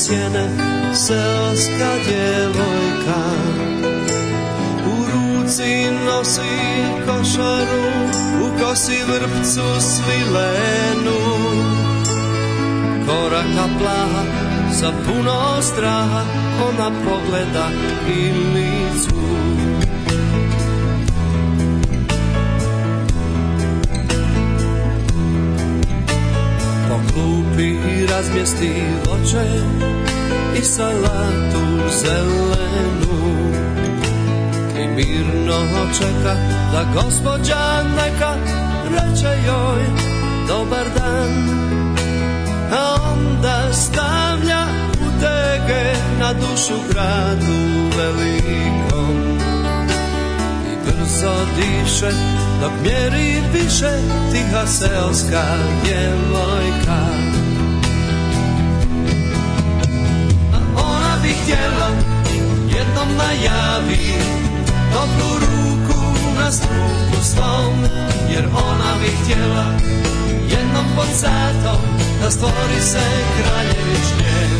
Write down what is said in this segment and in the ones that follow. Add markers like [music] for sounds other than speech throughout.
pieseň selská djevojka. U ruci nosi košaru, u kosi vrpcu svilenu. Koraka plaha, za puno straha, ona pogleda i licu. klupi i razmjesti voće i salatu zelenu i mirno očeka da gospođa neka reče joj dobar dan a onda stavlja utege na dušu gradu velikom i brzo diše dok mjeri više tiha seoska djevojka bi htjela jednom najavi toplu ruku na struku svom jer ona bi htjela jednom pod satom da stvori se kraljević njen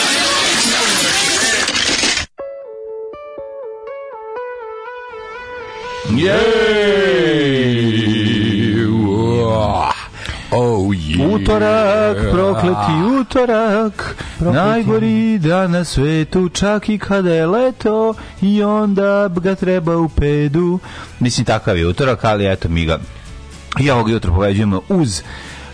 Jej! Oh, yeah. Utorak, prokleti utorak, prokleti. najgori dan na svetu, čak i kada je leto i onda ga treba u pedu. Mislim, takav je utorak, ali eto, mi ga i ovog jutra poveđujemo uz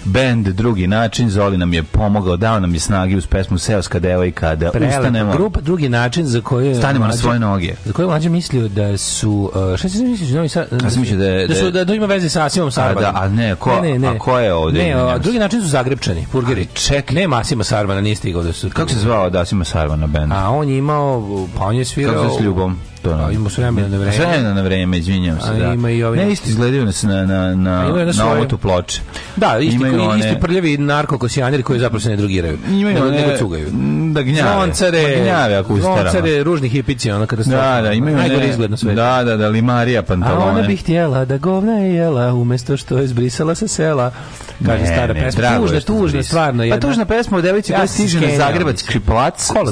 band drugi način, Zoli nam je pomogao, dao nam je snagi uz pesmu Seoska devojka da Prelep, ustanemo. Grupa drugi način za koje stanemo mlađe, na svoje noge. Za koju mlađe mislio da su uh, šta se mislio da, da, da, da su da, da ima veze sa Asimom Sarban. Da, a ne, ko, ne, ne, a ko je ovde? Ne, a, drugi način su Zagrepčani, Purgeri. Ček, nema Asima Sarvana, nije stigao da su. Kako se zvao da Asima Sarvana band A on je imao pa on je svirao Kako se s ljubom? to. A ima s vremena na vreme. vremena na vreme, izvinjavam se, da. Ima i ovi... Ne, isti izgledaju nas na, na, na, na, na ovotu ploče. Da, isti, imaju koji, one... isti prljavi narkokosijaneri koji zapravo se ne drugiraju. Imaju nego, one... Nego cugaju. Da gnjave. Zvoncare, gnjave ako ustarama. Zvoncare, ružni hipici, ono kada stavljaju. Da, da, imaju Najgore izgled na svetu. Da, da, da, limarija pantalone. A ona bi htjela da govna je jela umesto što je zbrisala sa sela. Kaže ne, stara ne, pesma. Tužna, tužna, stvarno. Pa jedna. Pa tužna pesma o devici koja stiže na Zagrebački plac. Da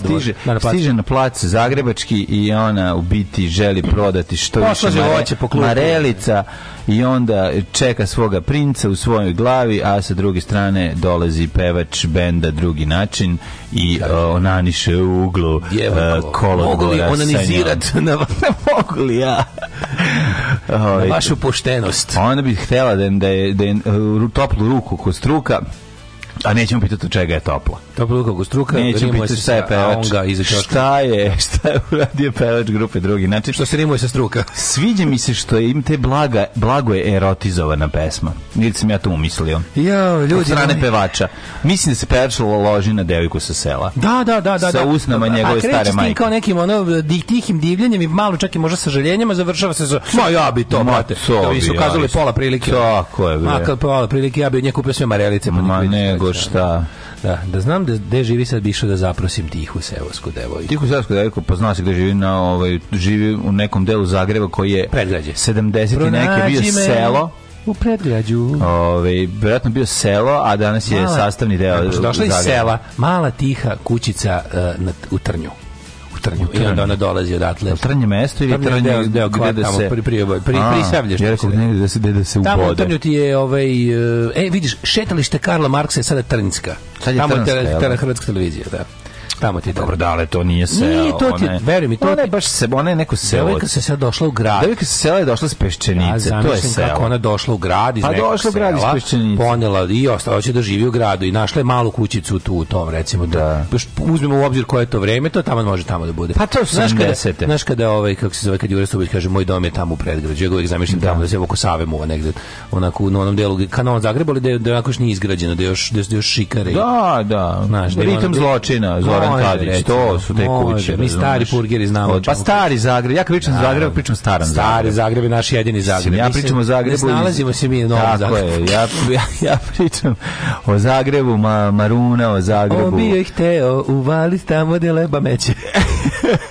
da, stiže na plac Zagrebački i ona u biti, želi prodati što Posla više mare, marelica i onda čeka svoga princa u svojoj glavi, a sa druge strane dolazi pevač benda drugi način i uh, onaniše u uglu uh, kolodvora. Mogu li onanizirat na, [laughs] ne mogu li ja? Ovaj, na vašu poštenost. Ona bi htjela da je, da je, da je toplu ruku kod struka a nećemo pitati od čega je topla. Topla luka struka, nećemo pitati šta je pevač. Šta je, [laughs] šta je uradio pevač grupe drugi. Znači, što se rimuje sa struka. Sviđa mi se što im te blaga, blago je erotizovana pesma. Ili sam ja to umislio. Ja, ljudi. Od strane pevača. Mislim da se pevač loži na devojku sa sela. Da, da, da. da sa da. usnama da, njegove stare majke. A kreće kao nekim ono, tihim divljenjem i malo čak i možda sa željenjima završava se za, ma ja bi to, brate. Da to vi su kazali pola prilike. Tako je, bre. Ma, pola prilike, ja bi od nje kupio sve marelice. Pa ma nego šta. Da da. Da. da, da znam da gde živi sad bi išao da zaprosim tihu seosku devojku. Tihu seosku devojku, pa zna se gde živi na ovaj živi u nekom delu Zagreba koji je predgrađe. 70 Pronađi i neke bio me. selo. U predgrađu. Ove, ovaj, vjerojatno bio selo, a danas je Mala, sastavni deo. Došla iz sela, mala tiha kućica uh, na, u Trnju. Trnju. I onda ona dolazi odatle. Trnje mesto ili Trnje deo, gde da se... Pri, pri, pri, pri, prisavljaš. Ja rekao negdje da se, da se ubode. Tamo u Trnju ti je, ovaj, e, vidiš, šetalište Karla Marksa je sada Trnjska. Sad je tamo Trnjska, je da? Hrvatska televizija, da. Tamo ti dobro da ali to nije se. Nije to ti, veruj mi, to ona je baš se, ona je neko selo. Devojka se sad došla u grad. Devojka se sela je došla s peščenice, ja, to je selo. kako ona došla u grad iz pa došla u grad iz peščenice. Ponela i ostala će da živi u gradu i našla je malu kućicu tu u tom recimo da. Baš da. uzmemo u obzir koje je to vreme, to tamo može tamo da bude. Pa to znaš kada, se znaš kada ovaj kako se zove kad Jure Stubić kaže moj dom je tamo u predgrađu, ja uvek zamišljam da. tamo da se oko Save muva negde, onako u onom delu kanon Zagreba, ali da je da onako još nije izgrađeno, da još da još šikare. Da, da. Znaš, da ritam zločina, Zora Tadić, to su te može, kuće. Mi stari purgeri znamo. Pa stari Zagreb, ja kad pričam Zagreb, pričam staran Zagreb. Stari Zagreb je naš jedini Zagreb. Ja pričam o Zagrebu. Ne nalazimo se mi u novom Tako je, ja, [laughs] ja, ja pričam o Zagrebu, ma, Maruna, o Zagrebu. On bio ih teo, uvali tamo gde leba meće.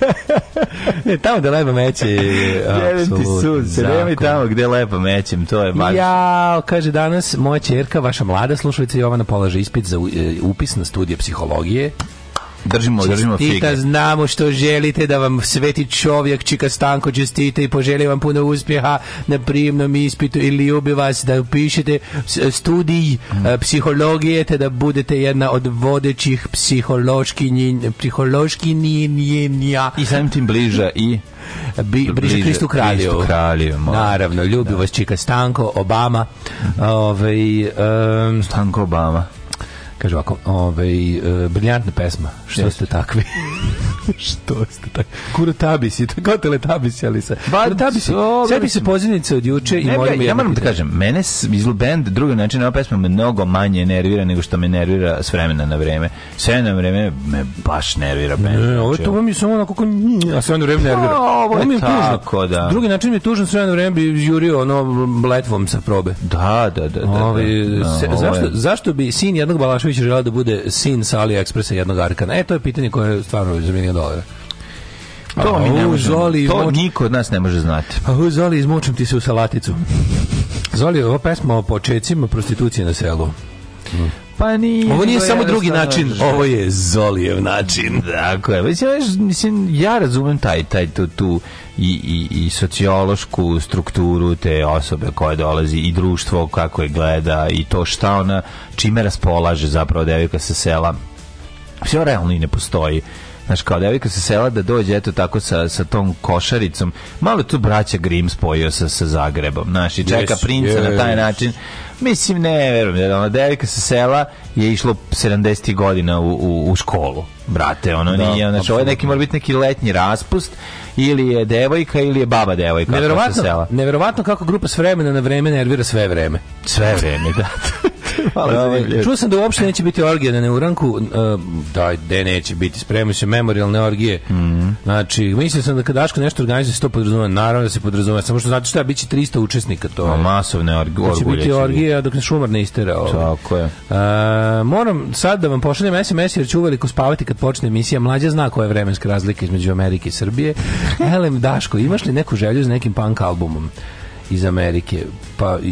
[laughs] ne, tamo gde leba meće je... ti sunce, nemoj tamo gde leba mećem, to je baš... Ja, kaže danas, moja čerka, vaša mlada slušalica Jovana polaže ispit za e, upis na studije psihologije Držimo, držimo fige. Čestita, znamo što želite da vam sveti čovjek Čika Stanko čestita i poželi vam puno uspjeha na prijemnom ispitu i ljubi vas da upišete studij mm. psihologije te da budete jedna od vodećih psihološkinjenja psihološkinjenja i samim tim bliža i Bi, bliže Kristu kralju. kralju Naravno, ljubi da. vas Čika Stanko, Obama. Mm -hmm. Ove, ovaj, um, Stanko Obama. Kaže ovako, ovaj, e, briljantna pesma, što Jeste. ste takvi. [laughs] [laughs] što ste tako? Kurotabisi, to kao teletabisi, ali sa... Ba, kurotabisi, sebi se pozivnice od juče i moram... Ja, ja moram da kažem, mene iz band, drugi način, ova pesma me mnogo manje nervira nego što me nervira s vremena na vreme. S vremena na vreme me baš nervira band. Ne, ovo znači, to mi samo onako kao... A sve vremena vreme pa, nervira. Ovo je tako, da. Drugi način mi je tužno, s vremena vreme bi jurio ono letvom sa probe. Da, da, da. da, da. zašto, zašto bi sin jednog Balaševića želeo da bude sin sa AliExpressa jednog Arkana? E, to je pitanje koje je stvarno za dolara. To mi ne možemo. Zoli, to moč... niko od nas ne može znati. Pa u Zoli, izmučim ti se u salaticu. [laughs] Zoli, ova pesma o počecima prostitucije na selu. Pa ni Ovo nije samo drugi način, ovo je Zolijev način. Tako je. Već, mislim, ja razumem taj, taj, tu, tu i, i, i sociološku strukturu te osobe koja dolazi i društvo kako je gleda i to šta ona, čime raspolaže zapravo devika sa sela. Sve realno i ne postoji Znaš, kao devojka sa sela da dođe, eto tako sa, sa tom košaricom. Malo tu braća Grimm spojio sa, sa Zagrebom, znaš, i čeka yes, princa yes. na taj način. Mislim, ne, verujem, da ona devojka sa sela je išlo 70. godina u, u, u školu, brate, ono da, nije, znači, ovo je neki, mora biti neki letnji raspust, ili je devojka ili je baba devojka. Neverovatno, sela. neverovatno kako grupa s vremena na vreme nervira sve vreme. Sve vreme, da. [laughs] Čuo sam da uopšte neće biti orgije na Neuranku. E, da, de neće biti. Spremaju se memorialne orgije. Mm -hmm. Znači, mislio sam da kada Daško nešto organizuje se to podrazumeva. Naravno da se podrazumeva. Samo što znate šta, bit će 300 učesnika to. No, masovne orgije. Da će biti orgije, a dok ne šumar ne istera. Ovaj. Tako je. A, e, moram sad da vam pošaljem SMS jer ću uveliko spavati kad počne emisija. Mlađa zna koja je vremenska razlika između Amerike i Srbije. [laughs] Elem, Daško, imaš li neku želju za nekim punk albumom? iz Amerike. Pa, uh,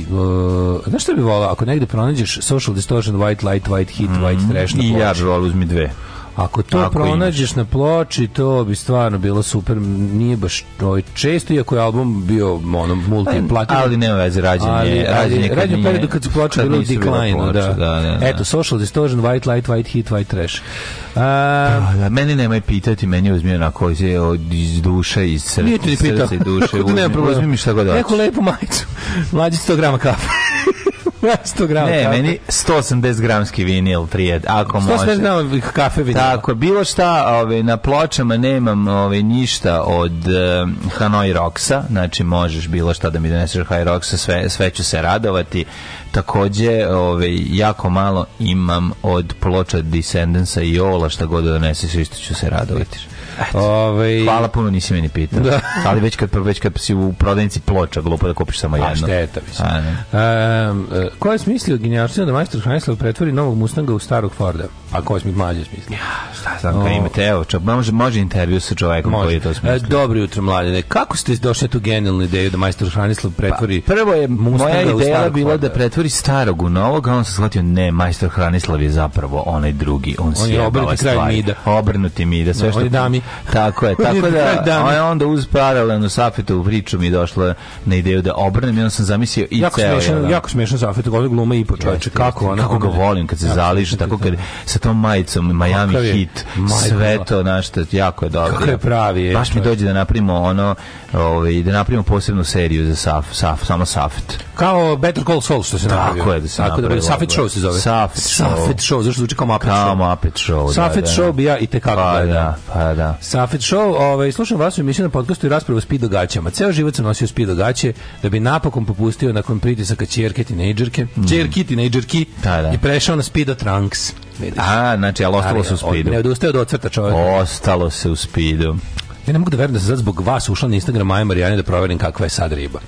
znaš što bi volao? Ako negde pronađeš Social Distortion, White Light, White Heat, mm, White Trash na da I ja bi volao uzmi dve. Ako to Tako pronađeš imaš. na ploči, to bi stvarno bilo super. Nije baš to ovaj, često, iako je album bio ono, multiplatin. Ali nema veze, rađen je. Ali, rađen je kad, rađen periodu kad su ploče bile u decline. Da. Da, da, da. Eto, Social Distortion, White Light, White Heat, White Trash. A, da, da, meni nemaj pitati, meni je uzmio onako iz duše, iz srca, iz srca i duše. Kako [laughs] nema problem. Uzmi mi šta god hoćeš. Neku lepu majicu. Mlađi 100 grama kafe. 100 grama. Ne, kafe. meni 180 gramski vinil prijed, ako 180 može. 180 grama kafe vinil. Tako, bilo šta, ove, ovaj, na pločama nemam ove, ovaj, ništa od e, Hanoi Roxa, znači možeš bilo šta da mi doneseš Hanoi Roxa, sve, sve ću se radovati. Takođe, ove, ovaj, jako malo imam od ploča Descendensa i Ola, šta god da doneseš, isto ću se radovati. Ove... Ovaj- Hvala puno, nisi meni pitao. Da. Ali već kad, već kad si u prodavnici ploča, glupo da kupiš samo jedno. A šteta, mislim. A, um, ko je smislio genijalština da majstor Heinzel pretvori novog Mustanga u starog Forda? A ko je smislio mlađe smislio? Ja, šta sam, o... kad imate, evo, čak, može, intervju sa čovekom može. koji je to e, smislio. dobro jutro, mladine. Kako ste došli tu genijalnu ideju da majstor Heinzel pa, pretvori pa, Prvo je Mustanga moja ideja bila Forda. da pretvori starog u novog, a on se shvatio, ne, majstor Hranislav je zapravo onaj drugi, on, on je obrnuti kraj Mida. Obrnuti Mida, sve no, da, što... On je dami. Tako je, [laughs] tako da a onda uz paralelnu Safetovu priču mi došla na ideju da obrnem i onda sam zamislio i jako ceo. Smiješan, jako smešan Safet, govori gluma i po počače. Kako, ona, kako ga volim kad se zaliže, tako kad sa tom majicom Miami je, Heat, sve to našto, jako je dobro. Kako je pravi. Je, Baš mi dođe da napravimo ono, ovaj, da napravimo posebnu seriju za Saf, Saf, samo Safet. Kao Better Call Saul što se tako napravio. Tako je da se tako napravio. Da Safet da. Show se zove. Safet Show. Safet Show, zašto zvuči kao Muppet Show? Kao Muppet Show, da, Safet da. Show bi ja i tekako Pa da, pa da. Da. Safet Show, ovaj, slušam vas u emisiju na podcastu i raspravu o speedo gaćama. Ceo život sam nosio speedo gaće da bi napokon popustio nakon pritisaka čerke tinejdžerke, mm. čerki tinejdžerki da, da. i prešao na speedo trunks. Vidiš. A, znači, ali ostalo se u spidu. Ne odustaje od ocrta čovjeka. Ostalo se u spidu. Ja ne mogu da verujem da sam sad zbog vas ušla na Instagram Maja Marijane da proverim kakva je sad riba.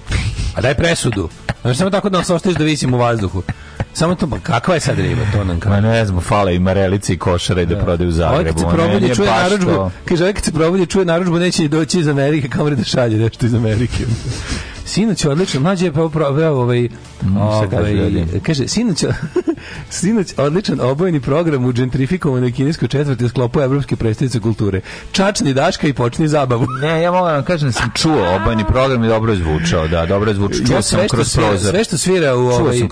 A daj presudu. Znači, samo tako da nas ostaviš da visim u vazduhu. Samo to, kakva je sad riba, to nam kaže. Ma ne znam, fale i marelice i košare i da, da prodaju u Zagrebu. Ovaj kad se probudi, čuje narudžbu, kaže, ovaj kad se probudi, čuje narudžbu, neće doći iz Amerike, kamere da šalje nešto iz Amerike. Sinoć je odlično, mlađe je pa peo proveo ovaj, mm, ovaj kaže, sinoć, [laughs] sinoć odličan obojeni program u gentrifikovanoj kineskoj četvrti u sklopu Evropske predstavice kulture. Čačni daška i počni zabavu. Ne, ja mogu da vam kažem da sam čuo obojeni program i dobro zvučao, da, dobro zvučao. Čuo sam kroz prozor. Sve što svira u, ovaj,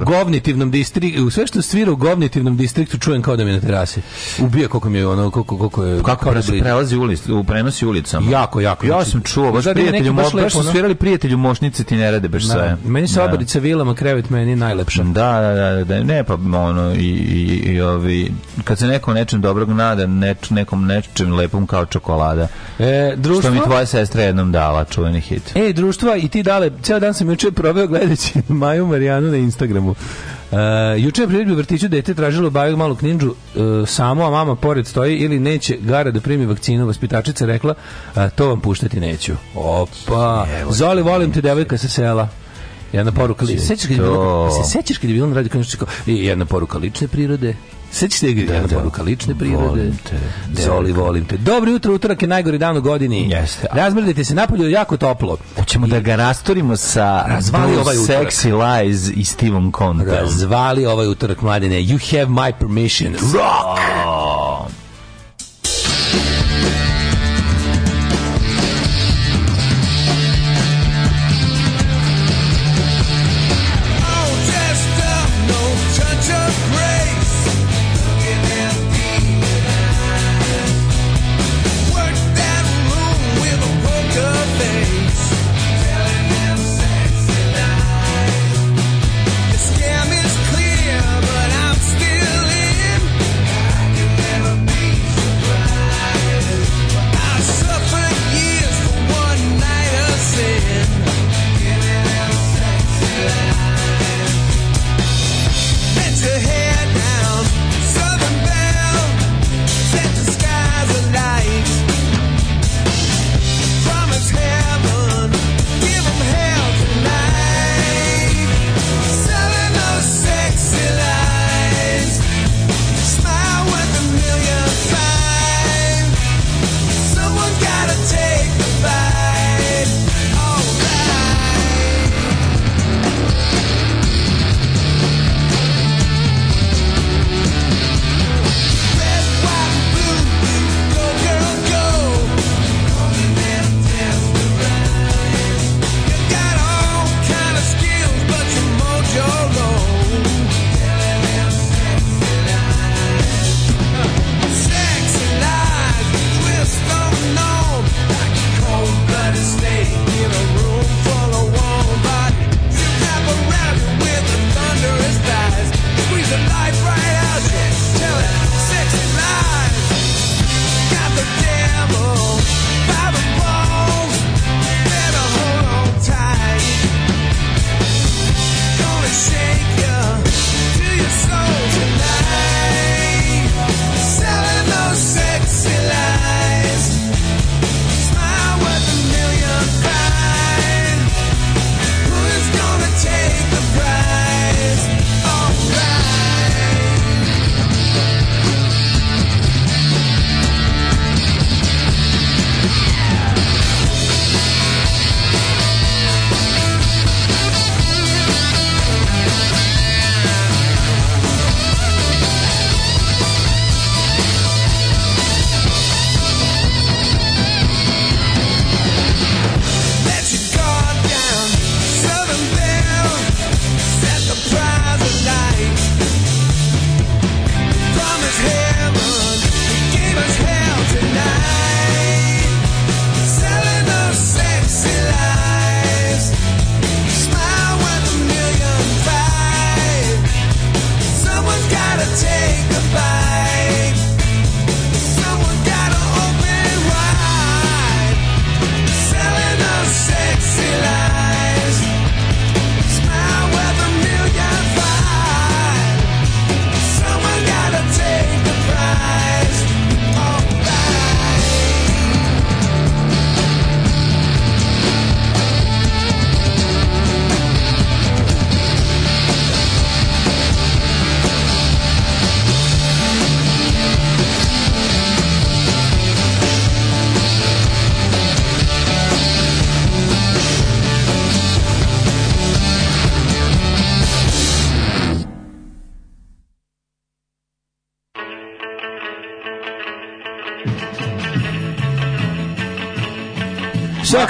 u govnitivnom distriktu, sve što svira u govnitivnom distriktu čujem kao da mi na terasi. Ubija koliko mi je ono, koliko, koliko je... Kako da prelazi ulic, u prenosi ulicama. Jako, jako. Ja znači, sam čuo, baš prijatelju, baš lepo, svirali prijatelji prijatelju mošnice ti ne rade baš da. sve. Meni se da. obrica vilama krevet meni najlepša. Da, da, da, da, ne pa ono i, i, i ovi kad se neko nečem dobrog nada, neč, nekom nečem lepom kao čokolada. E, društvo, što mi tvoja sestra jednom dala, čuveni hit. Ej, društva i ti dale, ceo dan sam juče proveo gledajući [laughs] Maju Marijanu na Instagramu. Uh, juče je priredbi u vrtiću dete tražilo da baju malu knindžu uh, eh, samo, a mama pored stoji ili neće gara da primi vakcinu. Vaspitačica rekla, uh, to vam puštati neću. Opa! Evo, Zoli, volim te devojka sa sela. Jedna poruka. Sećaš kad je bilo, se sećaš kad je bilo na radiju jedna poruka lične prirode, Sećaš te da, jedna da, lične prirode. Volim te. Zoli, volim te. Dobro jutro, utorak je najgori dan u godini. Jeste. Razmrdite se, napolju je jako toplo. Hoćemo da ga rastorimo sa Razvali ovaj utorak. Sexy Lies i Steveom Contom. Razvali ovaj utorak, mladine. You have my permission. Rock! Oh.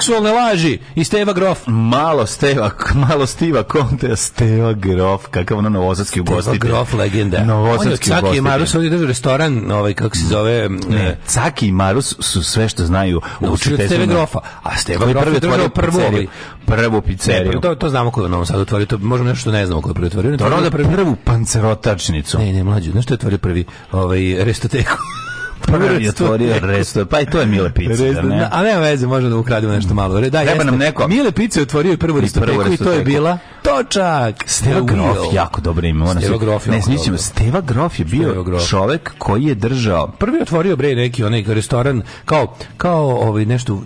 seksualne laži i Steva Grof. Malo Steva, malo Stiva Konte, Steva Grof, kakav ono novosadski ugostitelj. Steva Grof legenda. Novosadski ugostitelj. Caki i Marus ovdje držu restoran, ovaj, kako se zove... Ne, e, Caki i Marus su sve što znaju učitelj. Steve Grofa. A Steva Grof je držao prvu pizzeriju. Prvu pizzeriju. Ne, pa to, to znamo koji je u Novom Sadu otvorio, to možemo nešto što ne znamo koji je prvi otvorio. To Prvu pancerotačnicu. Ne, ne, mlađu, znaš što je otvorio prvi ovaj, restoteku? prvi otvorio restoran. Pa i to je Mile Pizza, Resto, ne? A nema veze, možemo da ukrademo nešto malo. Da, Treba jeste. nam neko. Mile Pizza je otvorio prvu restoreku i to je bila točak. Steva Grof, jako dobro ime. Ona Steva Grof, ne, smićemo, Steva Grof je bio Steva Grof. čovek koji je držao. Prvi je otvorio bre neki onaj restoran kao kao ovaj nešto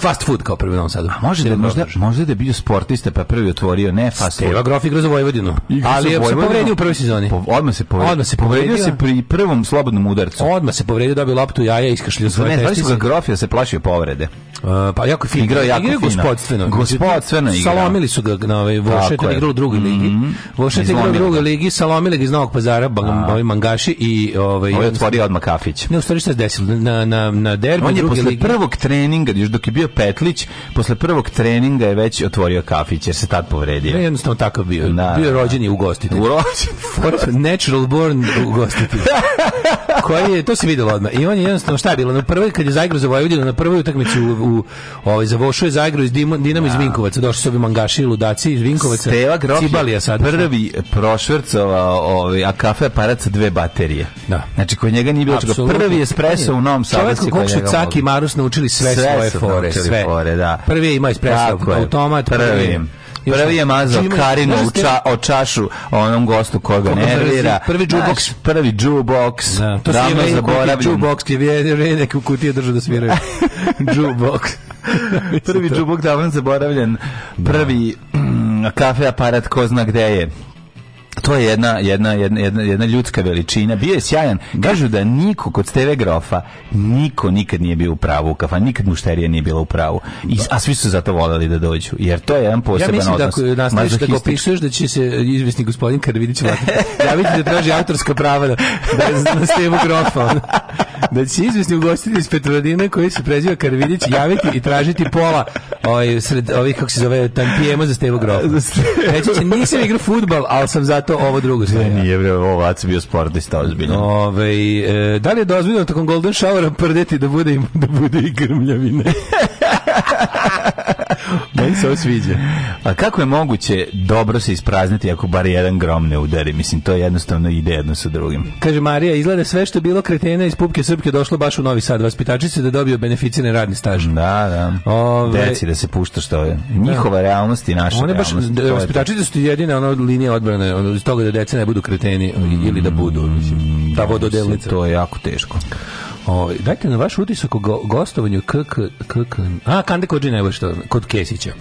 fast food kao prvi nam sad. A može da možda možda da je bio sportista pa prvi otvorio ne fast Steva food. Steva Grof igra za Vojvodinu. Igra ali je se povredio u prvoj sezoni. Po, odmah se povredio. Odmah se povredio, povredio se pri prvom slobodnom udarcu. Odmah se povredio, dobio loptu jaja, iskašljio svoje testice. Ne, znaš ga da Grof je da se plašio povrede. Uh, pa jako fin igrao, jako fino. Igrao gospodstveno. Gospodstveno igrao. Salomili su ga na ovaj da, Vošeta igrao u drugoj ligi. Mhm. Vošeta igrao u drugoj ligi, salomili ga iz Novog Pazara, da. ovi mangaši i ovaj Ovo je otvorio odmah kafić. Ne, u stvari šta se desilo na na na derbi druge posle ligi. prvog treninga, još dok je bio Petlić, posle prvog treninga je već otvorio kafić jer se tad povredio. Ne, jednostavno tako bio. Da, da bio je da. rođen i ugostitelj. Rođen. [laughs] Natural born ugostitelj. [laughs] Koji je, to se videlo odmah. I on je jednostavno šta je bilo na prvoj kad je zaigrao za Vojvodinu na prvoj utakmici u, u ovaj za Vošu je zaigrao iz Dinamo iz Vinkovaca, došli su ovi mangaši i ludaci iz Vinkovaca Golubovica. Teva Grok Cibalija sad prvi prošvrcovao ovaj a kafe aparat sa dve baterije. Da. Znači kod njega nije bilo čega. Prvi espresso u Novom Sadu se kod su Caki i Marus naučili sve, sve svoje fore, sve. Fore, da. Prvi ima espresso automat, prvi. prvi. Prvi je mazao Karinu u ča, o čašu onom gostu koga nervira. Prvi jukebox. Prvi jukebox. Da, to Davno je zaboravljen. Jukebox je vjeri neku kutije držu da sviraju. jukebox. [laughs] prvi jukebox davno zaboravljen. Da. Prvi kafe aparat ko zna gde je to je jedna, jedna, jedna, jedna, ljudska veličina. Bio je sjajan. Kažu da niko kod Steve Grofa, niko nikad nije bio u pravu u kafan, nikad mušterija nije bila u pravu. I, a svi su zato voljeli da dođu. Jer to je jedan poseban da odnos. Ja mislim odnos. da ako nastaviš da ga opišuješ, da će se izvesni gospodin Karvidić javiti da traži autorska prava da, da na Steve Grofa. da će izvesni ugostitelj iz Petrodina koji se preziva Karvidić javiti i tražiti pola ovaj, sred, ovih, kako se zove, tampijema za Stevo Grofa. [laughs] Reći će, nisam igrao futbal, ali sam zato Zato ovo drugo staje. Ne, nije, bre, ovo Vac bio sportista ozbiljno. Ove, e, da li je dozbiljno tokom Golden Showera prdeti da bude, da bude i grmljavine? [laughs] Meni se ovo sviđa. A kako je moguće dobro se isprazniti ako bar jedan grom ne udari? Mislim, to je jednostavno ide jedno sa drugim. Kaže Marija, izgleda sve što je bilo kretena iz Pupke Srpke došlo baš u Novi Sad. Vaspitačice da dobio beneficirani radni staž. Da, da. Ove... Deci da se pušta što je. Njihova da. realnost i naša One baš, realnost. Vaspitačice da su jedine ono, linija odbrane od toga da deca ne budu kreteni mm, ili da budu. Mislim, mm, ta da, vododelnica. To je jako teško. O, dajte na vaš utisak o gostovanju KK... KK... A, Kande Kođi baš što, kod Kesića.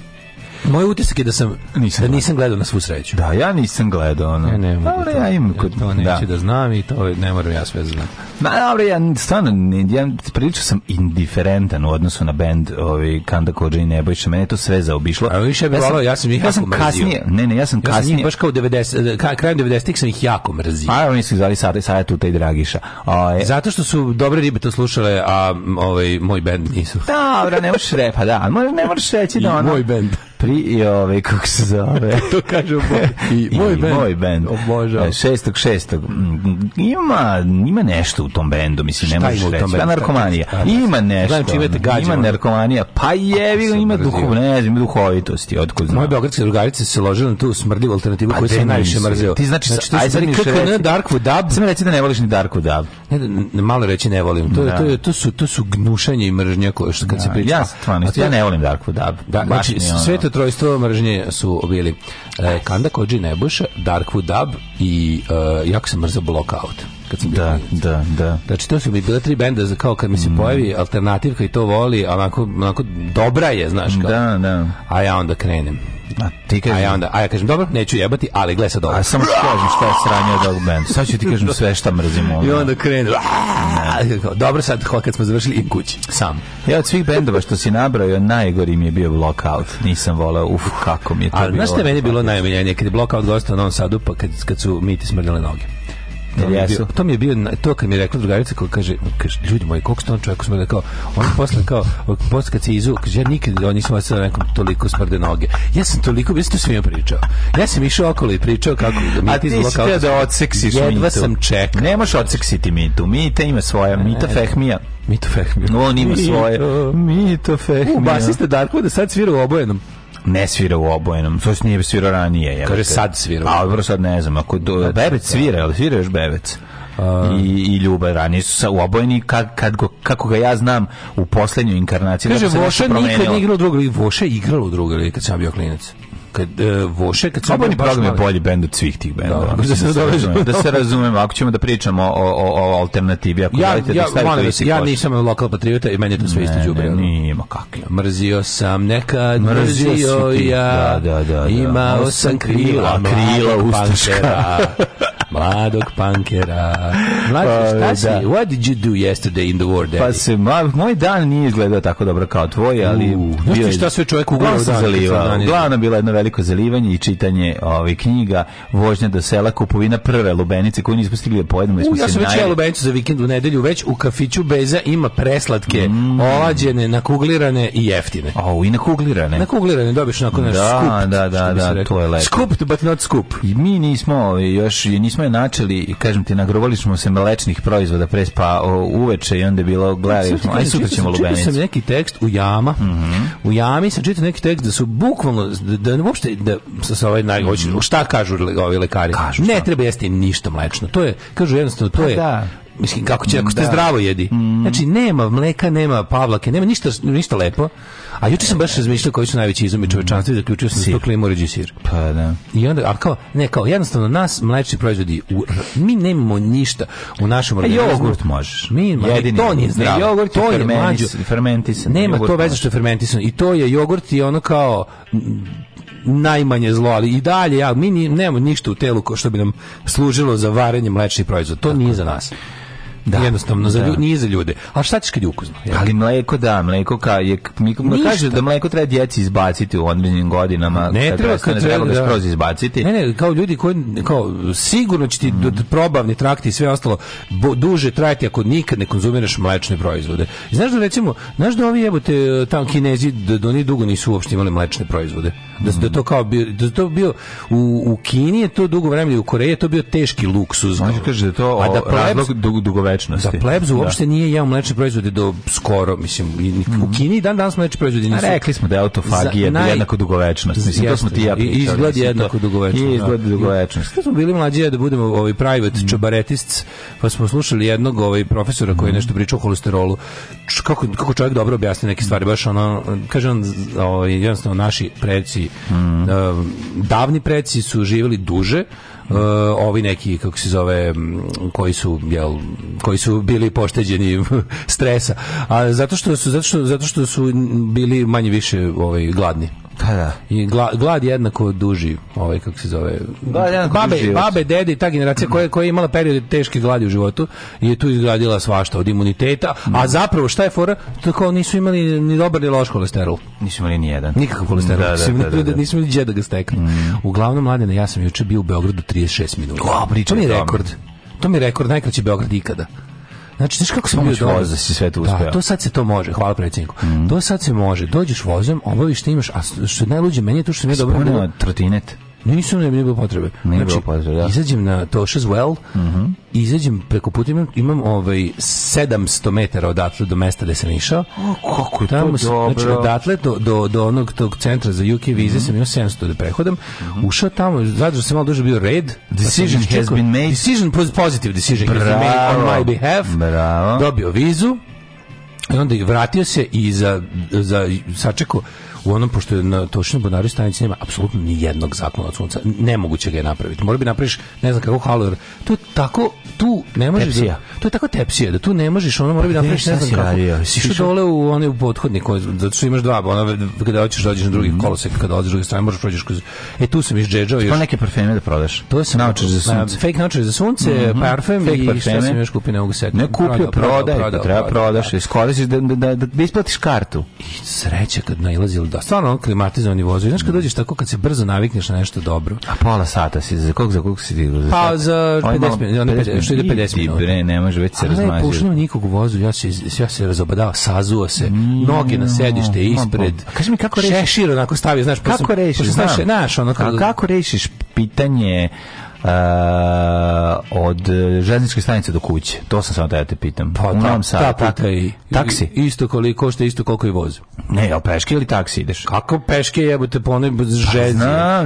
Moj utisak je da sam nisam da nisam gledao na svu sreću. Da, ja nisam gledao ono. Ja ne mogu. ja imam kod to neću da. da znam i to ne moram ja sve znam. Ma dobro, ja stvarno ne, ja prilično sam indiferentan u odnosu na bend ovaj Kanda Kođa i Nebojša. Mene to sve zaobišlo. A više bilo, ja sam, ja sam ih ja sam kasnije, ne, ne, ja sam ja kasnije. Sam baš kao 90 ka, krajem 90-ih sam ih jako mrzio. Pa oni su zvali sada sada tu taj Dragiša. O, ovaj- je. Zato što su dobre ribe to slušale, a ovaj moj bend nisu. Dobro, ne možeš repa, da. Ne moraš reći da ono. Moj bend. Pri, i ovaj, kako se zove? [laughs] to kaže I moj I, band. Moj band. Obožavam. E, šestog, šestog. Mm, ima, ima nešto u tom bendu, mislim, ne možeš reći. Pa narkomanija. Ima nešto. Znam čime te gađamo. Ima narkomanija. Pa jevi, ima duhov, ne znam, duhovitosti. Otkud znam. Moje beogradske drugarice se ložile na tu smrdljivu alternativu pa koju sam najviše mrzeo. Ti znači, znači to su KKN, Darkwood Dub. Sam reći da ne voliš ni Darkwood Dub. Ne, malo reći ne volim. To, da. to, to, su, to su gnušanje i mržnja koje što kad se da, priča. Ja, stvarno, ja ne volim Darkwood Dub. Da, znači, sve to trojstvo mržnje su bili e, Kanda Koji Nebuša, Darkwood Dub i e, jako se mrzao Blockout kad sam da, da, da. Znači to su mi bile tri benda za kao kad mi se mm. pojavi alternativka i to voli, onako, onako dobra je, znaš kao. Da, da. A ja onda krenem. A ti kažem, a ja onda, a ja kažem dobro, neću jebati, ali gle sad ovo. A samo ti kažem šta je sranje od ovog benda. Sad ću ti kažem sve šta mrzim ono. I onda krenu. [laughs] Dobro sad kad smo završili i kući, sam. Ja od svih bendova što si nabrao, najgori mi je bio Blockout. Nisam voleo, uf, kako mi je to a, bilo. A znaš šta meni bilo najomiljenije? Kad je Blockout gostao na Novom Sadu, pa kad, kad su miti smrdile noge. To mi, to mi je bio to kad mi je rekla drugarica koja kaže, kaže ljudi moji koliko ste čovjeku čovjek smrde kao on posle kao posle kad se izu kaže ja nikad on nisam osjetio da nekom toliko smrde noge ja sam toliko ja sam to svima pričao ja sam išao okolo i pričao kako da mi ti zlo kao da odseksiš jedva mitu. sam čekao ne možeš odseksiti mitu mita ima svoja mita fehmija mita fehmija on ima svoje mita fehmija u basiste Darko da sad svira u obojenom ne svira u obojenom. To nije svirao ranije. Je Kaže sad svira. A pa, dobro sad ne znam. Ako do, bebec da. svira, ali svira još bebec. Uh, i, i ljubav ranije su sa obojni kad, kad go, kako ga ja znam u posljednjoj inkarnaciji kaže Voša nikad nije igrao u drugoj ligi Voša je igrao u drugoj ligi kad sam bio klinac kad uh, Voše kad sam Obojni program je bolji bend od svih tih bendova. Da, mislim, da, se da razumemo, da se razumemo, ako ćemo da pričamo o, o, o alternativi, ako ja, želite da ja, da stavite vas, Ja nisam lokal patriota i meni je to sve isto đubre. Ne, nije, kakvi. Mrzio sam nekad, mrzio, mrzio ja. Da, da, da, da. Imao sam krila, krila ustaška. [laughs] mladog pankera. Mladi, pa, šta si? Da. What did you do yesterday in the war, pa Daddy? Pa se, ma, moj dan nije izgledao tako dobro kao tvoj, ali... Uh, bio, šta sve čovjek uglavnom zaliva. Uglavnom bila jedna veliko zalivanje i čitanje ovih ovaj, knjiga, vožnja do sela, kupovina prve lubenice koju nismo stigli da pojedemo. U, ja sam već jeo lubenicu za vikend u nedelju, već u kafiću Beza ima preslatke, mm. olađene, nakuglirane i jeftine. O, i nakuglirane. Nakuglirane, dobiš onako naš da, skup. Da, da, da, to je lepo. Skuped, but not skup. I mi nismo ovaj, još, nismo je načeli, kažem ti, nagrovali smo se mlečnih proizvoda pre spa uveče i onda je bilo, gledali smo, aj sutra ćemo lubenicu. Čitao sam neki tekst u jama, mm -hmm. u jami sam čitao neki tekst da su bukvalno, da, da uopšte da sa ovaj najgoći, mm. šta kažu ovi lekari? Kažu ne treba jesti ništa mlečno. To je kažu jednostavno to pa je da. Mislim, kako će, ako ste da. zdravo jedi. Mm. Znači, nema mleka, nema pavlake, nema ništa, ništa lepo. A juče sam baš razmišljao koji su najveći izumi čovečanstva i zaključio sam da sir. to klimoređi Pa da. I onda, a kao, ne, kao, jednostavno nas mlečni proizvodi, u, mi nemamo ništa u našem e, organizmu. jogurt možeš. Mi, Jedini, to nije zdravo. jogurt to je fermentis, mlađo. Fermentisan. Nema to veze što je fermentisan. I to je jogurt i ono kao, najmanje zlo, ali i dalje, ja, mi nemamo ništa u telu ko što bi nam služilo za varenje mlečnih proizvoda. To Tako. nije za nas. Da. Jednostavno, za ljude, da. nije za ljude. A šta ćeš kad je ukusno? Jel? Ali mleko da, mleko ka, je, mi, kaže da mleko treba djeci izbaciti u određenim godinama. Ne treba, da treba, kad ne treba da. da. izbaciti. Ne, ne, kao ljudi koji, kao, sigurno će ti mm. probavni trakti i sve ostalo bo, duže trajati ako nikad ne konzumiraš mlečne proizvode. Znaš da recimo, znaš da ovi jebote tamo kinezi, da, da oni dugo nisu uopšte imali mlečne proizvode. Da, mm. da to kao bio, da to bio u, u Kini je to dugo vremena i u Koreji je to bio teški luksuz. Može kaže da to a da plebs, razlog dugo mlečnosti. Da plebs da. uopšte da. nije jeo mlečne proizvode do skoro, mislim, mm. u mhm. Kini dan danas mlečni proizvodi pa nisu. A rekli smo da je autofagija naj... jednako dugovečnost. Mislim, to smo ti ja pričali. Izgled jednako dugovečnost. Da. Izgled dugovečnost. Da smo bili mlađi da budemo ovaj private mm. čobaretists, pa smo slušali jednog ovaj profesora koji je mhm. nešto pričao o holesterolu. Kako, kako čovjek dobro objasni neke stvari, baš ono, kaže on, ovaj, jednostavno, naši preci, mm. davni preci su živjeli duže, uh, ovi neki kako se zove koji su jel koji su bili pošteđeni [laughs] stresa a zato što su zato što, zato što su bili manje više ovaj gladni Pa da, I gla, glad jednako duži, ovaj kako se zove. Glad babe, duži babe, dedi, ta generacija koja, koja je imala period teške gladi u životu je tu izgradila svašta od imuniteta, a mm. zapravo šta je fora? Tako nisu imali ni dobar ni loš kolesterol. Nisu imali ni jedan. Nikakav kolesterol. Da, da da, da, da, da, Nisu imali gdje da ga steknu. Mm. Uglavnom, mladene, ja sam juče bio u Beogradu 36 minuta. O, to mi je rekord. To mi je rekord, najkraći Beograd ikada. Znači, znaš kako smo bio dobro da si sve to da, uspeo. Da, to sad se to može. Hvala predsjedniku. Mm To sad se može. Dođeš vozom, obaviš imaš, a što najluđe meni je to što nije dobro. Spomenuo trotinet. Nisam, ne bi bilo potrebe. Ne znači, bilo potrebe, da. Izađem na Tosh's Well, mm -hmm. izađem preko puta, imam, imam ovaj 700 metara odatle do mesta gde sam išao. O, kako je Tamo to sam, znači, dobro. Znači, odatle do, do, do onog tog centra za UK vize mm -hmm. sam imao 700 da prehodam. Mm -hmm. Ušao tamo, zadržao sam malo duže bio red. Pa decision pa has been made. Decision, positive decision Bravo. has been made on my behalf. Bravo. Dobio vizu. I onda vratio se i za, za sačekao u onom, pošto je na Tošinu Bonaru stanici nema apsolutno ni jednog zakona od sunca. Nemoguće ga je napraviti. Mora bi napraviš, ne znam kako, halor. To je tako, tu ne možeš... Da- tepsija. Da, to je tako tepsija, da tu ne možeš, ono mora bi pa napraviš, ne znam kako. Si što dole u onaj u pothodnik, zato što imaš dva, ona, kada hoćeš da dođeš na drugi mm. kolosek, kada dođeš drugi strane, možeš prođeš kroz... E, tu sam izđeđao još... Pa neke parfeme da prodaš. To je Naučeš za sunce. Fake naučeš za sunce, mm -hmm. parfem fake i parfeme. šta sam još kupio, ne mogu setiti. Ne kupio, prodaj, prodaj, treba prodaš, da. iskoristiš da, da, da, da isplatiš kartu. I sreća kad nailazi da stvarno on klimatizovani vozovi. Znaš kad da. dođeš tako kad se brzo navikneš na nešto dobro. A pola sata si za kog za kog si ti? Za pa za 50 minuta, 50, 50 minuta. Bre, ne može već se razmazio. Ne, pušno nikog u vozu, ja se ja se razobadao, sazuo se, mm, noge na sedište ispred. Pa, kaži mi kako rešiš? Šešir onako stavi, znaš, pa kako rešiš? Pa znaš, znaš, ono kako. Da- kako rešiš pitanje Eh, od željezničke stanice do kuće. To sam samo da ja te pitam. Pa, u Novom Sadu. Ta i, taksi. Isto koliko što isto koliko i voz. Ne, al peške ili taksi ideš? Kako peške jebote po onoj pa žezi.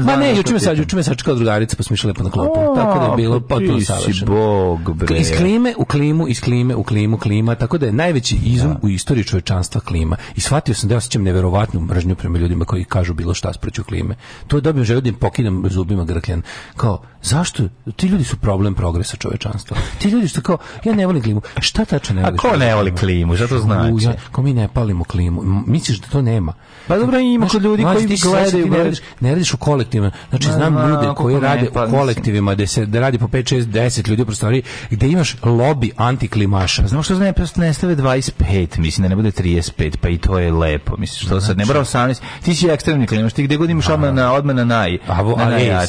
Ma ne, juče me sad juče me sačekala drugarica pa smo išli lepo na klopu. Tako da je pa bilo potpuno savršeno. Bog bre. Iz klime u klimu, iz klime u klimu, klima, tako da je najveći izum da. u istoriji čovečanstva klima. I shvatio sam da osjećam neverovatnu mržnju prema ljudima koji kažu bilo šta sproću klime. To je dobio želju da im zubima grkljan. Kao, zašto zašto ti ljudi su problem progresa čovečanstva. Ti ljudi što kao ja ne volim klimu. Šta tačno ne voliš? A ko ne voli klimu? Šta to znači? U, ja, ko mi ne palimo klimu. Misliš da to nema? Pa dobro ima kod ljudi znači, koji gledaju, ne radiš, ne radiš u znači, pa, kolektivima. Znači znam ma, ljude koji rade pa, u kolektivima da se da radi po 5 6 10 ljudi u prostoriji gde imaš lobby antiklimaša. Znaš što znači prosto ne stave 25, mislim da ne bude 35, pa i to je lepo. Misliš što znači, sad ne znači- mora 18. Ti si ekstremni klimaš, ti gde god imaš odmah na odmah na naj. A, na a,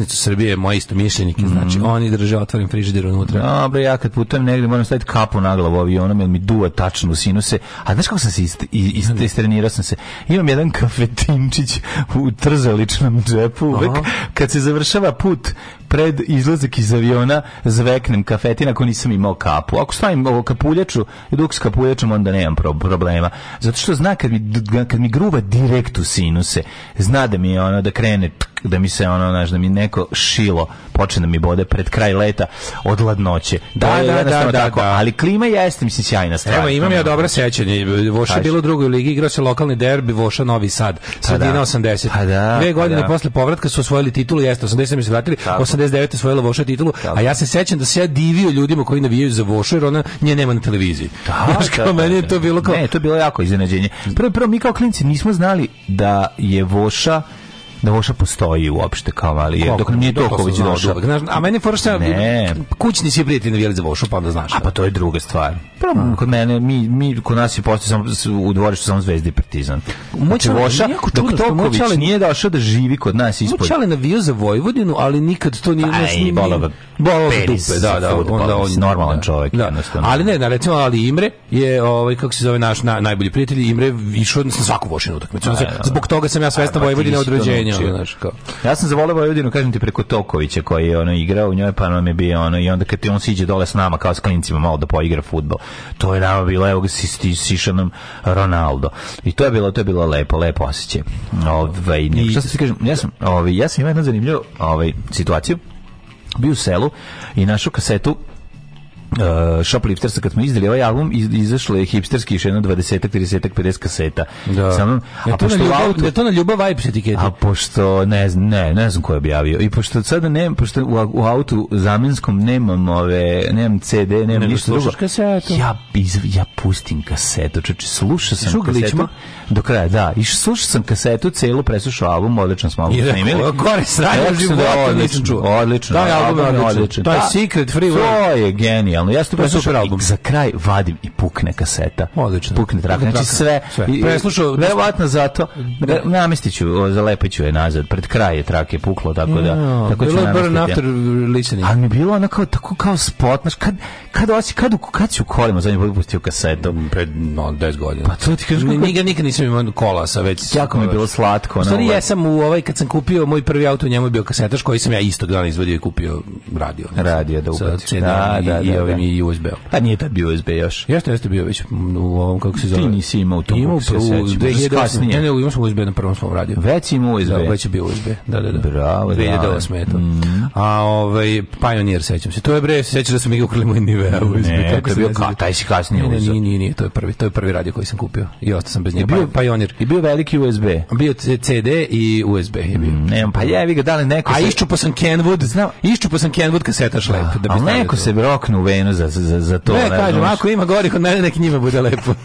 a, Srbije, a, moji istomišljenike, mm -hmm. znači mhm. oni drže otvoren frižider unutra. Dobro, ja kad putujem negde moram staviti kapu na glavu avionom jer mi duva tačno u sinuse. A znaš kako sam se ist, ist, ist, mhm. istrenirao sam se? Imam jedan kafetinčić u trzaličnom džepu uvek. Kad se završava put pred izlazak iz aviona zveknem kafetin ako nisam imao kapu. Ako stavim ovo kapuljaču, dok s kapuljačom onda nemam problema. Zato što zna kad mi, kad mi gruva direkt u sinuse, zna da mi je ono da krene tk, da mi se ono, znaš, da mi neko šilo počne da mi bode pred kraj leta od ladnoće. Da, da, da, tako, ali klima jeste mislim sjajna stvar. Evo imam ja dobro sećanje. Voša je bilo u drugoj ligi, igrao se lokalni derbi Voša Novi Sad, sredina 80. Pa da, Dve godine posle povratka su osvojili titulu, jeste 80 mi se vratili, 89 osvojila Voša titulu, a ja se sećam da se ja divio ljudima koji navijaju za Vošu jer ona nje nema na televiziji. Da, meni je to bilo kao Ne, to je bilo jako iznenađenje. Prvo prvo mi kao klinci nismo znali da je Voša da Voša postoji uopšte kao ali Kako? Dok nam nije toliko već došao. A meni foršta, ne. kućni si prijatelji navijali da za Vošu, pa da znaš. A pa to je druga stvar. Problem hmm. kod mene, mi, mi kod nas je postao sam, u dvorištu samo zvezdi i partizan. Moć znači, Voša, dok Toković nije došao da živi kod nas ispod. Moćale navio za Vojvodinu, ali nikad to nije... Aj, bolava, bolava dupe, da, da, onda on normalan da. čovjek. Da. Ali ne, recimo, ali Imre je, ovaj, kako se zove naš najbolji prijatelj, Imre išao na svaku Vošinu utakmicu. Pa znači, da. Zbog toga sam ja svestan pa Vojvodine od rođenja Znači, genijalno, znaš, Ja sam zavoleo Vojvodinu, kažem ti, preko Tokovića koji je ono igrao u njoj, pa nam je bio ono, i onda kad ti on siđe dole s nama, kao s klincima, malo da poigra fudbal. To je nama bilo, evo ga, si, nam Ronaldo. I to je bilo, to je bilo lepo, lepo osjećaj. Ovaj, I, šta se kaže, kažem, ja sam, ovaj, ja sam imao jednu zanimljivu ovaj, situaciju bio u selu i našu kasetu uh, Shopliftersa kad smo izdali ovaj album iz, izašlo je hipsterski još jedno 20 30 50 kaseta. Da. Samo a pošto na ljubav, auto, je to na ljubav vibe etikete. A pošto ne znam ne, ne znam ko je objavio. I pošto sada nemam pošto u, u autu zamenskom nemam ove nemam CD, nemam ne, ništa drugo. Kasetu. Ja iz, ja pustim kasetu, znači sluša sam Šugalićma. kasetu do kraja, da. I slušao sam kasetu, celu preslušao album, odlično smo album snimili. Gore sranje života, nisam čuo. Odlično. Da, album odlično. odličan. Taj da. Secret Free World. To je genijal genijalno. Ja sam to super album. Za kraj vadim i pukne kaseta. Odlično. Pukne traka. Znači sve. sve. Preslušao. Verovatno zato. Da. Namestiću, zalepiću je nazad. Pred kraj je trake puklo, tako da. No, tako bilo je burn after listening. Ali mi je bilo ono kao, tako kao spot. Znaš, kad, kad, osi, kad, kad, kad si kolima zadnji put pustio kasetu? Mm, Pred no, 10 godina. Pa to ti kažeš. Nikad, nikad nisam imao kola sa već. Jako mi je bilo slatko. Stvari, ja ovaj- sam u ovaj, kad sam kupio moj prvi auto, njemu je bio kasetaš koji sam ja istog dana izvodio i kupio radio. Radio da ubaci. Da, da, da problem da. i USB. Pa nije tad bio USB još. Jeste, jeste bio već u ovom kako se zove. Ti nisi imao to. Imao prvu 2008. Ne, ne, imao sam USB na prvom svom radiju. Već imao USB. Da, već je bio USB. Da, da, da. Bravo, 2008 je to. Mm. A ovaj Pioneer sećam se. To je bre, sećam da sam ih ukrali moj Nivea USB. Ne, kako to je bio ka, taj si kasnije uzeo. Ne, ne, nije, nije, nije, to je prvi, to je prvi radio koji sam kupio. I ostao sam bez njega. Bio pa, Pioneer. I bio veliki USB. Bio CD i USB je bio. Mm, ne, pa jevi ga da neko. A iščupo sam Kenwood, znam, iščupo sam Kenwood kasetaš lep da bi neko se broknu u cenu za, za, za to. Ne, kažem, ako ima gori kod mene, nek njima bude lepo. [laughs]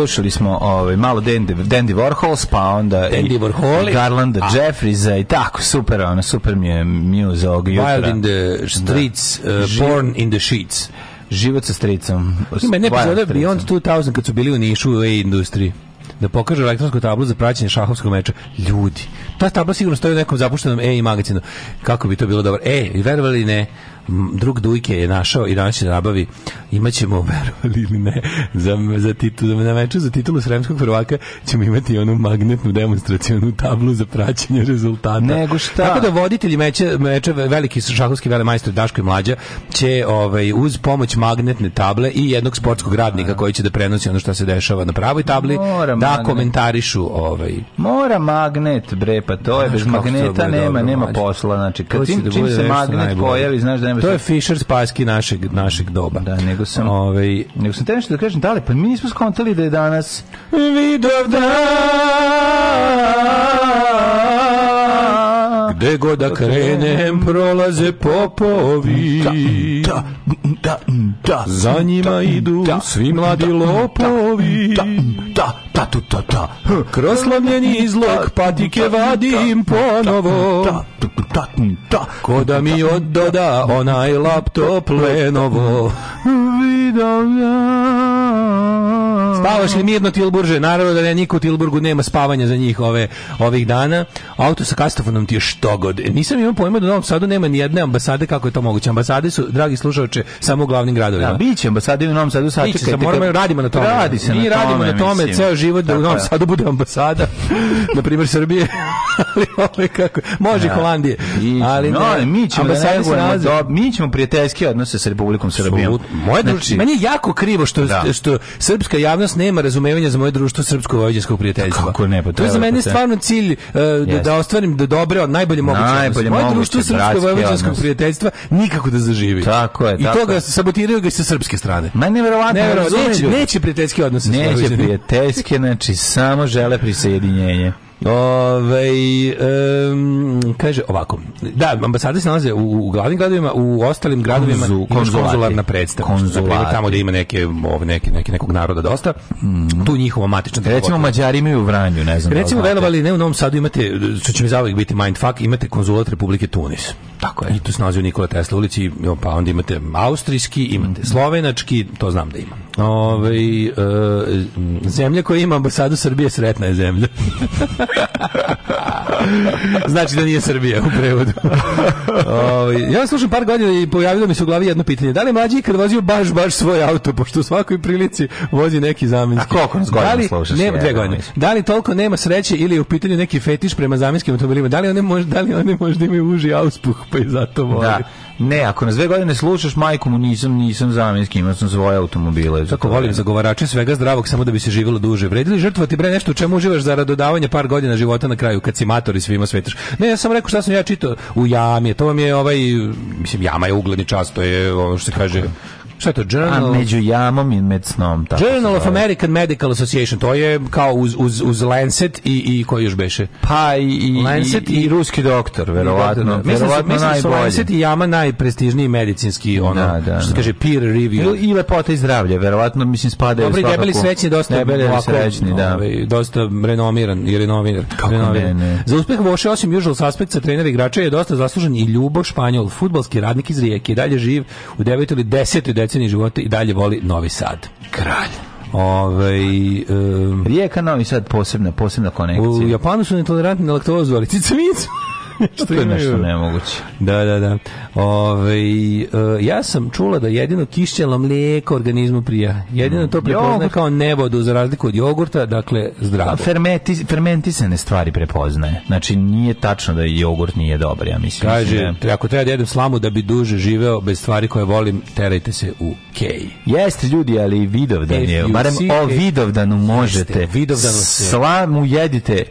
slušali smo ovaj malo Dandy, Dandy Warhols, pa onda Dandy Warhol, Garland a... Jeffreysa i tako super, ona super mi je muse og jutra. Wild in the da. streets, da. uh, born in the sheets. Život sa stricom. Ima jedna epizoda Beyond 2000 kad su bili u Nišu u industriji da pokaže elektronsku tablu za praćenje šahovskog meča. Ljudi, ta tabla sigurno stoji u nekom zapuštenom E magazinu. Kako bi to bilo dobro? E, verovali ne, drug Dujke je našao i danas će da nabavi imaćemo [laughs] verovali ili ne za za titulu na meču za titulu sremskog prvaka ćemo imati onu magnetnu demonstracionu tablu za praćenje rezultata. Nego šta? Tako da voditelji meča meča veliki šahovski velemajstor Daško i mlađa će ovaj uz pomoć magnetne table i jednog sportskog radnika koji će da prenosi ono što se dešava na pravoj tabli Mora da magnet. komentarišu ovaj Mora magnet bre pa to je bez magneta nema dobro, nema mlađa. posla znači kad da čim, čim se magnet pojavi znaš da nema To je Fisher Spaski našeg našeg doba. Da, nego nego sam, ovaj, nego sam te nešto da kažem, dale, pa mi nismo skontali da je danas vidov dan. Gde god da krenem, prolaze popovi. Da, da, da, Za njima idu svi mladi lopovi. Da, ta, tu, ta, ta. Kroz slomljeni izlog patike vadim ponovo. Da, Ko da mi oddoda onaj laptop Lenovo Spavaš li mirno Tilburže? Naravno da ne, niko u Tilburgu nema spavanja za njih ove, ovih dana. Auto sa kastofonom ti je što god. E, nisam imao pojma da u Novom Sadu nema ni jedne ambasade, kako je to moguće. Ambasade su, dragi slušalče, samo u glavnim gradovima. Da, bit će ambasade u Novom Sadu. Sad se, moramo, da radimo na tome. Radi se Mi na radimo tome, na tome mislim. ceo život da u Novom Sadu bude ambasada. [laughs] na primjer Srbije. [laughs] ali ove ovaj kako, može ja, da. Holandije. ali no, ne, mi ćemo da ne, mi ćemo prijateljski odnose sa Republikom Srbijom. Moje znači, Meni je jako krivo što, da. što srpska javnost nema razumevanja za moje društvo srpsko vojvođanskog prijateljstva. Kako ne, pa to je za mene da stvarno cilj uh, e, yes. da, da ostvarim da dobre od najbolje moguće. Najbolje moje društvo srpsko vojvođanskog prijateljstva nikako da zaživi. Tako je, tako I toga sabotiraju ga i sa srpske strane. meni verovatno ne neće, neće prijateljski odnose. Neće prijateljske, znači samo žele prisjedinjenje. Ove, um, kaže ovako. Da, ambasade se nalaze u, u glavnim gradovima, u ostalim gradovima Konzu, konzularna predstava. Znači, da tamo gdje da ima neke, ov, neke, neke, nekog naroda dosta. Mm. Tu njihova matična. Recimo dogodka. Mađari imaju u Vranju, ne znam. Da Recimo velovali ne u Novom Sadu imate, što će mi zavijek biti mindfuck, imate konzulat Republike Tunis. Tako je. I tu se nalazi u Nikola Tesla ulici, pa onda imate austrijski, imate mhm. slovenački, to znam da ima. Ove, e, zemlja koja ima ambasadu Srbije sretna je zemlja. [laughs] znači da nije Srbija u prevodu. Ove, ja slušam par godina i pojavilo mi se u glavi jedno pitanje. Da li mlađi ikad vozio baš, baš svoj auto, pošto u svakoj prilici vozi neki zamenski. A koliko nas godina da li, slušaš? Nema, dve godine. Da li toliko nema sreće ili je u pitanju neki fetiš prema zamenskim automobilima? Da li one možda, da li one možda imaju uži auspuh pa i zato voli. Da. Ne, ako nas dve godine slušaš, majku mu nisam, nisam zamenski, imao sam svoje automobile. Tako da. volim zagovarače svega zdravog, samo da bi se živjelo duže. Vredi li žrtvovati bre nešto u čemu uživaš za radodavanje par godina života na kraju, kad si mator i svima svetaš? Ne, ja sam rekao šta sam ja čitao u jami, to vam je ovaj, mislim, jama je ugledni čas, to je ono što se kaže... Je Šta je to? Journal... A među jamom i med snom. Tako Journal of American Medical Association, to je kao uz, uz, uz Lancet i, i koji još beše? Pa i, i, Lancet i, i, i ruski doktor, verovatno. Doktor, da. verovatno, mislim, najbolje. Mislim su Lancet i jama najprestižniji medicinski, ono, da, da, što da. kaže, peer review. I, i lepota i zdravlje, verovatno, mislim, spadaju Dobri, svakako. Dobri, debeli srećni, dosta, debeli ovako, srećni, da. Ove, ovaj, dosta renomiran i renovinar. Kako renoviran. ne, ne. Za uspeh Voše, osim usual suspekta, trener igrača je dosta zaslužen i Ljubo Španjol, futbalski radnik iz Rijeke, dalje živ u 9. ili 10 decenije života i dalje voli Novi Sad. Kralj. Ovaj um, Rijeka Novi Sad posebna, posebna konekcija. U Japanu su netolerantni na laktozu, ali cicavicu što je nešto nemoguće. Da, da, da. Ove, e, ja sam čula da jedino kišćelo mlijeko organizmu prija. Jedino to mm. prepozna kao nevodu za razliku od jogurta, dakle zdravo. Fermenti, fermentisane stvari prepoznaje. Znači nije tačno da jogurt nije dobar, ja mislim. Kaže, da ako treba da jedem slamu da bi duže živeo bez stvari koje volim, terajte se u kej. Jeste ljudi, ali i vidovdan je. Barem o vidovdanu možete. Vidovdanu se. Slamu jedite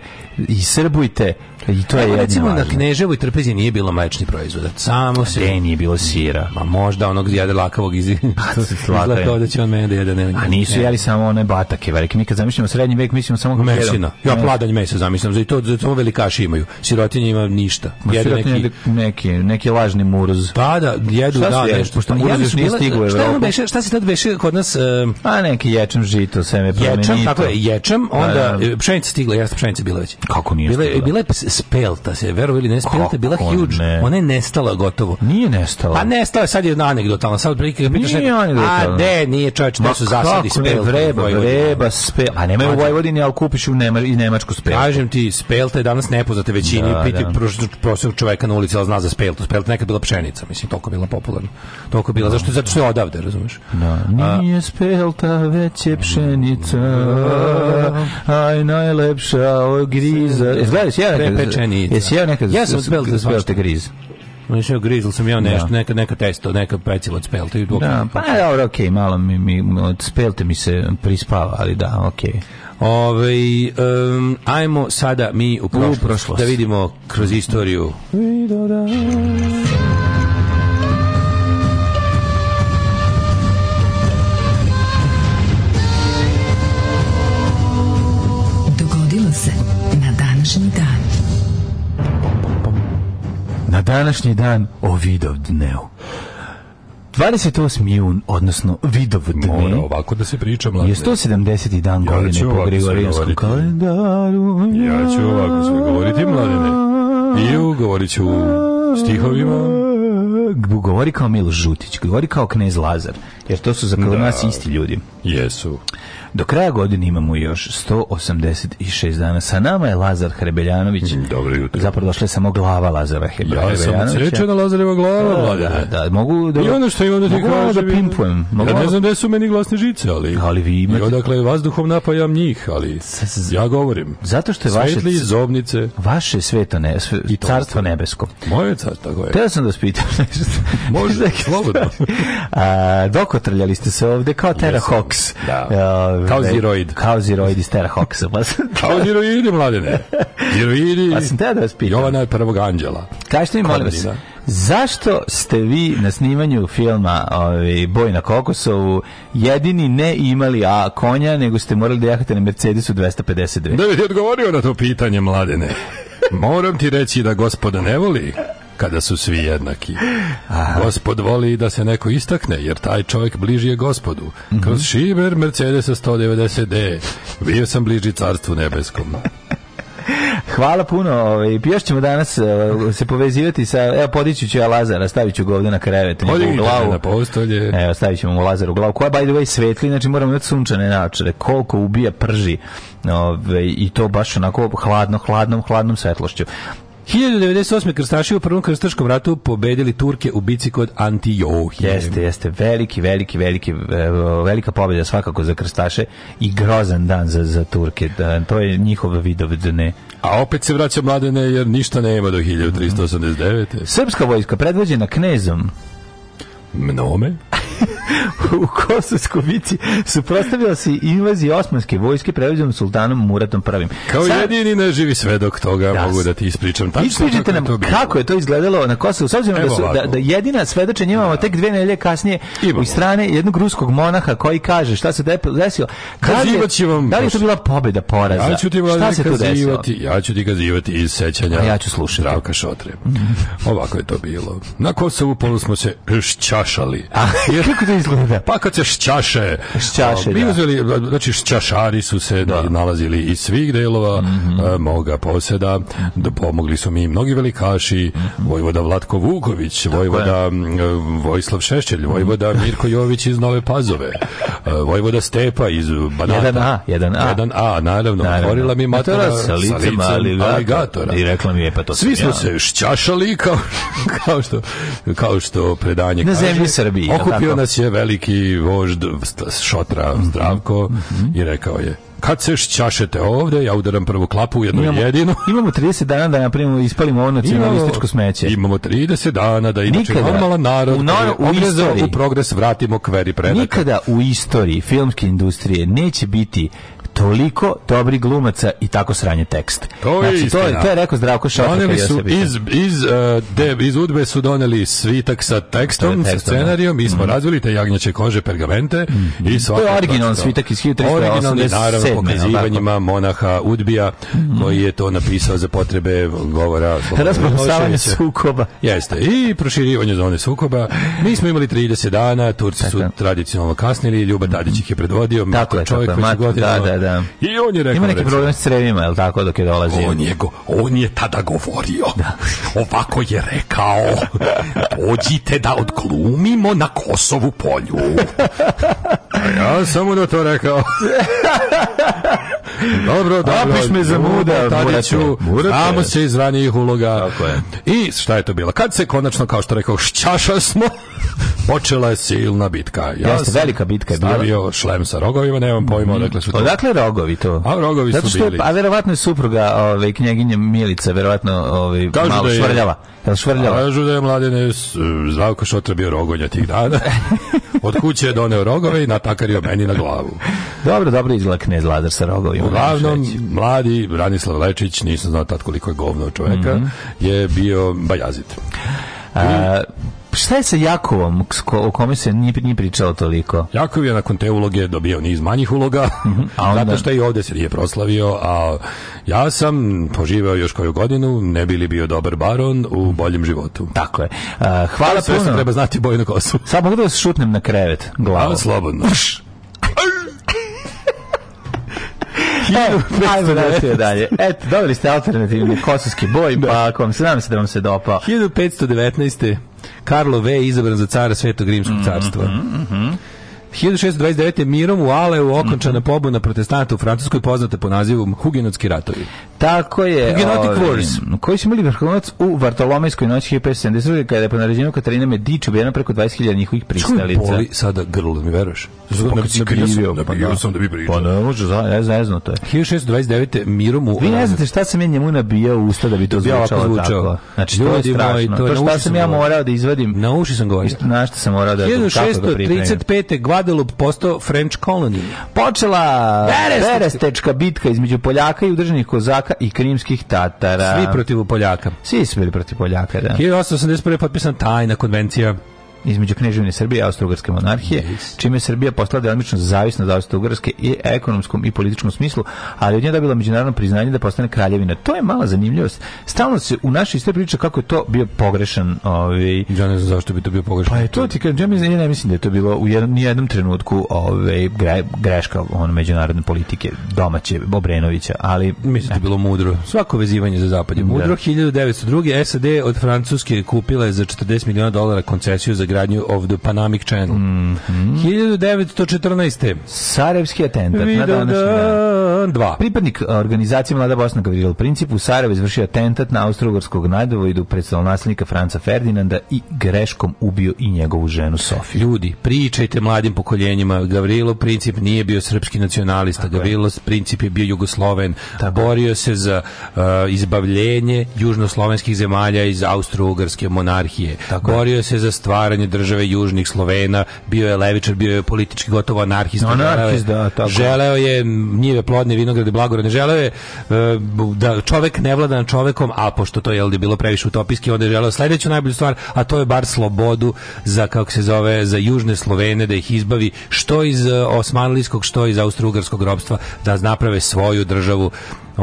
i srbujte I to je Evo, recimo važno. na Kneževoj trpezi nije bilo mlečni proizvoda. Samo se Gde nije bilo sira. Ma možda onog jade lakavog iz [laughs] pa, [laughs] izgleda kao da će on mene da jede ne. A nisu ne. jeli samo one batake, velike. Mi kad zamišljamo srednji vek mislimo samo mesina. Ja pladanj mesa zamišljam, za to za to velikaši imaju. Sirotinje ima ništa. Ma, jedu neki neki neki lažni muruz. Pa da, jedu šta da, da jeli? nešto. Pošto pa muruz još nije stigao Šta ono beše, šta se tad beše kod nas? Uh, A pa neki ječem žito, seme promenito. Ječem, tako je, ječam, da, onda da. pšenica stigla, jeste pšenica bila već. Kako nije? Bila je bila je Spelta se, verovali ne, Spelta bila Kako huge. Ona je nestala gotovo. Nije nestala. Pa nestala sad je anegdotalna, sad prilike pitaš neko. A de, nije čovjek, da su zasadi Spelta. Vreba, vreba, Spelta. A nema u Vojvodini, al kupiš u Nema, iz Nemačku Speltu. Kažem ti, Spelta je danas nepoznata većini, da, piti da. prosječnog čovjeka na ulici, al zna za Speltu. Spelta nekad bila pšenica, mislim, toliko bila popularna. Toliko bila, da. zašto zato što je odavde, razumeš? Da. Nije Spelta, već je pšenica. Aj najlepša ogriza. Izgledaš ja pečeni. Jesi jeo nekad? Ja sam spelt, spelt te griz. Znaš, ja grizl sam ja da. nešto, da. neka, neka testo, neka pecila od spelta. I dok, da, pa e, dobro, okej, okay, malo mi, mi, od spelte mi se prispava, ali da, okej. Okay. Ove, um, ajmo sada mi u prošlost, u prošlost. da vidimo kroz istoriju. Vidora. Da na današnji dan o vidov 28. jun, odnosno Vidov dne. Mora ovako da se priča, mladine. Je 170. dan ja godine po Grigorijanskom kalendaru. Ja ću ovako sve govoriti, mladine. I u, govorit ću u stihovima. Govori kao Miloš Žutić, govori kao Knez Lazar, jer to su za da, nas isti ljudi. Jesu. Do kraja godine imamo još 186 dana. Sa nama je Lazar Hrebeljanović. Mm, dobro jutro. Zapravo došla je samo glava Lazara Hrebeljanovića. Ja sam srećena da Lazareva glava. Da, da, da, mogu da, I ono što imam da ti da kažem. da pimpujem. Mogu ja ne znam da su meni glasne žice, ali, ali vi imate... I odakle vazduhom napajam njih, ali ja govorim. Zato što je vaše... Svetli zobnice. Vaše sveto ne, sve, I carstvo nebesko. Moje carstvo, tako je. Teo sam da spitam nešto. [laughs] Može, [laughs] slobodno. A, dokotrljali ste se ovde kao Tera Hox. Da. Ovaj, kao ziroid. Kao ziroid iz Terahoksa. Pa sam kao ziroidi, mladine. Ziroidi. Pa sam te da vas pitam. Jovana je prvog anđela. Kažete mi, molim vas, zašto ste vi na snimanju filma ovaj, Boj na Kokosovu jedini ne imali a konja, nego ste morali da jahate na Mercedesu 252? Da bi odgovorio na to pitanje, mladene. Moram ti reći da gospoda ne voli kada su svi jednaki. Gospod voli da se neko istakne, jer taj čovjek bliži je gospodu. Kroz šiber Mercedes 190D bio sam bliži carstvu nebeskom. Hvala puno. Ovaj još ćemo danas eh, se povezivati sa evo podići ću ja Lazara, stavit ću ga ovdje na krevet, u glavu. Na postolje. Evo stavićemo mu Lazaru glavu. Koja by the way svetli, znači moramo imati sunčane naočare. Koliko ubija prži. Ovaj i to baš onako hladno, hladnom, hladnom svetlošću. 1098. krstaši u prvom krstaškom ratu pobedili Turke u bici kod Antiohije. Jeste, jeste. Veliki, veliki, veliki, e, velika pobeda svakako za krstaše i grozan dan za, za Turke. Da, to je njihov vidov dne. A opet se vraća mladene jer ništa nema do 1389. Mm -hmm. Srpska vojska predvođena knezom Mnome [laughs] u Kosovskoj bici suprotstavila se invaziji osmanske vojske predvođenom sultanom Muratom I. Kao Sad, jedini ne živi svedok toga, da, mogu da ti ispričam. Tačno ispričajte nam kako je to izgledalo na Kosovu, s obzirom da, su, da, da, jedina svedočenja imamo da. tek dve nedelje kasnije Imamo. u strane jednog ruskog monaha koji kaže šta se desilo. Da li, je, vam, da li je to bila pobeda poraza? Ja ću ti šta se kazivati, ja ću ti kazivati iz sećanja. A pa ja ću slušati. Zdravka Šotre. Ovako je to bilo. Na Kosovu polu smo se šćašali. Jer Kako to izgleda? Pa kad se šćaše. Šćaše, mi da. uzeli, znači šćašari su se da. nalazili iz svih delova mm -hmm. moga poseda. Da pomogli su mi mnogi velikaši, mm -hmm. Vojvoda Vlatko Vuković, Tako Vojvoda je. Vojislav Šešelj, Vojvoda mhm. Mirko Jović iz Nove Pazove, Vojvoda Stepa iz Banata. 1A, 1A. 1A, naravno, naravno. otvorila mi matora sa licem aligatora. I rekla mi je, pa to Svi smo se šćašali kao, [laughs] kao, što, kao što predanje Na kaže, zemlji Srbiji. Okupio danas je veliki vožd šotra Zdravko mm -hmm. i rekao je kad se šćašete ovde, ja udaram prvu klapu u jednu imamo, jedinu. Imamo 30 dana da naprimo, da ispalimo ovo nacionalističko smeće. Imamo 30 dana da inače Nikada, normalan narod u, nor, u, istoriji, u progres vratimo kveri predak. Nikada u istoriji filmske industrije neće biti toliko dobri glumaca i tako sranje tekst. To je znači, istina. To je, to je rekao Zdravko Šafak. Oni su iz, iz, uh, de, iz Udbe su doneli svitak sa tekstom, sa da. scenarijom, mi smo mm. razvili te jagnjače kože pergamente. Mm. I to je originalan svitak iz 1387. Originalni, naravno, pokazivanjima monaha Udbija, mm. koji je to napisao za potrebe govora. Rasprosavanje sukoba. Jeste, i proširivanje zone sukoba. Mi smo imali 30 dana, Turci su tradicionalno kasnili, Ljuba Tadić ih je predvodio, tako je, čovjek tako, već da, da, da, da da. I on je rekao... Ima neki recimo, problem s crevima, je tako, dok je dolazio? On je, go, on je tada govorio. Da. [laughs] Ovako je rekao. Pođite da odglumimo na Kosovu polju. [laughs] A ja samo da to rekao. [laughs] Dobro, dobro. Opiš me za muda, Tadiću. Znamo se iz ranijih uloga. Tako je. I šta je to bilo? Kad se konačno, kao što rekao, šćaša smo, [laughs] počela je silna bitka. Ja Jeste, velika bitka je bila. Stavio šlem sa rogovima, nemam pojma mm. odakle su to. Odakle rogovi to? A rogovi Zato što, su bili. A verovatno je supruga ove, ovaj, knjeginje Milice, verovatno ove, ovaj, Kažu malo da je, švrljava. Jel švrljava? Kažu da je mladine Zdravko Šotra bio rogonja tih dana. [laughs] Od kuće je doneo rogove i natakario meni na glavu. Dobro, dobro izgleda knez Lazar sa rogovima. Uglavnom, mladi Branislav Lečić, nisam znao tad koliko je govno čoveka, mm -hmm. je bio bajazit. A, šta je sa Jakovom, o kome se nije, nije pričalo toliko? Jakov je nakon te uloge dobio niz manjih uloga, mm -hmm. a [laughs] onda... zato što i ovdje se nije proslavio, a ja sam poživeo još koju godinu, ne bili bio dobar baron u boljem životu. Tako je. A, hvala sve puno. Sve treba znati boju na kosu. Samo da vas šutnem na krevet glavu. A, slobodno. Uš! Ajmo dalje. Eto, dobili ste alternativni kosovski boj, da. pa ako vam se nadam da se da vam se dopao. 1519. Karlo V. izabran za cara Svetog Rimskog mm-hmm, carstva. Mm -hmm, mm -hmm. 1629. mirom u Aleu okončana mm -hmm. pobuna protestanta u Francuskoj poznata po nazivu Hugenotski ratovi. Tako je. Hugenotic Wars. Ovaj, koji su imali vrhunac u Vartolomejskoj noći 1572. kada je po naređenju Katarina Medić ubijena preko 20.000 njihovih pristalica. Čuj boli sada grlo, pa pa da mi veruješ? Zato pa, si krivio. Da, pa, sam da bi pričao. Pa ne može, ne zna, to je. 1629. mirom u... Vi ne znate šta sam ja njemu nabijao usta da bi to zvučalo tako. Znači, to je strašno. to, je, šta sam ja morao da izvadim. Na uši sam govorio. Na šta sam morao da... 1635. Guadeloupe postao French colony. Počela Berestečka bitka između Poljaka i udrženih kozaka i krimskih Tatara. Svi protiv Poljaka. Svi su bili protiv Poljaka, da. 1881. potpisana tajna konvencija između Kneževine Srbije i Austrougarske monarhije, yes. čime je Srbija postala delimično zavisna od Austrougarske i ekonomskom i političkom smislu, ali od nje dobila međunarodno priznanje da postane kraljevina. To je mala zanimljivost. Stalno se u našoj istoriji priča kako je to bio pogrešan, ovaj Ja ne znam zašto bi to bio pogrešan. Pa je to ti kažem, ja mislim, ne mislim da je to bilo u jednom ni trenutku ovaj greška on međunarodne politike domaće Obrenovića, ali mislim da je bilo mudro. Svako vezivanje za zapad je da. mudro. Da. 1902. SAD od Francuske kupila je za 40 miliona dolara koncesiju za gradnju of the Panamic Channel. Mm -hmm. 1914. Sarajevski atentat na današnji dan. Dva. Pripadnik e, organizacije Mlada Bosna Gavrilo Princip u Sarajevo izvršio atentat na austrougarskog nadovojidu predstavljenog Franca Ferdinanda i greškom ubio i njegovu ženu Sofiju. Ljudi, pričajte mladim pokoljenjima. Gavrilo Princip nije bio srpski nacionalista. Tako Gavrilo je. Princip je bio jugosloven. Tako. Borio se za uh, izbavljenje južnoslovenskih zemalja iz austrougarske monarhije. Tako Borio je. se za stvaranje stvaranje države južnih Slovena, bio je levičar, bio je politički gotovo anarhist. Anarhist, da, tako. Želeo je njive plodne vinograde blagorane, želeo je e, da čovek ne vlada nad čovekom, a pošto to je LD bilo previše utopijski, onda je želeo sledeću najbolju stvar, a to je bar slobodu za kako se zove za južne Slovene da ih izbavi što iz e, osmanlijskog, što iz austrougarskog robstva da naprave svoju državu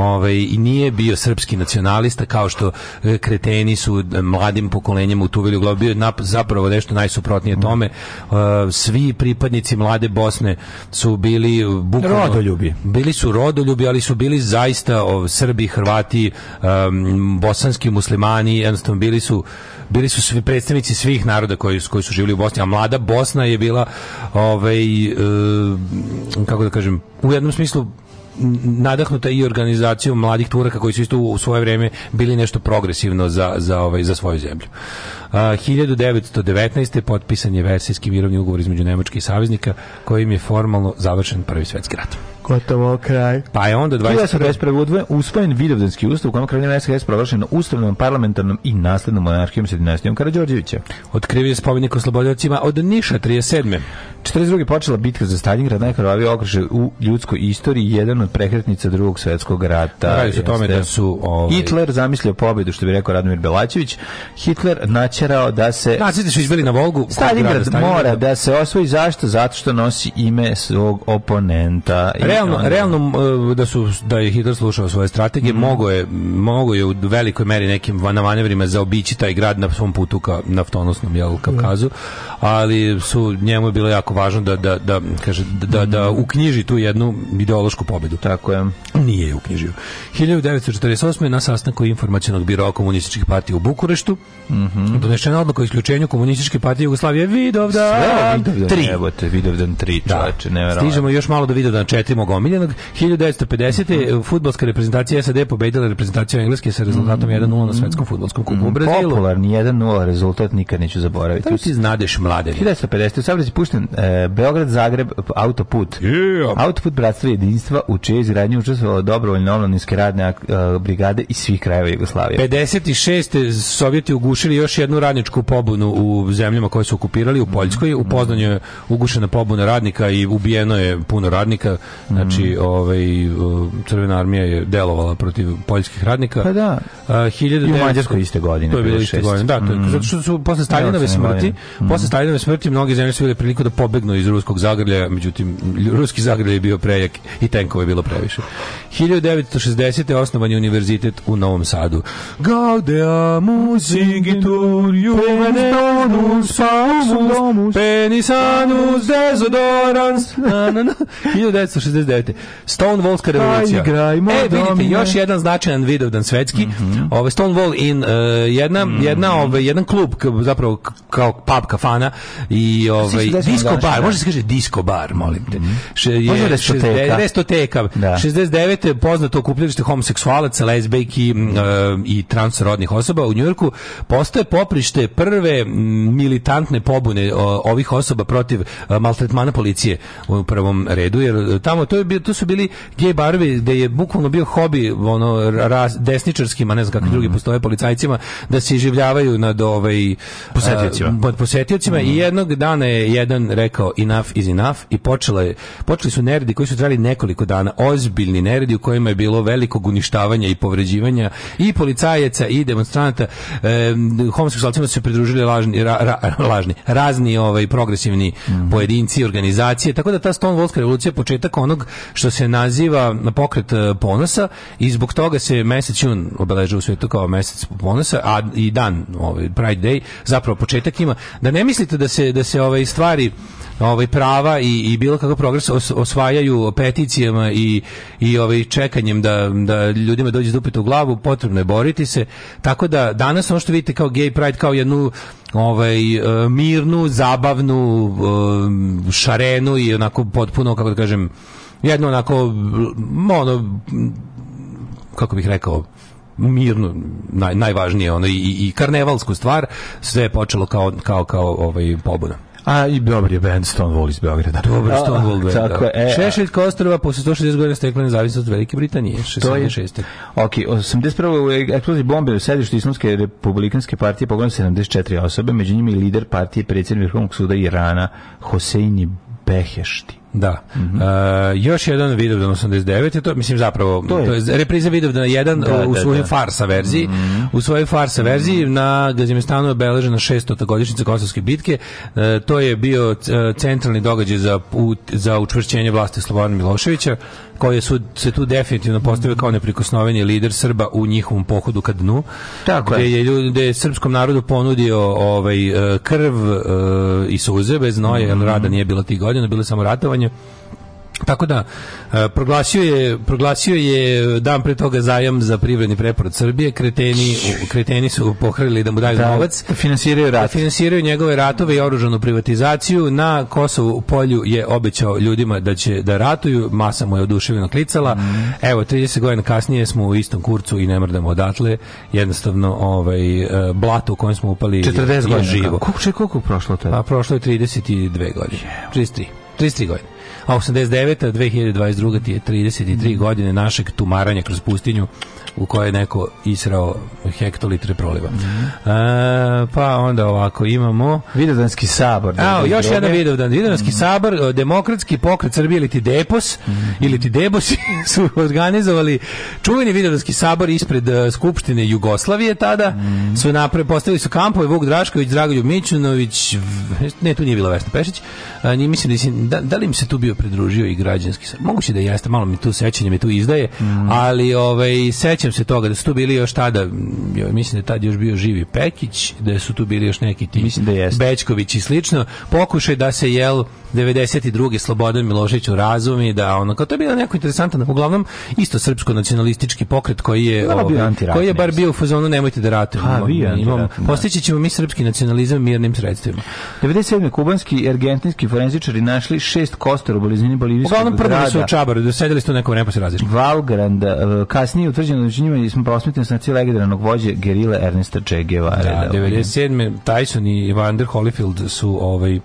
ove, ovaj, i nije bio srpski nacionalista kao što e, kreteni su e, mladim pokolenjem utuvili u glavu. Bio je zapravo nešto najsuprotnije mm. tome. E, svi pripadnici mlade Bosne su bili bukvalno... Rodoljubi. Bili su rodoljubi, ali su bili zaista o, Srbi, Hrvati, bosanski muslimani, jednostavno bili su bili su svi predstavnici svih naroda koji, su, koji su živjeli u Bosni, a mlada Bosna je bila ovaj, e, kako da kažem, u jednom smislu nadahnuta i organizacijom mladih Turaka koji su isto u svoje vrijeme bili nešto progresivno za, za, ovaj, za svoju zemlju. A, 1919. potpisan je versijski mirovni ugovor između Nemačke i saveznika kojim je formalno završen Prvi svetski rat. Gotovo kraj. Pa je onda 2021. usvojen Vidovdanski ustav, u kojem kraljevina SHS proglašena ustavnom, parlamentarnom i naslednom monarhijom sa dinastijom Karađorđevića. Otkriven je spomenik oslobodilcima od Niša 37. 42. počela bitka za Stalingrad, najkrvavi okršaj u ljudskoj istoriji, jedan od prekretnica drugog svetskog rata. Radi se o tome da su... Ovaj... Hitler zamislio pobedu, što bi rekao Radomir Belačević. Hitler načerao da se... Nacisti su izbili na Volgu. Stalingrad, Stalingrad mora da se osvoji. Zašto? Zato što nosi ime svog oponenta. Re realno, realno da su da je Hitler slušao svoje strategije, mm. mogo je mogao je u velikoj meri nekim manevrima zaobići taj grad na svom putu ka naftonosnom jel Kavkazu, mhm. ali su njemu je bilo jako važno da da da kaže da da, da mhm. uknjiži tu jednu ideološku pobedu. Tako je. Nije je uknjižio. 1948 na sastanku informacionog biroa komunističkih partija u Bukureštu mm -hmm. donešena odluka o isključenju komunističke partije Jugoslavije Vidovdan. 3. Vidovdan. Evo te Vidovdan 3, da. čoveče, da. Stižemo još malo do da Vidovdan 4, mog omiljenog 1950. Mm. futbolska reprezentacija SAD pobedila reprezentaciju Engleske sa rezultatom 1-0 mhm. na svetskom futbolskom kupu mm. u mhm. Brazilu. Popularni 1-0 rezultat nikad neću zaboraviti. Da ti znadeš mlade. 1950. U Sabrici pušten e, Beograd-Zagreb autoput. Yeah. Autoput bratstva jedinstva u čije izgradnje učestvovalo dobrovoljno omladinske radne uh, brigade iz svih krajeva Jugoslavije. 56. Sovjeti ugušili još jednu radničku pobunu u zemljama koje su okupirali u Poljskoj. Mhm. U Poznanju je ugušena pobuna radnika i ubijeno je puno radnika. Mm Znači, mm. ovaj, Crvena armija je delovala protiv poljskih radnika. Pa da. Uh, 1900, I u Mađarskoj iste godine. To je bilo iste godine. Da, to je, mm. zato što su posle Staljinove smrti, mm. posle Staljinove smrti mnogi zemlje su bile priliku da pobegnu iz ruskog zagrlja, međutim, ruski zagrlje je bio prejak i tenkova je bilo previše. 1960. osnovan je univerzitet u Novom Sadu. Gaudeamus sigiturium donus saumus penisanus desodorans na, na, na. 1960 1989. Stonewallska revolucija. Aj, e, vidite, domine. još jedan značajan vidovdan svetski. Mm -hmm. Ove, ovaj, Stonewall in uh, jedna, mm -hmm. jedna, ove, ovaj, jedan klub, zapravo kao pub kafana i ove, ovaj, disco bar, da. može se kaže disco bar, molim te. Mm -hmm. Še, je, može restoteka. restoteka. Da. 69. poznato okupljalište homoseksualaca, lezbejki mm -hmm. E, uh, i transrodnih osoba u Njujorku postaje poprište prve militantne pobune uh, ovih osoba protiv e, maltretmana policije u prvom redu, jer tamo to to, je, bio, to su bili gej barovi gde je bukvalno bio hobi ono, raz, desničarskim, a ne znam kakvi mm -hmm. drugi mhm. postoje policajcima, da se življavaju nad ovaj, posetiocima. A, posetiocima mm -hmm. i mhm. jednog dana je jedan rekao enough is enough i počela je, počeli su neredi koji su trajali nekoliko dana, ozbiljni neredi u kojima je bilo velikog uništavanja i povređivanja i policajaca i demonstranata e, homoseksualcima su se pridružili lažni, ra, ra, lažni razni ovaj progresivni mm -hmm. pojedinci organizacije tako da ta Stonewallska revolucija početak onog što se naziva pokret e, ponosa i zbog toga se mesec jun obeležava u svetu kao mesec ponosa, a i dan, ovaj Pride Day, zapravo početak ima. Da ne mislite da se da se ove ovaj stvari ovaj prava i, i bilo kakav progres os, osvajaju peticijama i i ovaj čekanjem da da ljudima dođe dupeta da u glavu, potrebno je boriti se. Tako da danas ono što vidite kao gay pride kao jednu ovaj e, mirnu, zabavnu e, šarenu i onako potpuno kako da kažem jedno onako ono kako bih rekao mirno naj, najvažnije ono i, i karnevalsku stvar sve je počelo kao kao kao ovaj pobuna a i dobar je band Stonewall iz Beograda. Dobar Stonewall band. Tako da. e, Šešeljka ostrava posle 160 godina stekla nezavisnost od Velike Britanije. 66. To je, ok, 81. u eksploziji bombe u sedištu Islamske republikanske partije pogledano 74 osobe, među njima i lider partije predsjednik Vrhovnog suda Irana Hoseini Behešti. Da. Mm -hmm. uh, još jedan Vidovdan 89. To, mislim zapravo, to je, to je repriza Vidovdana 1 da, u da, svojoj da, farsa verziji. Mm -hmm. U svojoj farsa verziji mhm. na Gazimestanu je obeležena 600. godišnjica Kosovske bitke. Uh, to je bio e, centralni događaj za, u, za učvršćenje vlasti Slobodana Miloševića koje su se tu definitivno postavio kao neprikosnoveni lider Srba u njihovom pohodu ka dnu. Tako gde je. Ljudi, gde je srpskom narodu ponudio ovaj e, krv e, i suze bez noje, jer rada mhm. nije bila tih godina, bilo je samo ratovanje Tako da e, proglasio je proglasio je e, dan pre toga zajam za privredni preporod Srbije, kreteni kreteni su pohrlili da mu daju da, novac, finansiraju rat, finansiraju njegove ratove i oružanu privatizaciju. Na Kosovu polju je obećao ljudima da će da ratuju, masa mu je oduševljeno klicala. Mm. Evo 30 godina kasnije smo u istom kurcu i ne mrdamo odatle. Jednostavno ovaj e, blato u kojem smo upali 40 godina živo. Kako koliko prošlo tada? A, pa, prošlo je 32 godine. 33. 33 godine a 89. 2022. ti je 33 godine našeg tumaranja kroz pustinju u kojoj je neko israo hektolitre proliva. Mm -hmm. e, pa onda ovako imamo... Vidovdanski sabor. Da A, još jedan Vidovdan. Vidovdanski mm -hmm. sabor, e, demokratski pokret Srbije ili ti Depos, mm -hmm. ili ti Debos [laughs] su organizovali čuveni Vidovdanski sabor ispred e, Skupštine Jugoslavije tada. Mhm. Su napre, postavili su kampove Vuk Drašković, Dragoljub Mićunović, ne, tu nije bila Vesna Pešić. A, e, nije, mislim da, si, da, da, li im se tu bio pridružio i građanski sabor? Moguće da jeste, malo mi tu sećanje mi tu izdaje, mhm. ali ovaj, sećam sećam se toga da su tu bili još tada, joj, mislim da je tad još bio živi Pekić, da su tu bili još neki ti da Bečković i slično, pokušaj da se jel 92. Slobodan Milošević razumi da ono kao to je bilo neko interesantno da uglavnom isto srpsko nacionalistički pokret koji je o, ovaj, koji je bar bio u fazonu nemojte da ratujemo ha, pa, imam da. postići ćemo mi srpski nacionalizam mirnim sredstvima 97. kubanski i argentinski forenzičari našli šest kostora u blizini bolivijskog grada uglavnom prvo da su u Čabaru dosedili su neko vreme pa se razišli Valgrand e, kasnije utvrđeno počinjivanje i smo prosmetili znači na cijel legendarnog vođe Gerile Ernesta Che Guevara. Da, 97. Da, Tyson i Evander Holyfield su ovaj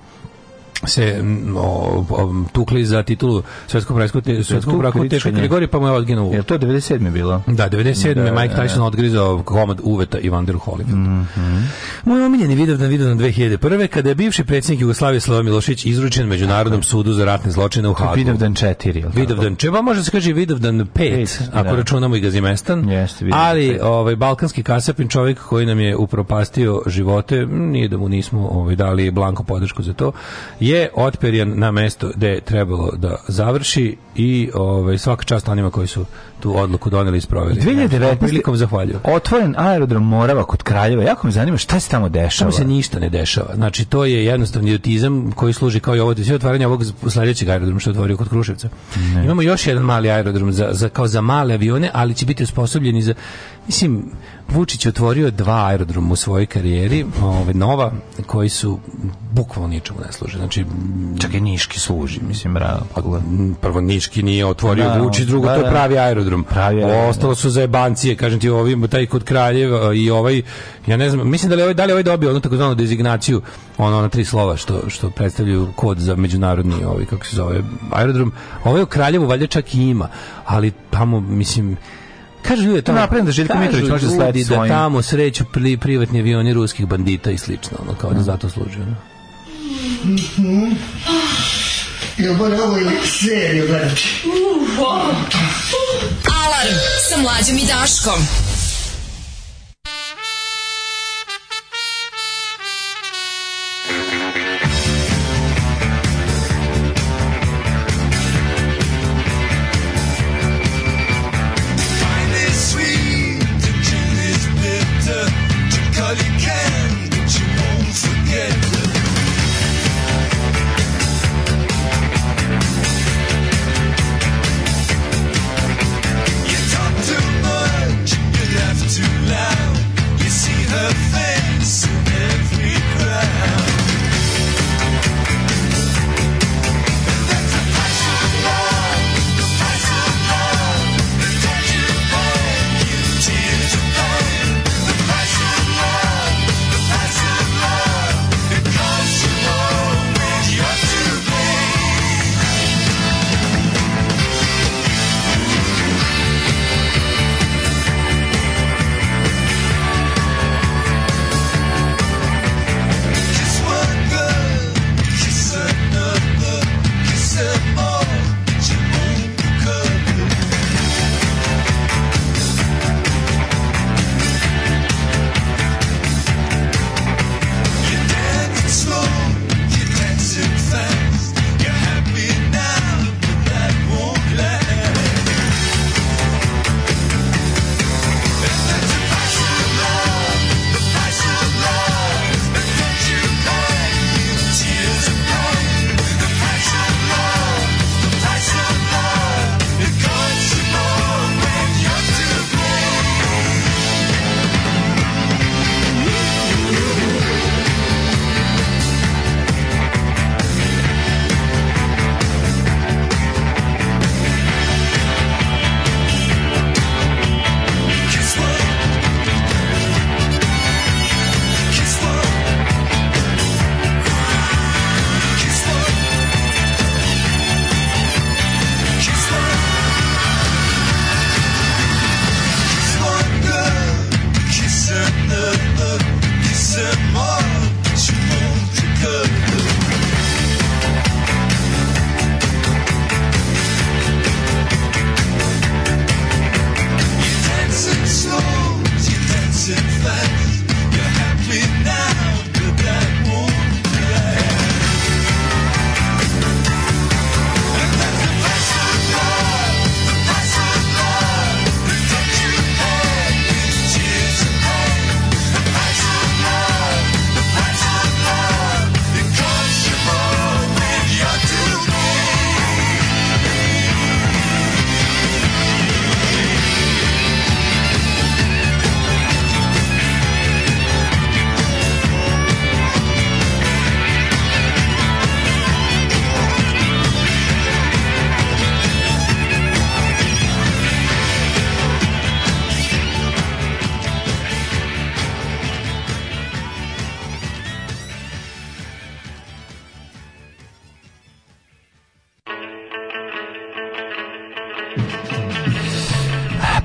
se no, tukli za titulu svetskog prvenstva svetskog braku teške kategorije pa mu je odginuo. Jel to 97 bilo? Da, 97 da, Mike da, Tyson da. odgrizao komad uveta i Vander Holyfield. Mm -hmm. Moj omiljeni video na video na 2001 kada je bivši predsjednik Jugoslavije Slobodan Milošević izručen međunarodnom sudu za ratne zločine u Hagu. Vidovdan 4, Vidovdan 4, pa može se kaže Vidovdan 5, ako da. računamo i Gazimestan. Jeste, ali ovaj balkanski kasapin čovjek koji nam je upropastio živote, nije da mu nismo ovaj dali blanko podršku za to. Je je otperjen na mesto gde je trebalo da završi i ovaj, svaka čast onima koji su tu odluku doneli i sproveli. 2019. prilikom zahvaljuju. Otvoren aerodrom Morava kod Kraljeva. Jako me zanima šta se tamo dešava. Tamo se ništa ne dešava. Znači to je jednostavni idiotizam koji služi kao i ovo sve otvaranje ovog sledećeg aerodroma što je otvorio kod Kruševca. Ne. Imamo još jedan mali aerodrom za, za kao za male avione, ali će biti osposobljeni za mislim Vučić je otvorio dva aerodroma u svojoj karijeri, ove ovaj, nova koji su bukvalno ničemu ne služe. Znači čak i Niški služi, mislim, pa, Prvo Niški nije otvorio da, Vučić, da, drugo da, to je da. pravi aerodrom aerodrom. Pravi, Ostalo su za jebancije, kažem ti, ovim, taj kod Kraljeva i ovaj, ja ne znam, mislim da li ovaj, da li ovaj dobio onu takozvanu dezignaciju, ono, ona tri slova što, što predstavljaju kod za međunarodni, ovaj, kako se zove, aerodrom. Ovaj u Kraljevu valjda čak i ima, ali tamo, mislim, Kaže ljudi da tamo napravim da Željko Mitrović može slediti da tamo sreću pri, privatni avioni ruskih bandita i slično, ono kao da zato služi. Ono. Mhm ili bolje ovo ili seriju gledati. Alarm sa mlađom i Daškom.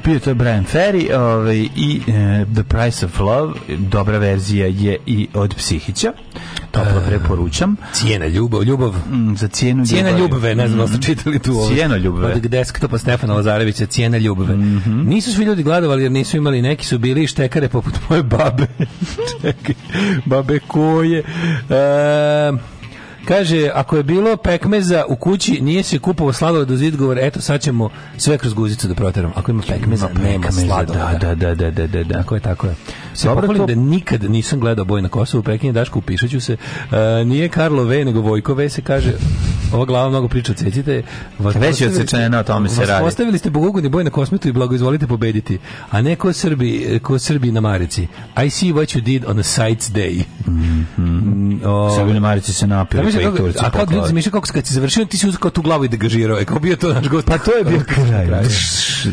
Bio to Brian Ferry ovaj, i uh, The Price of Love, dobra verzija je i od Psihića. Toplo e, preporučam. Cijena ljubav, ljubav. Mm, za cijenu ljubav. Cijena ljubave, ne znam, mm. ste mhm. čitali tu. Ovaj cijena ljubave. Od desktopa Stefana Lazarevića, cijena ljubave. Mm -hmm. Nisu svi ljudi gladovali jer nisu imali, neki su bili štekare poput moje babe. [laughs] Čekaj, babe koje? Uh, Kaže, ako je bilo pekmeza u kući, nije se kupovao sladoled uz izgovor, eto sad ćemo sve kroz guzicu da proteramo. Ako ima pekmeza, nema, pekmeza, nema sladoleda. Da, da, da, da, da, da. Tako je, tako je se Dobro, pohvalim to... da nikad nisam gledao boj na Kosovu, prekinje Daško, upišeću se. Uh, nije Karlo V, nego Vojko V se kaže, ova glava mnogo priča cecite. Već je odsečena, o tome se radi. Ostavili ste bogugodni boj na kosmetu i blago izvolite pobediti. A ne ko Srbi, ko Srbi na Marici. I see what you did on a sites day. Mm -hmm. [laughs] o, Srbi na Marici se napio. Da, pa kako, Turci a kako ljudi zmišlja kako kad si završio, ti si uzakao tu glavu i degažirao. E, kao bio to naš gost. Pa to je [laughs] bio kraj.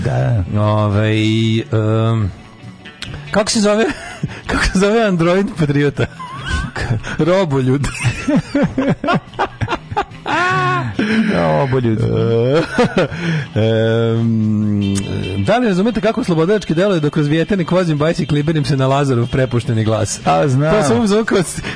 Da. Ove, ovaj, um, Kako se zove? [laughs] Kako se zove Android Patriota? [laughs] robo ljudi [laughs] no, obo ljudi. um, [laughs] da li razumete kako slobodački deluje dok kroz vjeterne kvozim bajci kliberim se na Lazarov prepušteni glas? A, znam. To sam um zvuk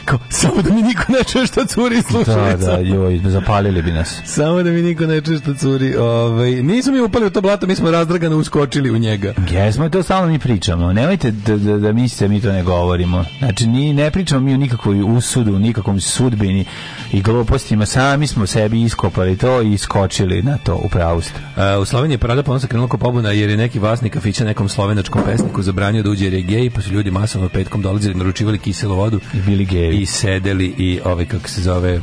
kao, samo da mi niko ne čuje što curi slušalica. Da, da, joj, zapalili bi nas. Samo da mi niko ne čuje što curi. Ovaj, nisu mi upali u to blato, mi smo razdragano uskočili u njega. Jesmo, to stalno mi pričamo. Nemojte da, da, da mislite da mi to ne govorimo. Znači, ni, ne pričamo mi o nikakvoj usudu, nikakvom sudbini i glupostima. Sami smo sebi iskopali to i iskočili na to u pravu u Sloveniji je parada ponosa krenula ko pobuna jer je neki vlasnik kafića nekom slovenačkom pesniku zabranio da uđe jer je gej, pa su ljudi masovno petkom dolazili, naručivali kiselu vodu i bili geji. I sedeli i ove, ovaj, kako se zove,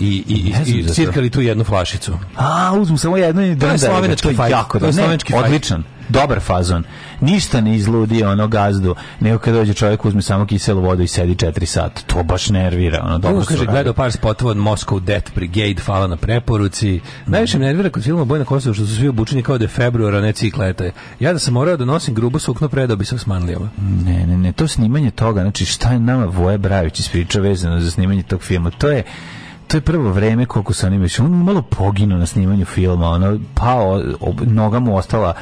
i i i, i cirkali tu jednu flašicu. A, uzmu samo jednu i drndaju. To da znači, da, slovenački fajt. Jako, da, je slovenski fajt. Odličan dobar fazon. Ništa ne izludi ono gazdu, nego kad dođe čovjek uzme samo kiselu vodu i sedi 4 sata. To baš nervira. Ono, dobro kaže, gledao par spotova od Moscow Death Brigade, hvala na preporuci. Najviše me nervira kod filma Bojna Kosova što su svi obučeni kao da je februara, ne cikleta. Ja da sam morao da nosim grubo sukno predao bi se osmanlijama. Ne, ne, ne, to snimanje toga, znači šta je nama Voje Bravić ispričao vezano za snimanje tog filma, to je to je prvo vreme koliko se on On malo poginuo na snimanju filma, ono, pao, ob, noga mu ostala,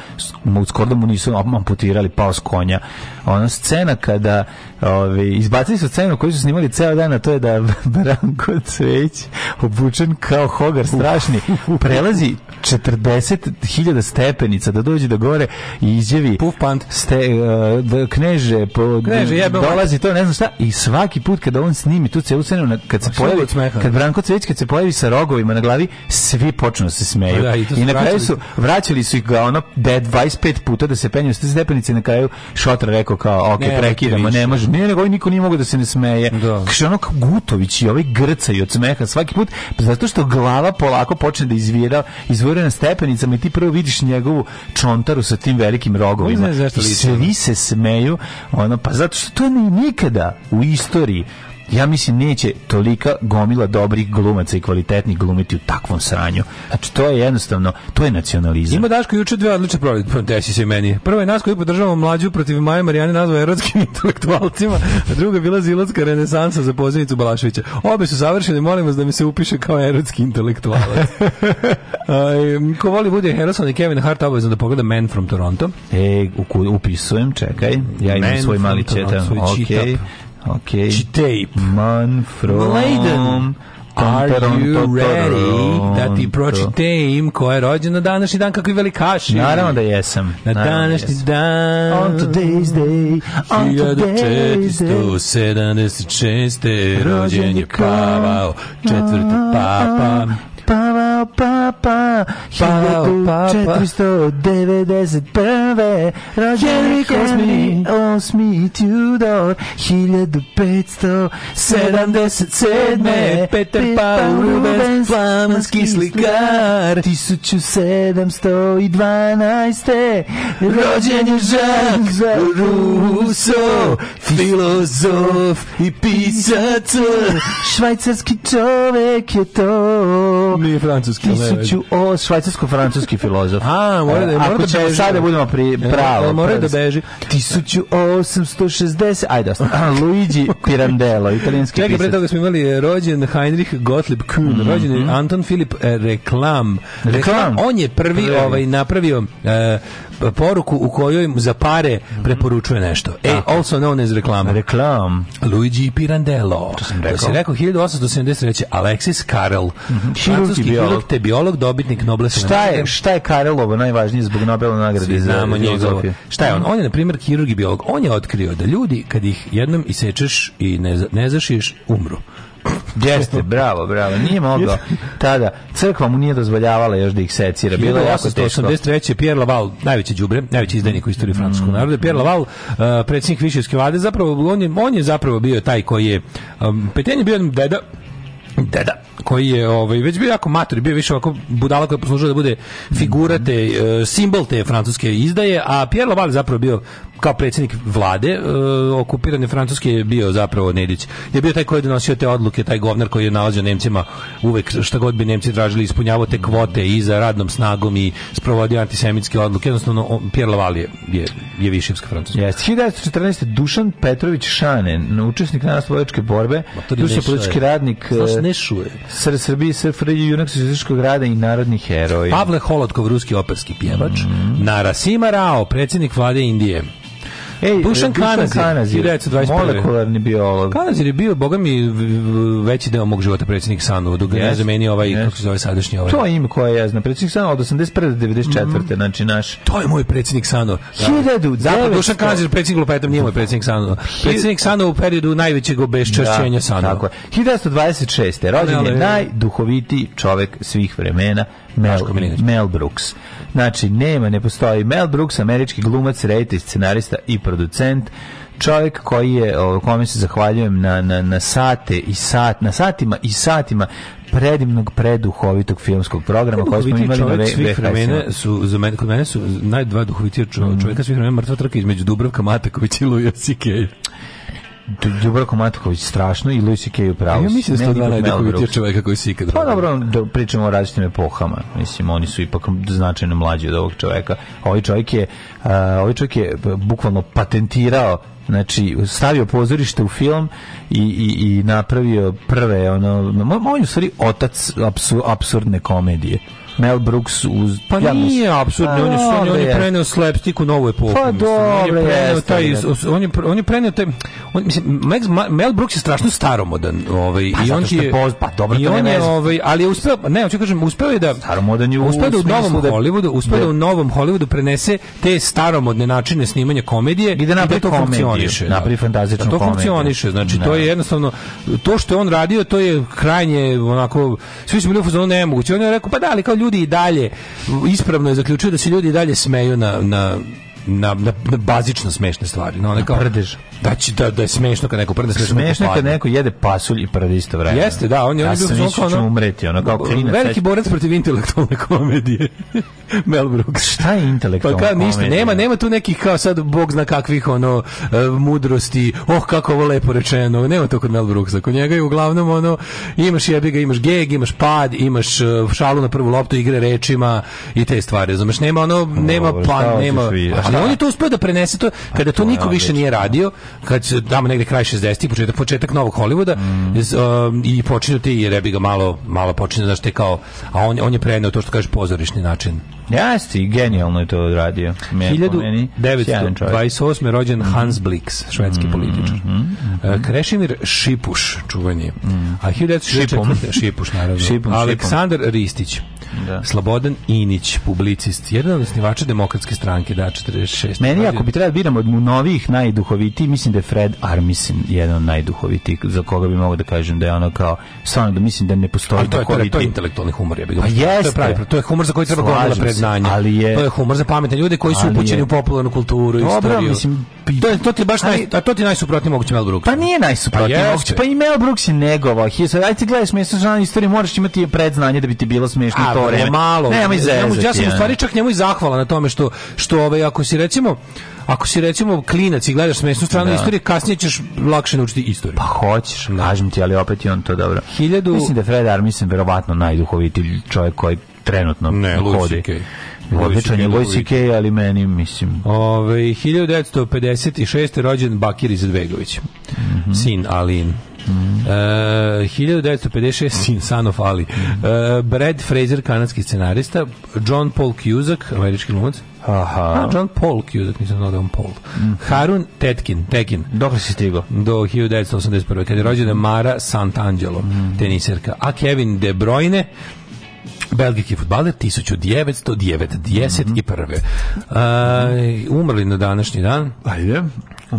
skoro da mu nisu amputirali, pao s konja. Ona scena kada Ovi, ovaj, izbacili su scenu koju su snimali ceo dan, a to je da [laughs] Branko Cveć, obučen kao hogar strašni, [laughs] prelazi 40.000 stepenica da dođe do gore i izjevi Puf pant. Ste, eh, da kneže, po, kneže dolazi to, ne znam šta, i svaki put kada on snimi tu celu scenu, kad se pojavi, kad Branko Slavko Cvejić kad se pojavi sa rogovima na glavi, svi počnu da se smeju. Da, I, I na kraju su, vraćali su ih ga ono 25 puta da se penju s te stepenice na kraju Šotra rekao kao, ok, ne, prekidamo, ne može. Nije nego niko nije mogao da se ne smeje. Da. Kaže ono Gutović i ovaj grcaju od smeha svaki put, zato što glava polako počne da izvira, izvira na stepenicama i ti prvo vidiš njegovu čontaru sa tim velikim rogovima. Ne, ne, I svi se smeju, ono, pa zato što to nikada u istoriji ja mislim neće tolika gomila dobrih glumaca i kvalitetnih glumiti u takvom sranju. Znači to je jednostavno, to je nacionalizam. Ima Daško juče dve odlične provedbe, pa, desi se i meni. Prva je nas koji podržavamo mlađu protiv Maje Marijane nazvao erotskim [laughs] intelektualcima, a druga je bila zilatska renesansa za pozivnicu Balaševića. Obe su savršene, molim vas da mi se upiše kao erotski intelektualac. [laughs] ko voli bude Harrison i Kevin Hart obavezno da pogleda Man from Toronto. E, upisujem, čekaj. Ja imam Man svoj mali četan. Okay. Okay. Chitape. Manfrom. Leiden. Are you ready da ti pročitam ko je rođena današnji dan kakvi velikaši? Naravno da jesam. Na da današnji dan. On today's day. On today's day. 1476. rođen je Pavao, četvrti papa. Pavao papa, 1491. Rođen Henry Osmi Tudor, 1577. Peter Paul Rubens, flamanski slikar, 1712. Rođen je Jacques Rousseau, filozof i pisac. Švajcarski čovek je to mi je francuski. Tisuću, o, švajcarsko-francuski filozof. [laughs] A, mora da, e, mora Ako da ćemo beži. sada da budemo pri, e, pravo. Ja, e, mora da beži. 1860, ajde, dosta. [laughs] Luigi Pirandello, italijanski pisac. Čekaj, pre toga smo imali rođen Heinrich Gottlieb Kuhn, mm -hmm. rođen Anton Filip Reklam. Reklam. Reklam. On je prvi, prvi. ovaj, napravio uh, poruku u kojoj za pare preporučuje nešto. E, also known as reklama. Reklam. Luigi Pirandello. To sam rekao. To da se rekao 1873. Alexis Carrel. Mm -hmm. Francuski biolog. te biolog, dobitnik Nobelove Šta je, šta je Carrelovo najvažnije zbog Nobelove nagrade znamo njegovo. Šta je on? On je, na primjer, hirurg i biolog. On je otkrio da ljudi, kad ih jednom isečeš i ne, ne zašiš, umru. Jeste, bravo, bravo. Nije mogao. Tada crkva mu nije dozvoljavala još da ih secira. Bilo je jako teško. 83. Pierre Laval, najveći đubre, najveći izdajnik u istoriji francuskog mm. naroda. Pierre Laval, uh, predsjednik Viševske vlade, zapravo on je, on je zapravo bio taj koji je um, Peten je bio deda deda koji je ovaj već bio jako mator, bio više ovako budala koji je poslužio da bude figura te mm. uh, simbol te francuske izdaje, a Pierre Laval zapravo bio kao predsjednik vlade uh, e, okupirane Francuske je bio zapravo Nedić. Je bio taj koji je donosio te odluke, taj govnar koji je nalazio Nemcima uvek šta god bi Nemci tražili, ispunjavao te kvote i za radnom snagom i sprovodio antisemitske odluke. Jednostavno, on, Pierre Laval je, je, je višivska Francuska. Yes. 1914. Dušan Petrović Šanen, učesnik narodno borbe, tu dušan politički radnik e, Nešuje. Sr Srbiji, Sr junak Socijalističkog rada i narodni heroj. Pavle Holotkov, ruski operski pjevač, mm -hmm. Narasimha Rao, predsjednik vlade Indije. Ej, Dušan Kanazir, Kanazir 1921. Molekularni biolog. Kanazir je bio, boga mi, veći deo mog života predsjednik Sanova, dok yes. ne zamenio ovaj, yes. kako se zove sadašnji ovaj. To je ime koje ja znam, predsjednik Sanova od 81. do 94. Mm Znači naš. To je moj predsjednik Sanova. Da. Hiljadu, Zato Dušan Kanazir, predsjednik Lupetom, nije moj predsjednik Sanova. Predsjednik Sanova u periodu najvećeg obeščašćenja da, Sanova. Tako je. 1926. Rođen je najduhovitiji čovek svih vremena, Mel, Mel Brooks. Znači, nema, ne postoji. Mel Brooks, američki glumac, reditelj, scenarista i producent, čovjek koji je, o kome se zahvaljujem na, na, na sate i sat, na satima i satima predivnog preduhovitog filmskog programa koji smo imali na svih vremena su za mene kod mene su najdva duhovitija mhm. čovjeka mm. svih vremena mrtva trka između Dubravka Matakovića i Luja Sikeja Dubravko Matković strašno i Luis Kay u pravu. Ja mislim da su dva najduhovitija čoveka koji si ikad Pa dobro, da pričamo o različitim epohama. Mislim, oni su ipak značajno mlađi od ovog čoveka. Ovi ovaj čovjek je, uh, ovaj čovjek je bukvalno patentirao znači stavio pozorište u film i, i, i napravio prve ono on je u stvari otac absurdne komedije Mel Brooks uz pa ja nije apsurdno pa on je on, on je preneo slapstick u novu epohu pa dobro on je preneo taj on je on je preneo taj on, mislim Mel Brooks je strašno staromodan ovaj pa, i on je poz, pa dobro i on je ovaj ali je uspeo ne hoću kažem uspeo je da staromodan je uspeo da u novom da, Hollywoodu uspeo da, u da- novom Hollywoodu prenese te staromodne načine snimanja komedije i da, da napravi to funkcioniše napravi fantastičnu da komediju to funkcioniše znači to je jednostavno to što je on radio to je krajnje onako svi su bili u fazonu nemoguće on je rekao pa da ali kao ljudi i dalje, ispravno je zaključio da se ljudi i dalje smeju na, na na, na, bazično smešne stvari. No, one kao, prdež da će da da je smešno kad neko prde smešno. Smešno kad neko jede pasulj i prde isto vreme. Jeste, da, on je ja on je bio zvuk da ono umreti, ono kao klinac. Veliki sad... borac protiv intelektualne komedije. [laughs] Mel Brooks. Šta je intelektualna Pa kao ništa, komedija. nema nema tu nekih kao sad bog zna kakvih ono e, mudrosti. Oh kako ovo lepo rečeno. Nema to kod Mel Brooksa. Kod njega je uglavnom ono imaš jebiga imaš geg, imaš pad, imaš e, šalu na prvu loptu, igre rečima i te stvari. Razumeš, nema ono nema plan, nema. Ali on je to uspeo da prenese to kada to niko više nije radio kad se tamo negde kraj 60-ih, početak, početak novog Hollywooda mm. z, um, i počinju ti, jer ja bi ga malo, malo počinju, znaš, te kao, a on, on je preneo to što kaže pozorišni način. Jeste, i genijalno je to odradio. 1928. rođen mhm. Hans Blix, švedski mm, političar. Mm, Krešimir Šipuš, čuvanje. Mm. A 1964. Šipuš, naravno. Šipom, Aleksandar Ristić. Da. Slobodan Inić, publicist, jedan od osnivača demokratske stranke, da, 46. Meni, ako bi trebalo da biram od novih najduhovitiji, mislim da je Fred Armisen jedan od najduhovitijih, za koga bi mogao da kažem da je ono kao, stvarno da mislim da ne postoji ali to je, je, to je intelektualni humor, ja bih pa jeste. To je, pravi, to je humor za koji treba gomila predznanje. Ali je, to je humor za pametne ljude koji su upućeni je, u popularnu kulturu i istoriju. Mislim, to, to ti baš ali, naj, to ti najsuprotnije moguće Mel Brooks. Pa nije najsuprotnije pa pa i Mel Brooks je negovao. Ajde ti gledaš mjesto žena istorije, moraš imati predznanje da bi ti bilo smiješno to njegovo vreme. Malo. Ne, ja, zezati, ja sam u stvari čak njemu i zahvala na tome što, što ovaj, ako si recimo ako si recimo klinac i gledaš smesnu stranu da. istorije, kasnije ćeš lakše naučiti istoriju. Pa hoćeš, kažem ti, ali opet i on to dobro. Hiljadu... Mislim da je Fred Armisen verovatno najduhovitiji čovjek koji trenutno ne, hodi. Odličan je Loj ali meni, mislim... Ove, 1956. rođen Bakir Izetbegović, mm -hmm. sin Alin. Mm. -hmm. Uh, 1956 Son of Ali. Mm -hmm. uh, Brad Fraser, kanadski scenarista. John Paul Cusack, američki glumac. Aha. A, John Paul Cusack, nisam znao da on Paul. Mm -hmm. Harun Tetkin, Tekin. Dok si stigao? Do 1981. Kad je rođena Mara Santangelo, mm. teniserka. A Kevin De Bruyne, belgijski futbaler 1991. Mm -hmm. Uh, umrli na današnji dan. Ajde.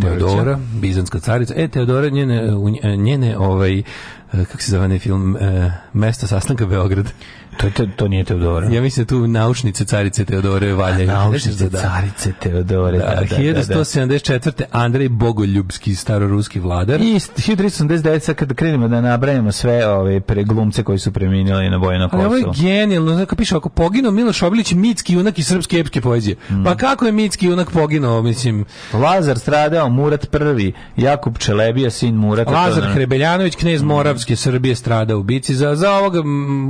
Teodora, bizantska carica. E, Teodora, njene, njene ovaj, Eh, kako se zove onaj film, eh, Mesto sastanka Beograd. To, to, to nije Teodora. Ja mislim da tu naučnice carice Teodore valjaju. Naučnice da, carice Teodore, da, da, da 1174. Da, da. Andrej Bogoljubski, staroruski vladar. I 1379. kada krenemo da nabrajemo sve ove preglumce koji su preminjali na bojeno Kosovo. Ali ovo je genijalno, znači piše, ako poginuo Miloš Obilić, mitski junak i srpske epske poezije. Mm. Pa kako je mitski junak poginuo, mislim? Lazar stradao, Murat prvi, Jakub Čelebija, sin Murata. Lazar Hrebeljanović, knez mm. Morav, Turske, Srbije strada u bici. Za, za ovog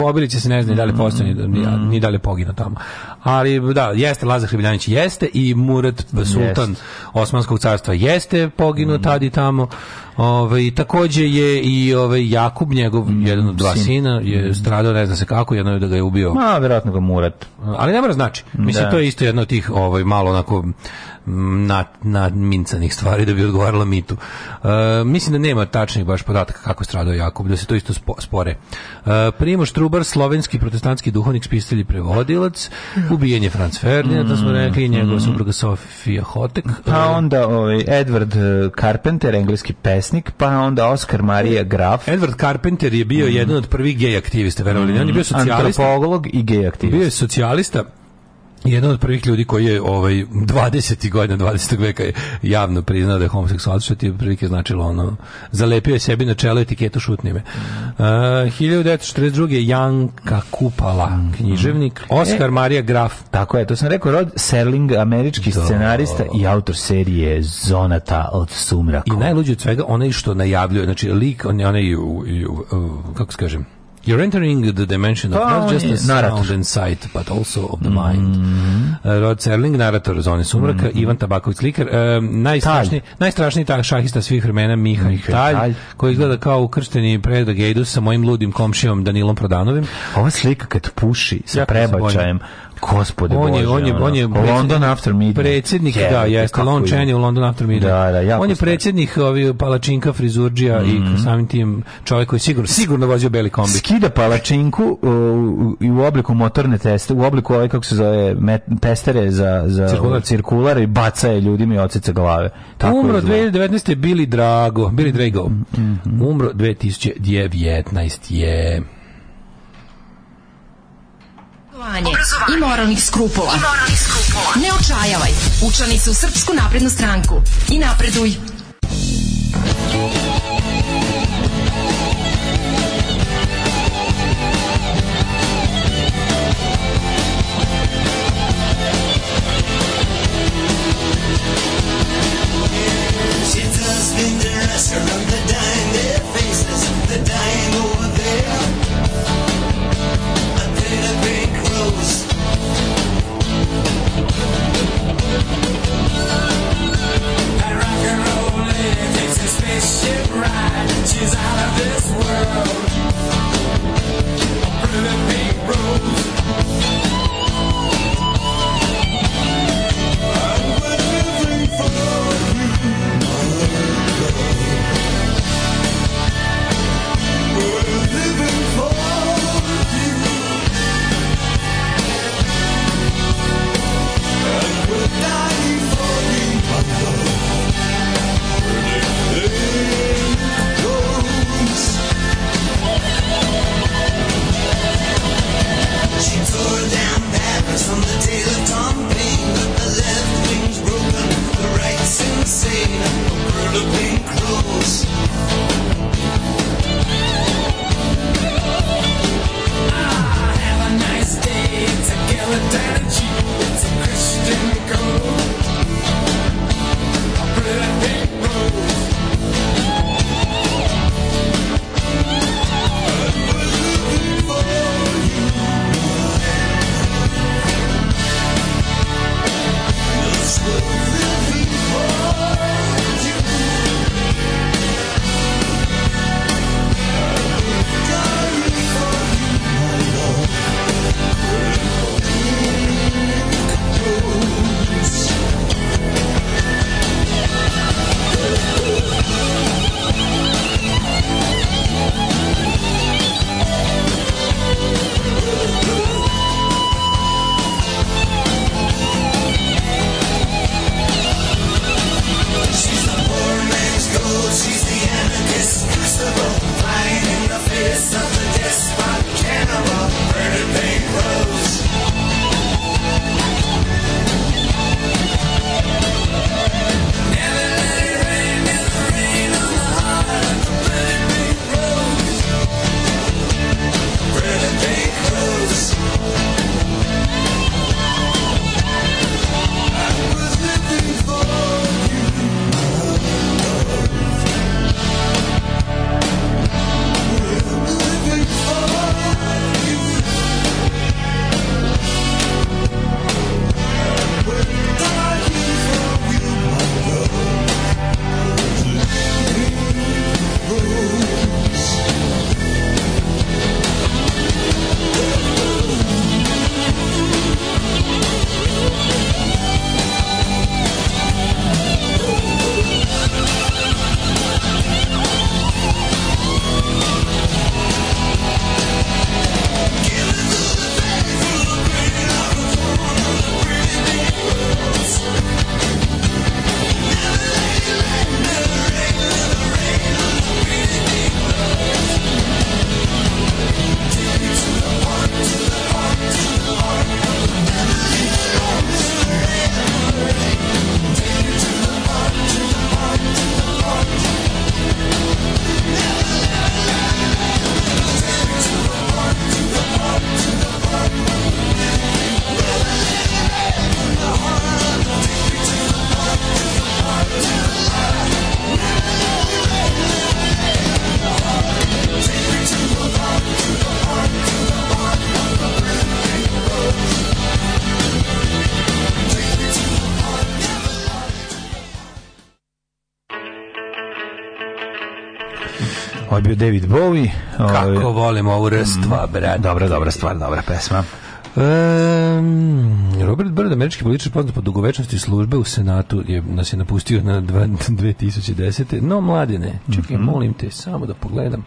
Obilića se ne zna ni da li postoji, ni, da- mm. ni da li je pogino tamo. Ali da, jeste Lazar Hribiljanić, jeste i Murad Sultan Osmanskog carstva jeste poginuo mm. tad i tamo. Ove, takođe je i ovaj Jakub njegov mm, jedan od dva sin. sina je mm. stradao ne zna se kako jedno je da ga je ubio. Ma verovatno ga Murat. Ali ne mora znači. Mislim da. to je isto jedno od tih ovaj malo onako na, na mincanih stvari da bi odgovarala mitu. E, mislim da nema tačnih baš podataka kako je stradao Jakub, da se to isto spo, spore. E, Primoš Trubar, slovenski protestantski duhovnik, spisatelj i prevodilac, ubijen je Franz Ferdinand, mm, to smo mm-hmm. rekli, njegova mm. supruga Sofia Hotek. Pa e, onda ovaj, Edward e, Carpenter, engleski pes pesnik, pa onda Oskar Marija e, Graf. Edward Carpenter je bio mm. jedan od prvih gej aktivista, verovali, mm. on je bio socijalista. Antropolog i gej aktivista. Bio je socijalista, jedan od prvih ljudi koji je ovaj 20. godina 20. veka je javno priznao da je homoseksualac što ti je prilike značilo ono zalepio je sebi na čelo etiketu šutnime. Uh, 1942. Janka Kupala, mm. književnik, e, Oskar e, Marija Graf. Tako je, to sam rekao Rod Serling, američki Do. scenarista i autor serije Zonata od sumraka. I najluđe od svega onaj što najavljuje, znači lik onaj, onaj, onaj kako se kažem, You're entering the dimension of pa, not just the sound and sight, but also of the mind. Mm-hmm. Uh, Rod Serling, narator Zone sumraka, mm-hmm. Ivan Tabaković Likar, um, najstrašniji, tak šahista svih vremena Miha Talj, koji izgleda kao ukršteni predak Gejdu sa mojim ludim komšijom Danilom Prodanovim. Ova slika kad puši sa ja prebačajem, Gospode on je, Bože, on je, on je ono. London After Midnight. Predsjednik, Jel, da, jeste, Lon u London After Midnight. Da, da, on je predsjednik ovih palačinka, frizurdžija mm -hmm. i mhm. samim tim čovjek koji sigurno, sigurno vozio beli kombi. Skida palačinku uh, i u, u obliku motorne teste, u obliku ove, kako se zove, met, testere za, za cirkular. Ovaj cirkular i baca je ljudima i ocica glave. Tako Umro je 2019. je Billy Drago, Billy Drago. Mm -hmm. Umro 2019. je obrazovanje i moralnih skrupula. Ne očajavaj, učlani se u Srpsku naprednu stranku i napreduj. Bowie. Ovaj- Kako volim ovu restva, mm. brate. Dobra, dobra stvar, dobra pesma. Um, Robert Byrd, američki političar poznat po dugovečnosti službe u Senatu, je nas je napustio na 2010. [laughs] No, mladine, čekaj, mm -hmm. molim te, samo da pogledam.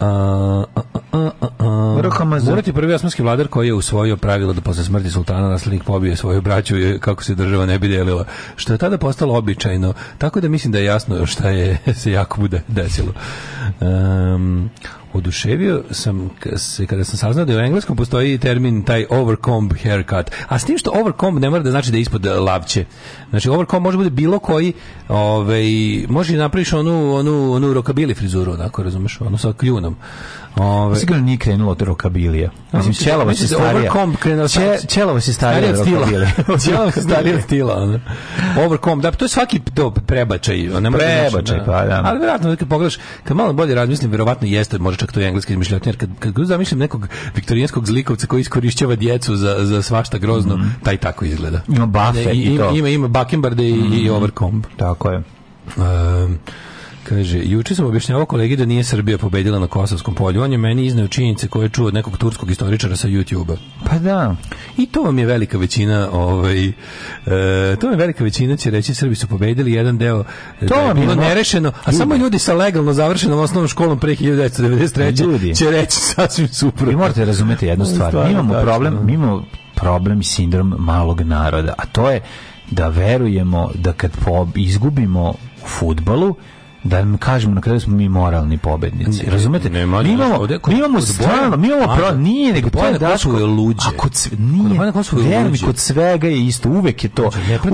Uh, Murat je prvi osmanski vladar koji je usvojio pravilo da posle smrti sultana naslednik pobije svoju braću i kako se država ne bi delila, što je tada postalo običajno, tako da mislim da je jasno šta je [laughs] se jako bude desilo. Um, oduševio sam se kada sam saznao da je u engleskom postoji termin taj overcomb haircut. A s tim što overcomb ne mora da znači da je ispod eh, lavče. Znači overcomb može bude bilo koji, ovaj može i napraviš onu onu onu rokabili frizuru, onako razumeš, onu sa kljunom. Ove... Ovaj- pa sigurno nije krenulo od rokabilija. Mislim, Čelova se da starija. Overcomb krenuo Če, Čelova [laughs] se starija od rokabilija. Čelova se starija od stila. Overcomb, da, to je svaki to prebačaj. Ne prebačaj, znači, da. pa da. Ali vjerojatno, kad pogledaš, kad malo bolje razmislim, vjerovatno jeste, može čak to je engleski izmišljotin, jer kad, kad god zamišljam nekog viktorijanskog zlikovca koji iskorišćava djecu za, za svašta grozno, mm -hmm. taj tako izgleda. Ima bafe i, i, to. Ima, ima Bakembarde i, mm -hmm. i mhm. Overcomb. Tako je. Um, Kaže, juče sam objašnjavao kolegi da nije Srbija pobedila na Kosovskom polju. On je meni izneo činjenice koje čuo od nekog turskog istoričara sa YouTube-a. Pa da. I to vam je velika većina, ovaj, e, to vam je velika većina će reći Srbi su pobedili jedan deo e, to da je bilo nerešeno, a ljudi. samo ljudi sa legalno završenom osnovnom školom pre 1993. Ljudi. će reći sasvim suprotno. Vi morate razumeti jednu stvar. mi imamo tačno. problem, mi imamo problem i sindrom malog naroda, a to je da verujemo da kad izgubimo u futbalu, da kažemo kažem na kraju smo mi moralni pobednici. Razumete? Ne, mi imamo ovde, mi imamo stvarno, mi imamo pro, nije nego to je Daško je luđe. A kod sve, nije. Kod Daško je luđe. Kod svega je isto, uvek je to.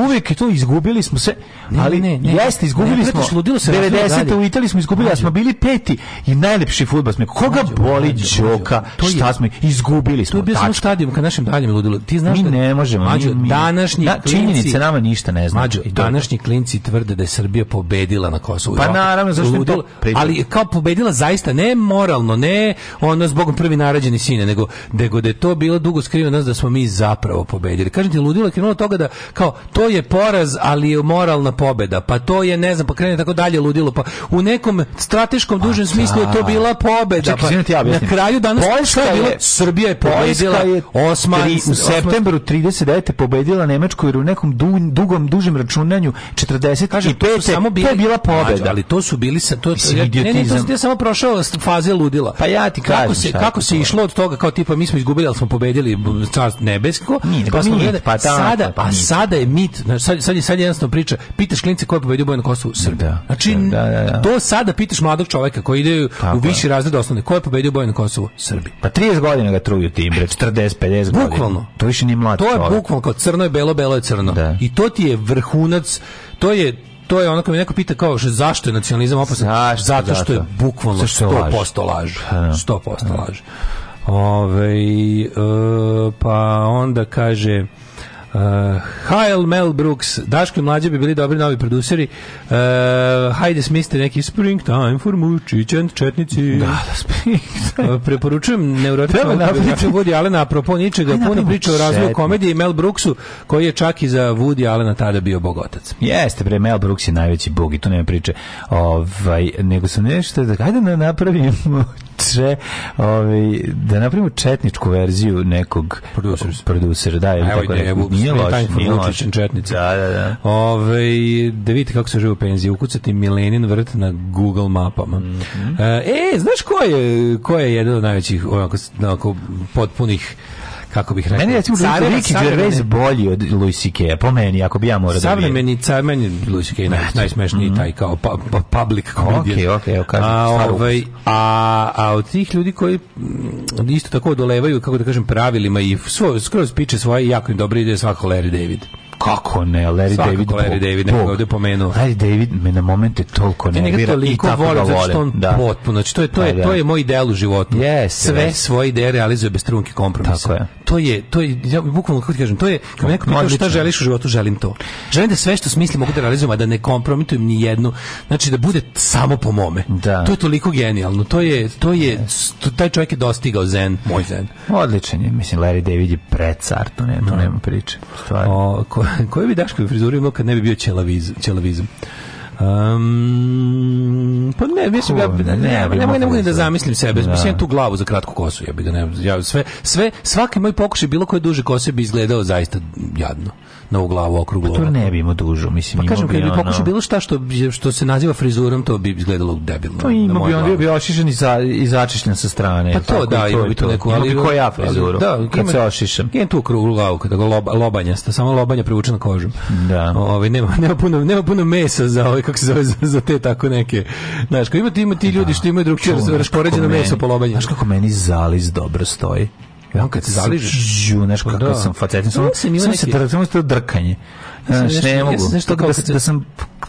Uvek je to izgubili smo se, ali ne, ne, jeste izgubili smo. 90 u Italiji smo izgubili, a smo bili peti i najlepši fudbal smo. Koga boli Đoka? Šta smo izgubili smo? To je bio samo stadion kad našim daljem ludilo. Ti znaš mi ne možemo. Mađo, da, klinci... činjenice nama ništa ne znači. Mađo, današnji klinci tvrde da je Srbija pobedila na Kosovu. Pa naravno, zašto Ludilo, to, ali kao pobedila zaista ne moralno, ne ona zbog prvi narađeni sine, nego nego da je to bilo dugo skriveno da smo mi zapravo pobedili. Kažete ludilo je krenulo toga da kao to je poraz, ali je moralna pobeda. Pa to je ne znam, pa krene tako dalje ludilo, pa u nekom strateškom pa dužem smislu je to da. bila pobeda. Čekaj, pa, ja na kraju danas Poljska je, bila, Srbija je pobedila je Osman, tri, u septembru 39 pobedila Nemačku jer u nekom dugom dužem računanju 40 Kažem, to, pete, samo bili, to je bila pobeda. Ali to su bili sa to Mislim, ja, ne, ne, to sam samo prošao faze ludila. Pa ja ti kažem kako se kako se išlo od toga kao tipa mi smo izgubili al smo pobedili carstvo nebesko. Nije, pa smo mit, pa tam, da, sada pa, pa sada je mit, znači sad sad je sad jednostavno priča. Pitaš klince ko je pobedio Bojanu Kosovu Srbija. Da, znači da, da, da. to sada pitaš mladog čoveka koji ide Tako u viši razred osnovne ko je pobedio Bojanu Kosovu Srbija. Pa 30 godina ga truju tim bre, 40, 50 godina. Bukvalno. To više nije mlad. To je bukvalno kao crno je belo, belo je crno. Da. I to ti je vrhunac to je to je onako mi neko pita kao zašto je nacionalizam opasan? Zašto, zato što je bukvalno 100% laž. 100% pa da. da. laž. Ove, e, pa onda kaže Uh, Hyle Mel Brooks, Daško i Mlađe bi bili dobri novi produseri. Uh, hajde smislite neki spring time for Mučić and Četnici. Da, da, [laughs] uh, Preporučujem neurotičnu biografiju Woody Allena, apropo ničega, Ajde, puno priča o razvoju komedije i Mel Brooksu, koji je čak i za Woody Allena tada bio bogotac. Jeste, bre, Mel Brooks je najveći bog i tu nema priče. Ovaj, nego sam nešto da, hajde da napravimo če, ovaj, da napravimo četničku verziju nekog producers. producera. Da, je Evo, tako nešto nije loš, nije loš. Četnica. Da, da, da. Ove, ovaj, da vidite kako se žive u penziji. Ukucati Milenin vrt na Google mapama. Mm -hmm. e, znaš ko je, ko je jedan od najvećih ovako, ovako potpunih kako bih rekao. Meni recimo Ricky Gervais bolji od Louis C.K. po meni, ako bi ja morao da vidim. Savremeni car meni Louis C.K. naj, najsmešniji mm -hmm. taj kao pa, pa, public comedian. Okej, okay, okay, kažem, a, ovaj, a, a od tih ljudi koji mm, isto tako dolevaju, kako da kažem, pravilima i svo, skroz piče svoje jako im dobro ide svako Larry David kako ne, Larry Svakako David. Larry Bog, David, Bog. ovde pomenuo. Larry David me na momente toliko ne nervira i tako volim, ga znači, volim. on da. potpuno, znači to je, to da, je, da. to je moj ideal u životu. Yes, Sve yes. svoje ideje realizuje bez trunke kompromisa. Tako je. To je, to je, ja bukvalno kako da ti kažem, to je, kad me neko pitao šta želiš u životu, želim to. Želim da sve što smislim mogu da realizujem, a da ne kompromitujem ni jednu, znači da bude samo po mome. Da. To je toliko genijalno, to je, to je, to, taj čovjek je dostigao zen, moj zen. Odličan je, mislim, Larry David je precar, to, ne, to nema priče. Stvarno. O, ko, [laughs] koji bi Daškovi frizuru imao kad ne bi bio ćelaviz, ćelavizom? Um, pa ne, mislim ja ne, ne, ne, ne mogu da zamislim sebe. Da. Mislim tu glavu za kratku kosu, ja bih da ne, ja sve sve svaki moj pokušaj bilo koje duže kose bi izgledao zaista jadno na glavu okruglo. Pa to ne bi imao dužu, mislim. Pa kažem, kad bi ono... pokušao bilo šta što, što se naziva frizurom, to bi izgledalo debilno. To pa ima bi, on bi ošišen i, za, i začišljen sa strane. Pa to, da, ima bi to neku... Ima bi ko ja frizuru, da, kad ima, se ošišem. Ima tu okruglu glavu, kada ga loba, lobanjasta, samo lobanja privučena kožom. Da. Ove, ovaj, nema, nema, puno, nema puno mesa za ove, ovaj, kako se zove, za, za te tako neke. Znaš, kao ima ti, ima ti da. ljudi da. što imaju drugčije raspoređeno meso po lobanju. Znaš kako meni zaliz dobro stoji? I on kad se zaližeš, žu, znaš pa kako da. sam facetin, sam, sam, sam, neki... se dr, sam to drkanje. Znaš, ne, mogu. Ja da, da, da sam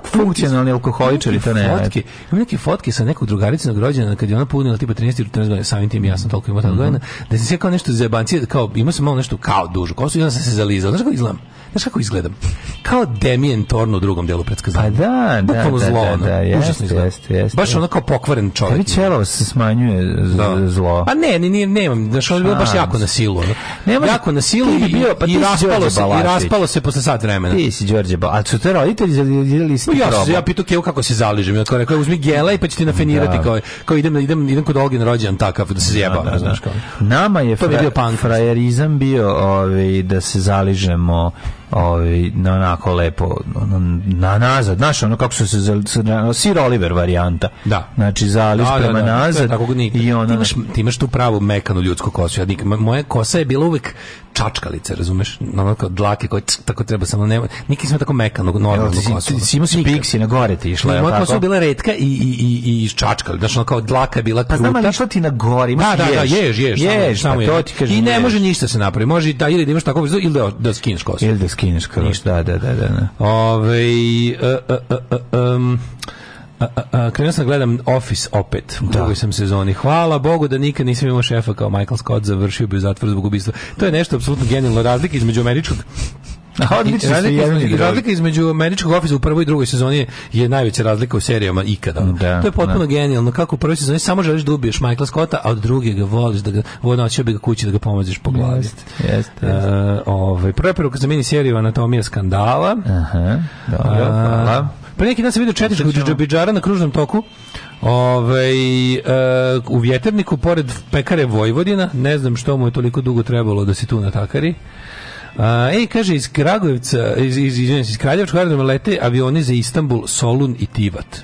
funkcionalni alkoholičar i to ne. Fotke, imam neke fotke sa nekog drugarice rođena kad je ona punila tipa 13 ili 14 godina, samim tim ja sam toliko imao tada mm -hmm. godina, da se sve kao nešto zebancije, kao ima sam malo nešto kao dužu kosu i onda sam se zalizao. Znaš kako izgledam? znaš kako izgledam? Kao Demian Torn u drugom delu predskazanja. Pa da, Bukalo da, da, zlo, da, da, da, jeste, jeste, jeste, jeste. Baš ono kao pokvaren čovjek. Tebi čelo se smanjuje da. zlo. Pa ne, ne, ne, nemam, znaš, ovo je bilo baš jako na silu. Ono. Nemaš, jako na silu i, bio, pa i, raspalo se, i raspalo se posle sat vremena. Ti si Đorđe Balašić. A su te roditelji zalidili ste pa ja, probao? Ja pitao Kevu kako se zaližem. Ja rekao, uzmi gela i pa će ti nafenirati. Da. Kao, kao idem, idem, idem kod Olgin rođen takav da se zjebam. Da, da, da, znaš, kao. Nama je, to bio punk. frajerizam bio ove, ovaj, da se zaližemo ovaj na onako lepo na nazad znaš ono kako su se Sir Oliver varijanta da znači za da, da, prema da, da, nazad tako i ona ti imaš, ti imaš tu pravu mekanu ljudsku kosu ja nikad moja kosa je bila uvek čačkalice razumeš na kao dlake koje ck, tako treba samo nema nikad sam tako mekanu normalnu Evo, kosu ti, ima si piksi na gore ti išla moja kosa bila retka i i i i iz čačkali znači ono kao dlaka je bila kruta pa znam ali išla ti na gore imaš da, da, jež da, jež samo, samo pa i ne može ništa se napravi može da ili da imaš tako ili da, da skineš kosu ili da kineska kroz. da, da, da. da. Ove, uh, uh, krenuo sam da gledam Office opet u da. drugoj sam sezoni. Hvala Bogu da nikad nisam imao šefa kao Michael Scott završio bi zatvor zbog ubistva. To je nešto apsolutno genijalno razlika između američkog Odlično razlika, između, razlika između američkog ofisa u prvoj i drugoj sezoni je najveća razlika u serijama ikada. Da, to je potpuno da. genijalno. Kako u prvoj sezoni samo želiš da ubiješ Michaela Scotta, a od druge ga voliš da ga odnosio bi ga kući da ga pomoziš po glavi. Jeste, jeste. E, Jest. Uh, ovaj, prva peruka za mini seriju Anatomija skandala. Aha, dobro, e, hvala. Uh, Pre neki dan sam vidio četničkog džabidžara na kružnom toku. Ovaj uh, u vjeterniku pored pekare Vojvodina, ne znam što mu je toliko dugo trebalo da se tu natakari. Uh, kaže, iz Kragujevca, iz, iz, iz, iz Kraljevačkog aerodroma lete avioni za Istanbul, Solun i Tivat.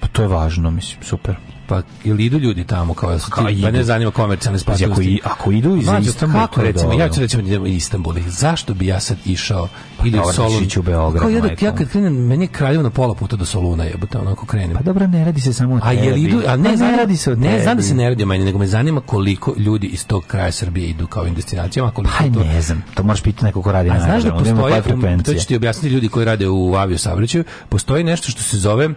Pa to je važno, mislim, super pa ili idu ljudi tamo kao su pa idu. ne zanima komercijalne spasnosti. Znači, ako, ako idu iz kako, recimo, ja ću recimo da idemo iz Istanbul, Zašto bi ja sad išao pa ili pa, u Solun? U Beograd, kao ja, da, ja kad krenem, meni je na pola puta do Soluna jebote, onako krenem. Pa dobro, ne radi se samo o tebi. A jel idu, a ne, pa, ne radi se o tebi. Ne, znam da se ne radi o meni, nego me zanima koliko ljudi iz tog kraja Srbije idu kao ovim destinacijama, koliko pa, to. ne znam, to moraš pitati neko ko radi a, na znaš da postoje, to ću ti objasniti ljudi koji rade u avio saobraćaju, postoji nešto što se zove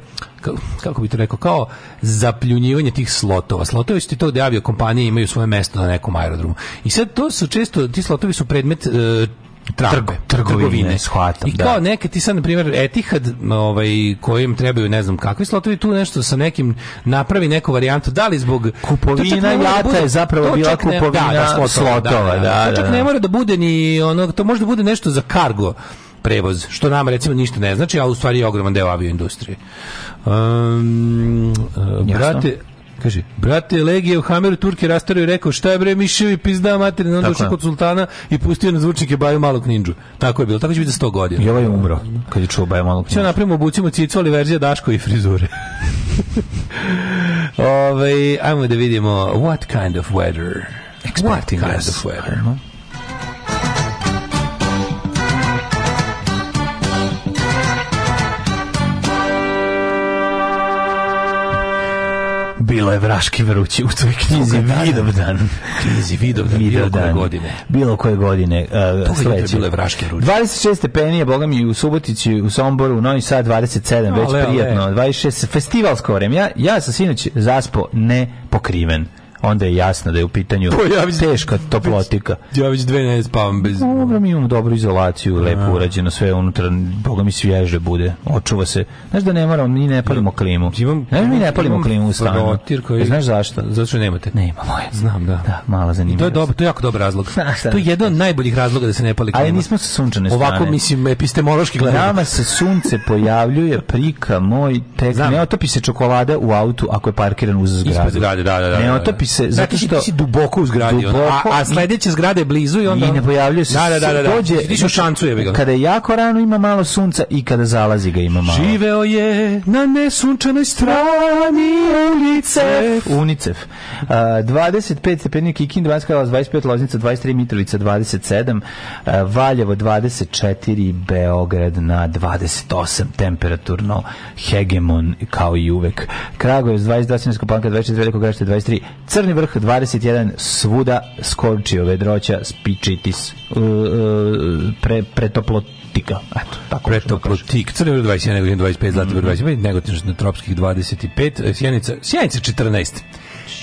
kako bi to rekao, kao zapljunjivanje tih slotova. Slotovi su ti to gde avio kompanije imaju svoje mesto na nekom aerodromu. I sad to su često, ti slotovi su predmet e, Trgo, trgovine, trgovine shvatam, I da. kao da. neke ti sad na primjer Etihad, ovaj kojim trebaju ne znam kakvi slotovi tu nešto sa nekim napravi neku varijantu, da li zbog kupovina da jata je zapravo bila kupovina ne, da, da, da, slotova, da, da, da, da, To čak ne mora da bude ni ono, to može da bude nešto za kargo prevoz, što nama recimo ništa ne znači, a u stvari je ogroman deo avioindustrije. Um, brate, Kaže, brate, Legije u Hameru Turke rastaraju i rekao, šta je bre miševi, pizda materina, onda došao kod sultana i pustio na zvučnike Baju malog ninđu. Tako je bilo, tako će biti 100 godina. I ovaj je umro, kad je čuo Baju malog ninđu. Sve napravimo, obucimo cicu, ali verzija Daško i frizure. [laughs] Ove, ovaj, ajmo da vidimo, what kind of weather? Expecting what kind of weather? bilo je vraški vrući u toj knjizi Vidovdan. Knjizi Vidovdan, bilo koje godine. Bilo koje godine. Uh, sledeće. Bilo je vraški vrući. 26 stepeni je, boga mi, u Subotići, u Somboru, u Novi Sad, 27, no, već prijatno. Ale. 26, festivalsko vreme. Ja, ja sam sinoć zaspo ne pokriven onda je jasno da je u pitanju Pojavić, pa teška toplotika. Jović dve ne spavam bez... Dobro, mi imamo dobru izolaciju, lepo urađeno, sve unutra, boga mi svježe bude, očuva se. Znaš da ne moramo, mi ne palimo klimu. Imam, znaš, da mi ne palimo klimu u stanu. Koji... E, znaš zašto? Zato što nemate. Ne Nema moje. Znam, da. Da, mala zanimljivost. To je, dobro, to je jako dobar razlog. to je jedan od najboljih razloga da se ne pali klima. Ali nismo sa sunčane strane. Ovako, mislim, epistemološki gledamo. Nama se sunce pojavljuje, prika moj, tek, ne otopi se čokolada u autu ako je parkiran uz zgradu. Ispred zgrade, da, da, da. Ne da, da. otopi se zato što ti si duboko u zgradi, duboko, a, a sledeća zgrada je blizu i onda i ne pojavljuje se. Da, da, da, da, da. dođe, u šancu je Kada je jako rano ima malo sunca i kada zalazi ga ima malo. Živeo je na nesunčanoj strani ulicef. Unicef. Uh, 25 stepeni Kikin, 20 25 Loznica, 23 Mitrovica, 27 uh, Valjevo, 24 Beograd na 28 temperaturno hegemon kao i uvek. Kragujevac 22 Sremska Palanka 24 Veliko Gradište 23 Crna Crni vrh 21 svuda skorčio vedroća spičitis uh, pre, pretoplotika Eto, tako da Pretoplotik. Crni vrh 21, 25, Zlatibor 25, Negotin tropskih 25, Sjenica, Sjenica 14.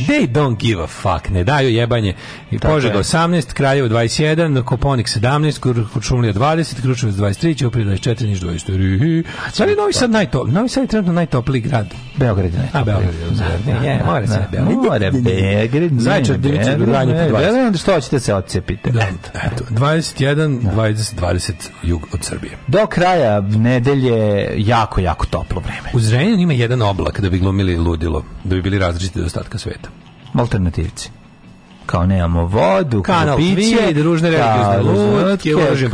They don't give a fuck, ne daju jebanje. I Požega je. 18, Kraljevo 21, Koponik 17, Kurčumlija 20, Kručevac 23, Ćuprije 24, Niš 24. Sad je Novi Sad najtop, Novi Sad je trenutno najtopliji grad. Beograd je najtopliji. A, Beograd da, da, da, je. Mora se Beograd. Mora Beograd. Zajčar, Divica, Duranje po 20. Beograd, što hoćete se odcepite. Da, eto, 21, 20, 20 jug od Srbije. Do kraja nedelje jako, jako toplo vreme. U Zrenjaninu ima jedan oblak da bi glumili ludilo, da bi bili različiti do ostatka sveta alternativci kao nemamo vodu, kanal piće, i ružne religiozne lutke, oružje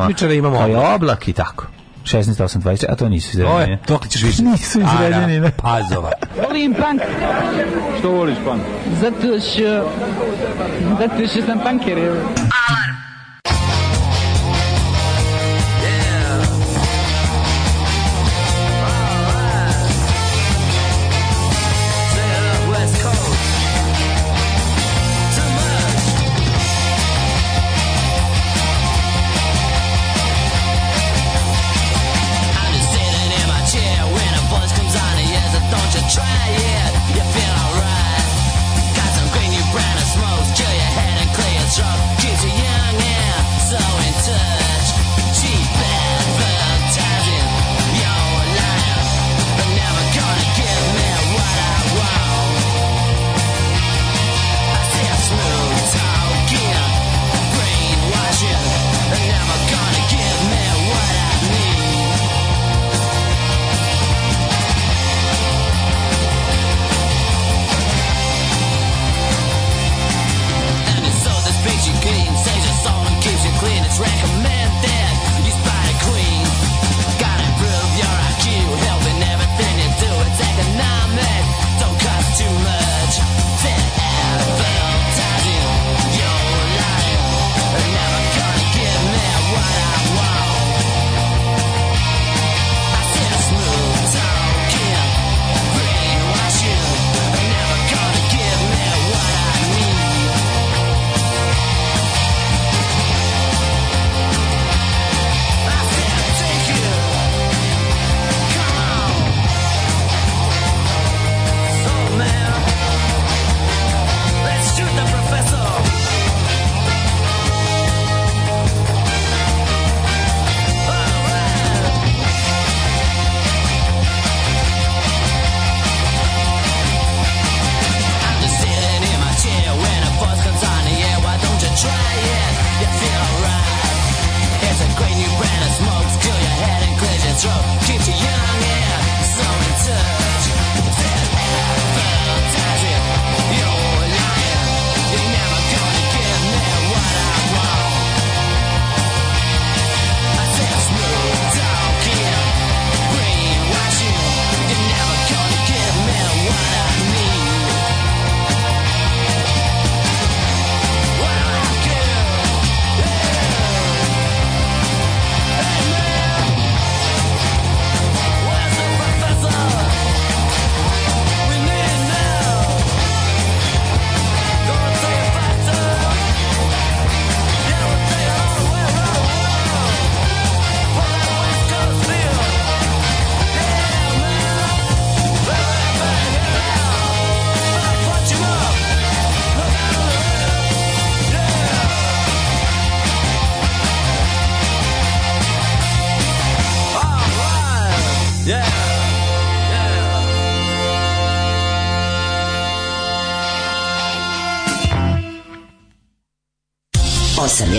otmičara, imamo kao oblak. oblak i tako. 16.8.20, a to nisu izredeni. Dok ćeš više? Nisu da, izredeni, ne. Pazova. Volim punk. Što voliš punk? Zato što... Zato što sam punker, evo. Alarm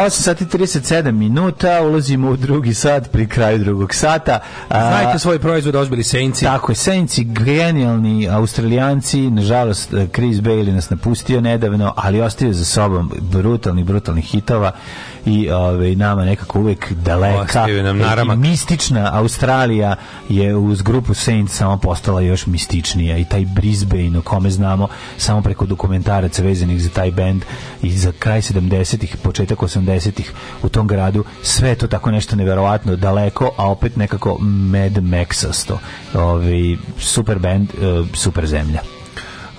8 sati 37 minuta, ulazimo u drugi sat pri kraju drugog sata. Znajte svoj proizvod, ozbili Sejnci. Tako je, Sejnci, genijalni australijanci, nažalost Chris Bailey nas napustio nedavno, ali ostavio za sobom brutalni, brutalnih hitova i ove, nama nekako uvek daleka nam i mistična Australija je uz grupu Saints samo postala još mističnija i taj Brisbane o kome znamo samo preko dokumentaraca vezanih za taj band i za kraj 70-ih, početak 80 70-ih u tom gradu, sve to tako nešto neverovatno daleko, a opet nekako Mad Maxasto. Ovi, super band, e, super zemlja.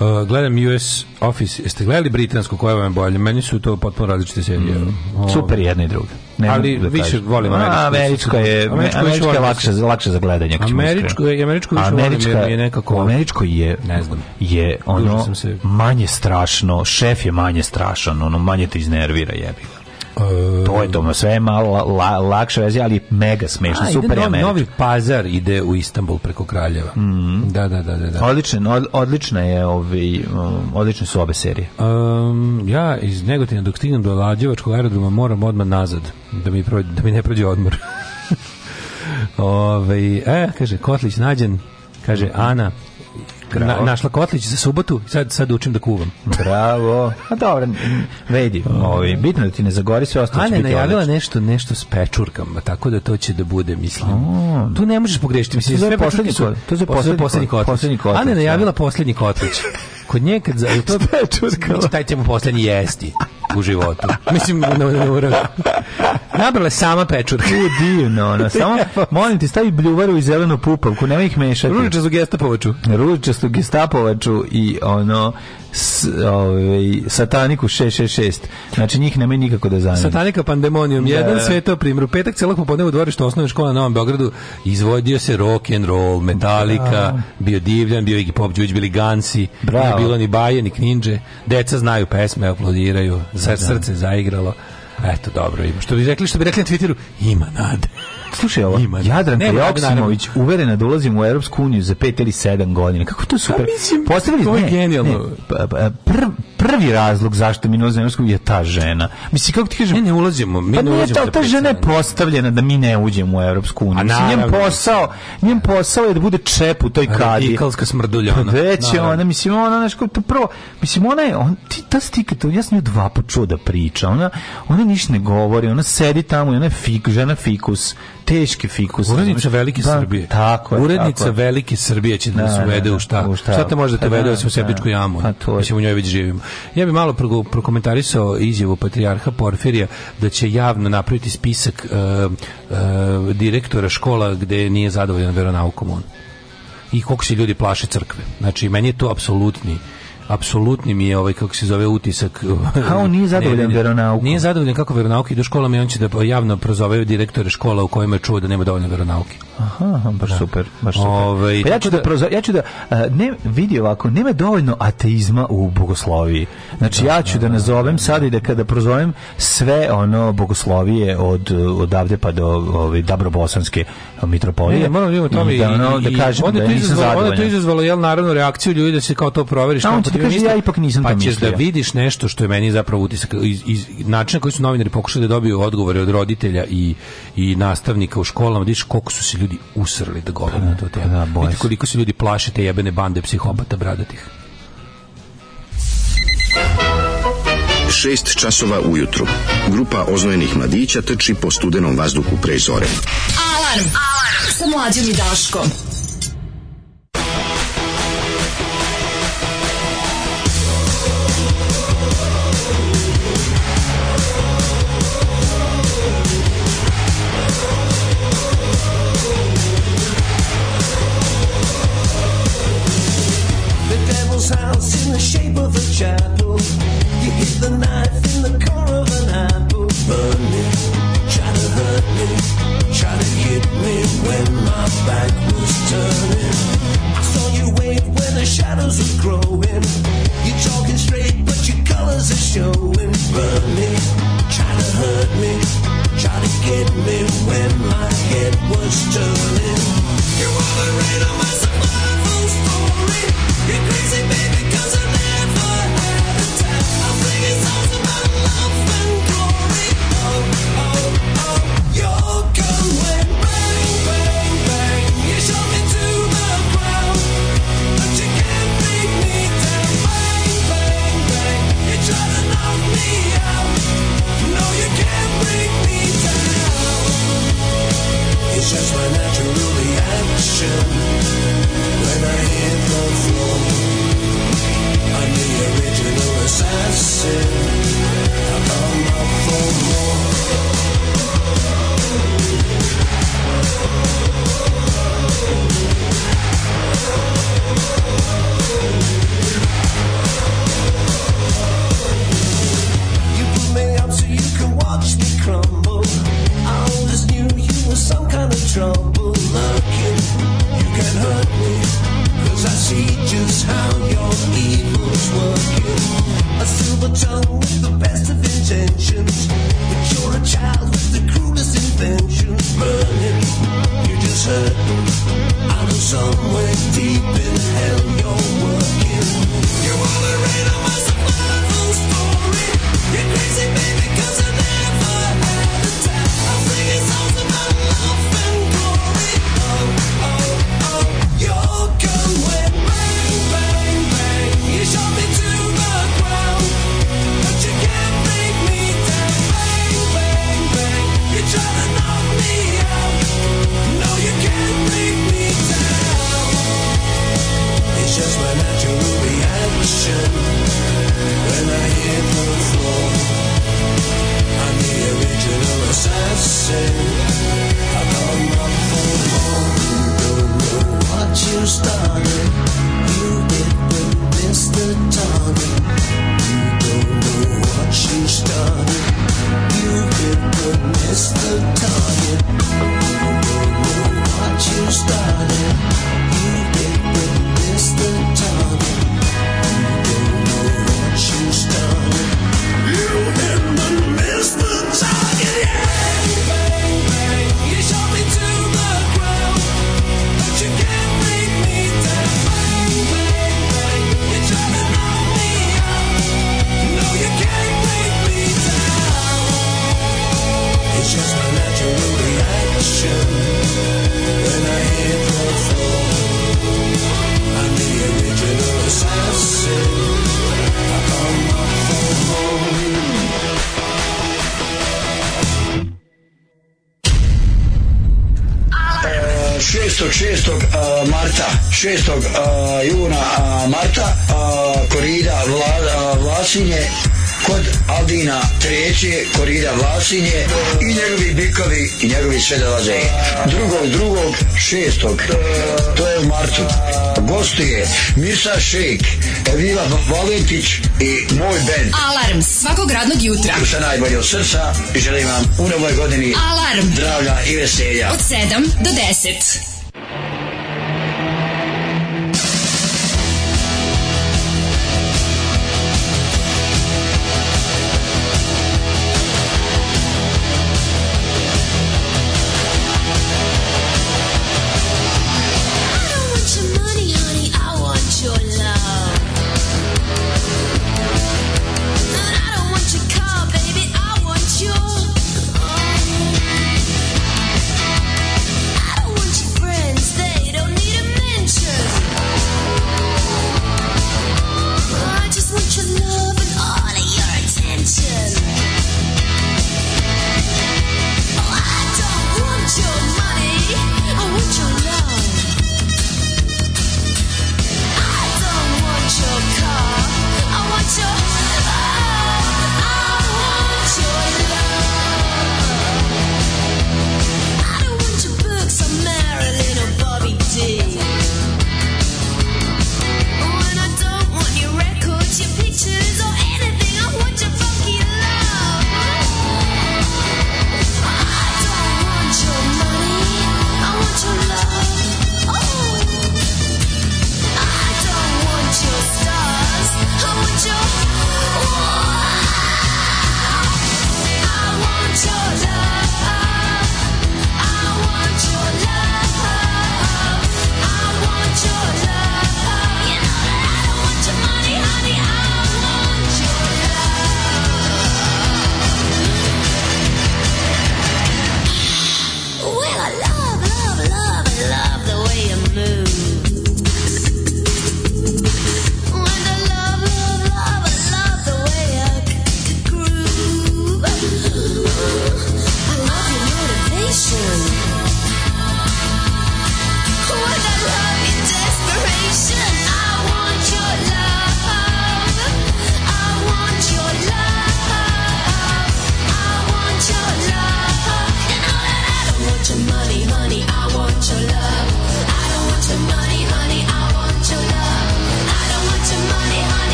Uh, gledam US Office. Jeste gledali britansku koja vam je bolje? Meni su to potpuno različite serije. Mm. Super jedna i druga. Ne ali da više kažem. volim američku. Američka je američka, američka je lakše lakše za gledanje. Američko je američko više američka, volim, je nekako američko je ne znam je ono se... manje strašno, šef je manje strašan, ono manje te iznervira jebi E, to je to, sve je malo la, lakše veze, ali mega smešno, A, super novi, novi pazar ide u Istanbul preko Kraljeva. Mm -hmm. Da, da, da, da. da. Odlično, od, odlična je ovi, ovaj, um, odlične su obe serije. Um, ja iz Negotina dok stignem do Lađevačkog aerodroma moram odmah nazad, da mi, prođe, da mi ne prođe odmor. [laughs] Ove, ovaj, e, kaže, Kotlić nađen, kaže Ana, Na, našla kotlić za subotu, sad, sad učim da kuvam. Bravo. A dobro, vedi, ovi, bitno da ti ne zagori sve ostalo. Ana najavila nešto, nešto s pečurkama, tako da to će da bude, mislim. A, tu ne možeš pogrešiti, mislim. To je poslednji kotlić. To je poslednji kotlić. Ana najavila da. poslednji kotlić. [laughs] kod nje kad za [laughs] to znači, taj će mu poslednji jesti u životu. Mislim, na, na, Nabrala sama pečurka. U, divno, ono. [laughs] Samo, molim te stavi bljuvaru i zelenu pupavku, nema ih mešati. Ružičastu gestapovaču. Ružičastu gestapovaču i ono, s, ovaj, sataniku 666. Znači njih nema nikako da zanima. Satanika pandemonium. Da. Jedan svetao primjer. petak celog popodne u dvorištu osnovne škole na Novom Beogradu izvodio se rock and roll, Metallica, da. bio Divljan, bio Iggy Pop, bili Gansi, nije bilo ni Baje, ni Kninđe. Deca znaju pesme, aplaudiraju, da, da. srce da. zaigralo. Eto, dobro ima. Što bi rekli, što bi rekli na Twitteru, ima nade. Slušaj ovo, Ima, da. Jadranka nema, Joksimović naravno. uverena da ulazimo u Europsku uniju za 5 ili 7 godina. Kako to pa super. Mislim, Postavili to je ne, genijalno. Ne, pa, pa, pr, prvi razlog zašto mi ne ulazimo u Europsku je ta žena. Mislim, kako ti kažem? Ne, ne ulazimo. Mi pa ne ulazimo ta, ta žena je postavljena da mi ne uđemo u Europsku uniju. Mislim, njen posao, njem posao je da bude čep u toj da, kadi. Radikalska smrduljana. Već je ona, mislim, ona, nešto, prvo, mislim, ona je, on, ti, ta stika, to, ja sam ju dva put da priča, ona, ona ništa ne govori, ona sedi tamo i ona je fik, žena fikus, teški fikus. Urednica Velike da, Srbije. Tako je. Urednica tako. Velike Srbije će da, nas da, da, uvede u da, šta. U šta, šta te može da te pa uvede u septičku jamu? Pa to Mislim, u njoj već živimo. Ja bih malo prokomentarisao izjavu patrijarha Porfirija da će javno napraviti spisak uh, uh, direktora škola gde nije zadovoljan veronaukom on. I koliko se ljudi plaše crkve. Znači, meni je to apsolutni apsolutni mi je ovaj kako se zove utisak. Uh, a on nije zadovoljan ne, veronaukom. Nije zadovoljan kako veronauke idu školama i on će da javno prozove direktore škola u kojima je čuo da nema dovoljno veronauke. Aha, baš da. super, baš super. Ove, ovaj, pa ja ću znači da, da ja ću da ne vidi ovako, nema dovoljno ateizma u bogosloviji. Znači da, ja ću da, da, da nazovem da, sad i da kada prozovem sve ono bogoslovije od odavde pa do ove ovaj, Dabrobosanske mitropolije. Ne, moram da, ono, da kažem da nisam zadovoljan. Onda to izazvalo jel naravno reakciju ljudi da se kao to proveri šta kaže ja ipak nisam pa ćeš da vidiš nešto što je meni zapravo utisak iz, iz načina koji su novinari pokušali da dobiju odgovore od roditelja i, i nastavnika u školama, vidiš koliko su se ljudi usrali da govore na to da, temu. Da, Vidi koliko se ljudi plaše te jebene bande psihopata bradatih. 6 časova ujutru. Grupa oznojenih mladića trči po studenom vazduhu pre zore. Alarm! Alarm! Sa mlađim i Daškom. shape of a chapel. You hit the knife in the core of an apple. Burn me, try to hurt me, try to hit me when my back was turning. I saw you wave when the shadows were growing. You're talking straight, but your colors are showing. Burn me, try to hurt me, try to hit me when my head was turning. You are all the rhythm of my survival story. You're crazy, baby. Shake, Viva Valentić i moj band. Alarm svakog radnog jutra. Sa najbolje od srca i želim vam u novoj godini Alarm. zdravlja i veselja. Od 7 do 10.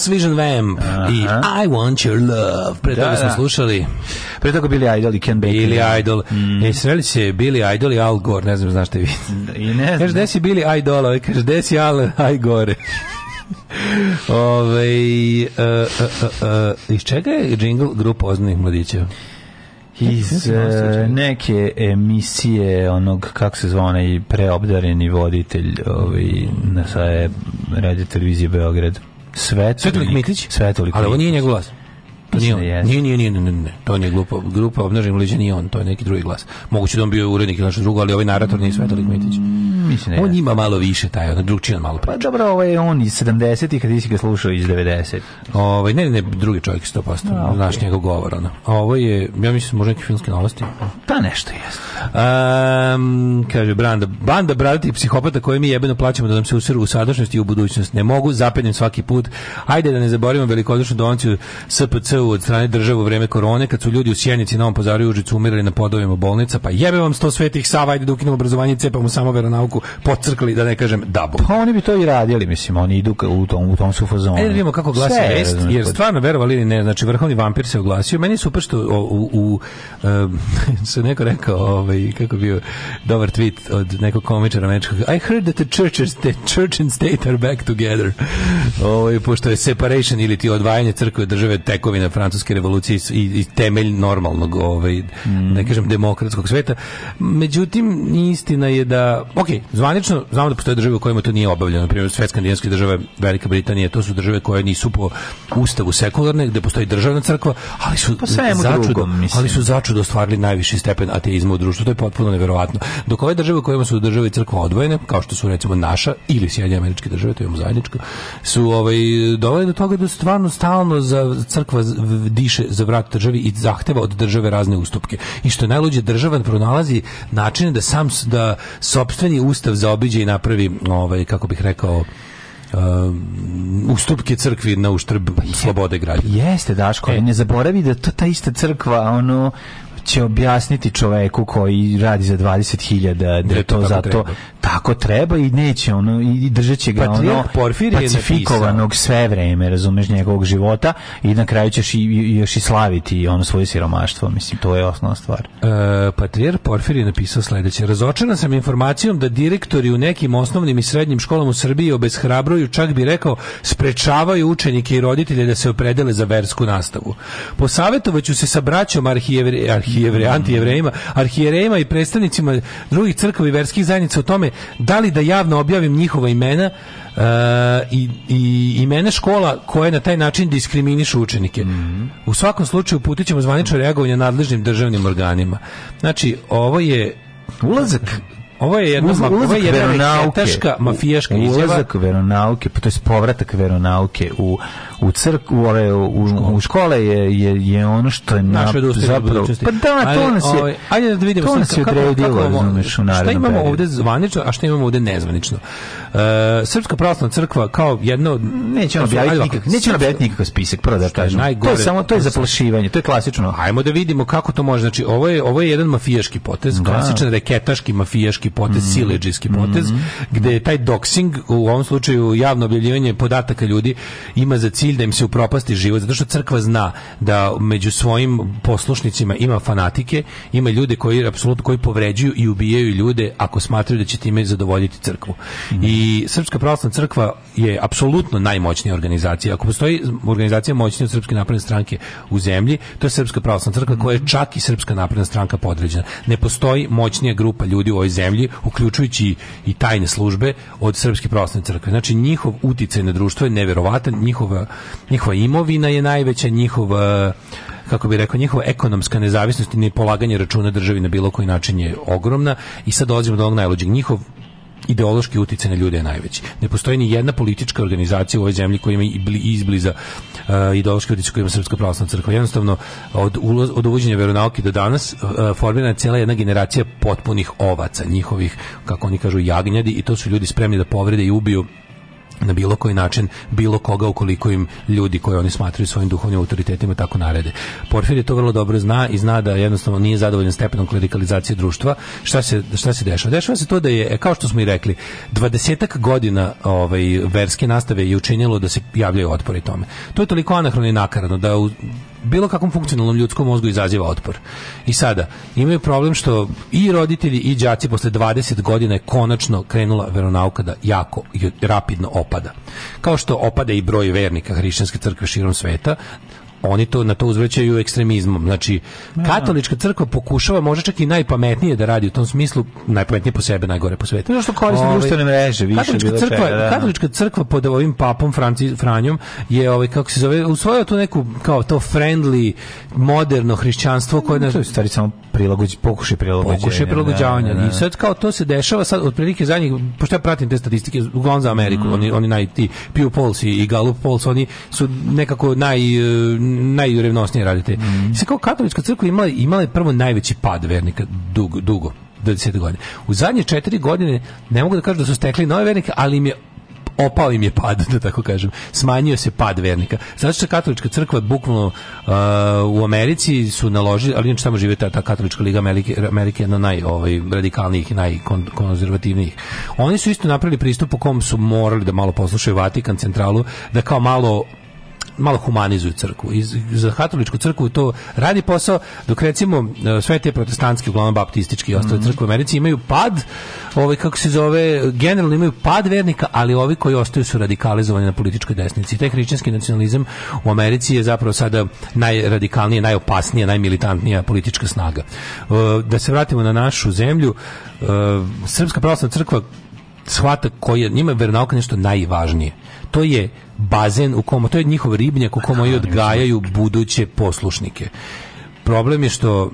Mars Vision Vamp i I Want Your Love. Pre da, toga smo da. slušali. Pre toga Billy Idol i Ken Baker. Billy Idol. Mm. E, sreli se Billy Idol i Al Gore, ne znam znaš te vi. Da, I ne znam. Kaže, gde si Billy Idol, ali ovaj kaže, gde si Al [laughs] Gore? Ove, uh, uh, uh, iz čega je džingl grupa ozbiljnih mladića? iz e, neke emisije onog kako se zove onaj preobdareni voditelj ovaj na sa e, radi televizije Beograd. Svetolik Mitić? Svetolik Ali ovo nije njegov glas. Pa da to nije, nije, nije, nije, ne, ne, to nije glupo. Grupa obnaženog liđa nije on, to je neki drugi glas. Moguće da on bio urednik ili nešto drugo, ali ovaj narator nije Svetolik Mitić. Mm, mislim, ne, da on ima malo više taj, on drugčiji malo pa priča. Pa dobro, ovaj on iz 70-ih, kad si ga slušao iz 90. Ovaj ne, ne, drugi čovjek 100%, no, okay. znaš njegov govor ona. A ovo je, ja mislim možda neki filmski novosti. Pa nešto jeste. Um, kaže Branda, banda brati psihopata koje mi jebeno plaćamo da nam se usiru u sadašnjost i u budućnost. Ne mogu, zapednem svaki put. Ajde da ne zaboravimo velikodušnu donaciju SPC DPS-u od strane države u vreme korone, kad su ljudi u Sjenici, Novom Pazaru i Užicu umirali na podovima bolnica, pa jebe vam sto svetih sava, ajde da ukinemo obrazovanje i cepamo samo nauku, podcrkli, da ne kažem dabu. Pa oni bi to i radili, mislim, oni idu u tom, u tom su fazonu. Ajde da vidimo kako glasi Sve, vest, jer pa- stvarno verovali ili ne, znači vrhovni vampir se oglasio, meni je super što u, u, um, se [laughs] neko rekao, ovaj, kako bio dobar tweet od nekog komičara američkog, I heard that the church, the church and state are back together. Ovaj, pošto je separation ili ti odvajanje crkve od države tekovina francuske revolucije i, i temelj normalnog, ovaj, mm. ne da kažem, demokratskog sveta. Međutim, istina je da, ok, zvanično, znamo da postoje države u kojima to nije obavljeno, na primjer, sve skandinavske države, Velika Britanija, to su države koje nisu po ustavu sekularne, gde postoji državna crkva, ali su pa začudo, drugom, ali su začudo ostvarili najviši stepen ateizma u društvu, to je potpuno neverovatno. Dok ove države u kojima su države i crkva odvojene, kao što su recimo naša ili Sjedinjene američke države, to imamo zajedničko, su ovaj doveli do toga da stvarno stalno za crkva diše za vrat državi i zahteva od države razne ustupke. I što je najluđe, država pronalazi načine da sam da sopstveni ustav zaobiđe i napravi, ovaj, kako bih rekao, Uh, ustupke crkvi na uštrb pa, slobode građana. Jeste, Daško, e. ne zaboravi da to ta ista crkva, ono, će objasniti čoveku koji radi za 20.000 da, da je to, zato Tako treba i neće ono i držeće ga Patrijak ono Porfirije pacifikovanog sve vreme, razumeš njegovog života i na kraju ćeš i, još i slaviti ono svoje siromaštvo, mislim to je osnovna stvar. E, Patrijar Porfirije napisao sledeće: Razočaran sam informacijom da direktori u nekim osnovnim i srednjim školama u Srbiji obeshrabruju, čak bi rekao sprečavaju učenike i roditelje da se opredele za versku nastavu. Posavetovaću se sa braćom arhijevre, arhijevre, antijevrejima, arhijerejima i predstavnicima drugih crkava i verskih zajednica o tome da li da javno objavim njihova imena uh, i, i imena škola koje na taj način diskriminišu učenike. Mm -hmm. U svakom slučaju putićemo zvanično reagovanje nadležnim državnim organima. Znači, ovo je ulazak Ovo je jedna, Uz, ovo je jedna teška mafijaška izjava. Ulazak veronauke, pa to je povratak veronauke u, u crkvu, u, u, u škole je, je, je ono što je na, zapravo... Pa da, to nas je, ovaj, ajde da vidimo to nas je odredilo, razumeš, u narednom Šta imamo periodu. ovde zvanično, a šta imamo ovde nezvanično? Uh, Srpska pravoslavna crkva kao jedno... Neće on objaviti nikak, neće on objaviti nikakav spisak, prvo da kažem. to je samo, to je zaplašivanje, to je klasično. Hajmo da vidimo kako to može, znači ovo je, ovo je jedan mafijaški potez, da. klasičan reketaški mafijaški siledžijski potez, mm -hmm. siledžijski potez, mm -hmm. gde taj doxing, u ovom slučaju javno objavljivanje podataka ljudi, ima za cilj da im se upropasti život, zato što crkva zna da među svojim poslušnicima ima fanatike, ima ljude koji apsolutno koji povređuju i ubijaju ljude ako smatraju da će time zadovoljiti crkvu. Mm -hmm. I Srpska pravoslavna crkva je apsolutno najmoćnija organizacija. Ako postoji organizacija moćnija od Srpske napredne stranke u zemlji, to je Srpska pravoslavna crkva koja je mm. čak i Srpska napredna stranka podređena. Ne postoji moćnija grupa ljudi u ovoj zemlji bolji, uključujući i tajne službe od Srpske pravoslavne crkve. Znači, njihov uticaj na društvo je neverovatan, njihova, njihova imovina je najveća, njihova kako bi rekao, njihova ekonomska nezavisnost i nepolaganje računa državi na bilo koji način je ogromna i sad dolazimo do onog najlođeg. Njihov ideološki uticaj na ljude je najveći. Ne postoji ni jedna politička organizacija u ovoj zemlji koja ima izbliza uh, ideološki uticaj koja ima Srpska pravoslavna crkva. Jednostavno, od, uloz, od uvođenja veronauke do danas uh, formirana je cijela jedna generacija potpunih ovaca, njihovih, kako oni kažu, jagnjadi i to su ljudi spremni da povrede i ubiju na bilo koji način bilo koga ukoliko im ljudi koji oni smatraju svojim duhovnim autoritetima tako narede. Porfirije to vrlo dobro zna i zna da jednostavno nije zadovoljan stepenom klerikalizacije društva. Šta se šta se dešava? Dešava se to da je e, kao što smo i rekli, dvadesetak godina ovaj verske nastave je učinilo da se javljaju otpori tome. To je toliko anahrono i nakaradno da u bilo kakvom funkcionalnom ljudskom mozgu izaziva otpor. I sada, imaju problem što i roditelji i đaci posle 20 godina je konačno krenula veronauka da jako i rapidno opada. Kao što opada i broj vernika hrišćanske crkve širom sveta, oni to na to uzvraćaju ekstremizmom. Znači, da. katolička crkva pokušava možda čak i najpametnije da radi u tom smislu, najpametnije po sebe, najgore po svetu. Zato koriste ovaj, društvene mreže, više katolička crkva, čega, da. katolička crkva pod ovim papom Franci, Franjom je ovaj kako se zove, usvojila tu neku kao to friendly moderno hrišćanstvo koje mm, nas stvari samo prilagođ pokušaj prilagođavanja. Pokušaj da, prilagođavanja. Da, da, I sad kao to se dešava sad otprilike zadnjih pošto ja pratim te statistike uglavnom za Ameriku, mm. oni oni naj ti Pew Polls i Gallup Polls, oni su nekako naj e, najrevnosnije radite. Mm. Se kao katolička crkva imala, imala je prvo najveći pad vernika dugo, dugo 20 godine. U zadnje četiri godine ne mogu da kažu da su stekli nove vernike, ali im je opao im je pad, [laughs] da tako kažem. Smanjio se pad vernika. Zato što katolička crkva bukvalno uh, u Americi su naložili, ali inače samo žive ta, ta katolička liga Amerike, Amerike jedna naj ovaj, radikalnijih, najkonzervativnijih. Oni su isto napravili pristup u kom su morali da malo poslušaju Vatikan, centralu, da kao malo malo humanizuju crkvu. I za katoličku crkvu to radi posao, dok recimo e, sve te protestantske, uglavnom baptističke i ostale mm -hmm. crkve u Americi imaju pad, ovaj, kako se zove, generalno imaju pad vernika, ali ovi koji ostaju su radikalizovani na političkoj desnici. Taj hrišćanski nacionalizam u Americi je zapravo sada najradikalnija, najopasnija, najmilitantnija politička snaga. E, da se vratimo na našu zemlju, e, Srpska pravoslavna crkva shvata koji je njima je veronauk nešto najvažnije. To je bazen u kom to je njihov ribnjak u kom oni odgajaju buduće poslušnike. Problem je što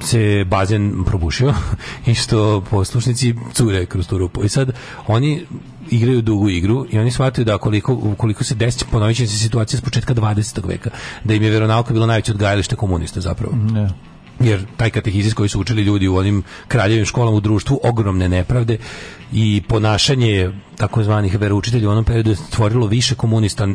se bazen probušio [laughs] i što poslušnici cure kroz tu rupu. I sad oni igraju dugu igru i oni shvataju da koliko, koliko se desi ponovit se situacija s početka 20. veka, da im je veronauka bilo najveće odgajalište komunista zapravo. Ne jer taj katehizis koji su učili ljudi u onim kraljevim školama u društvu ogromne nepravde i ponašanje takozvanih veroučitelja u onom periodu je stvorilo više komunista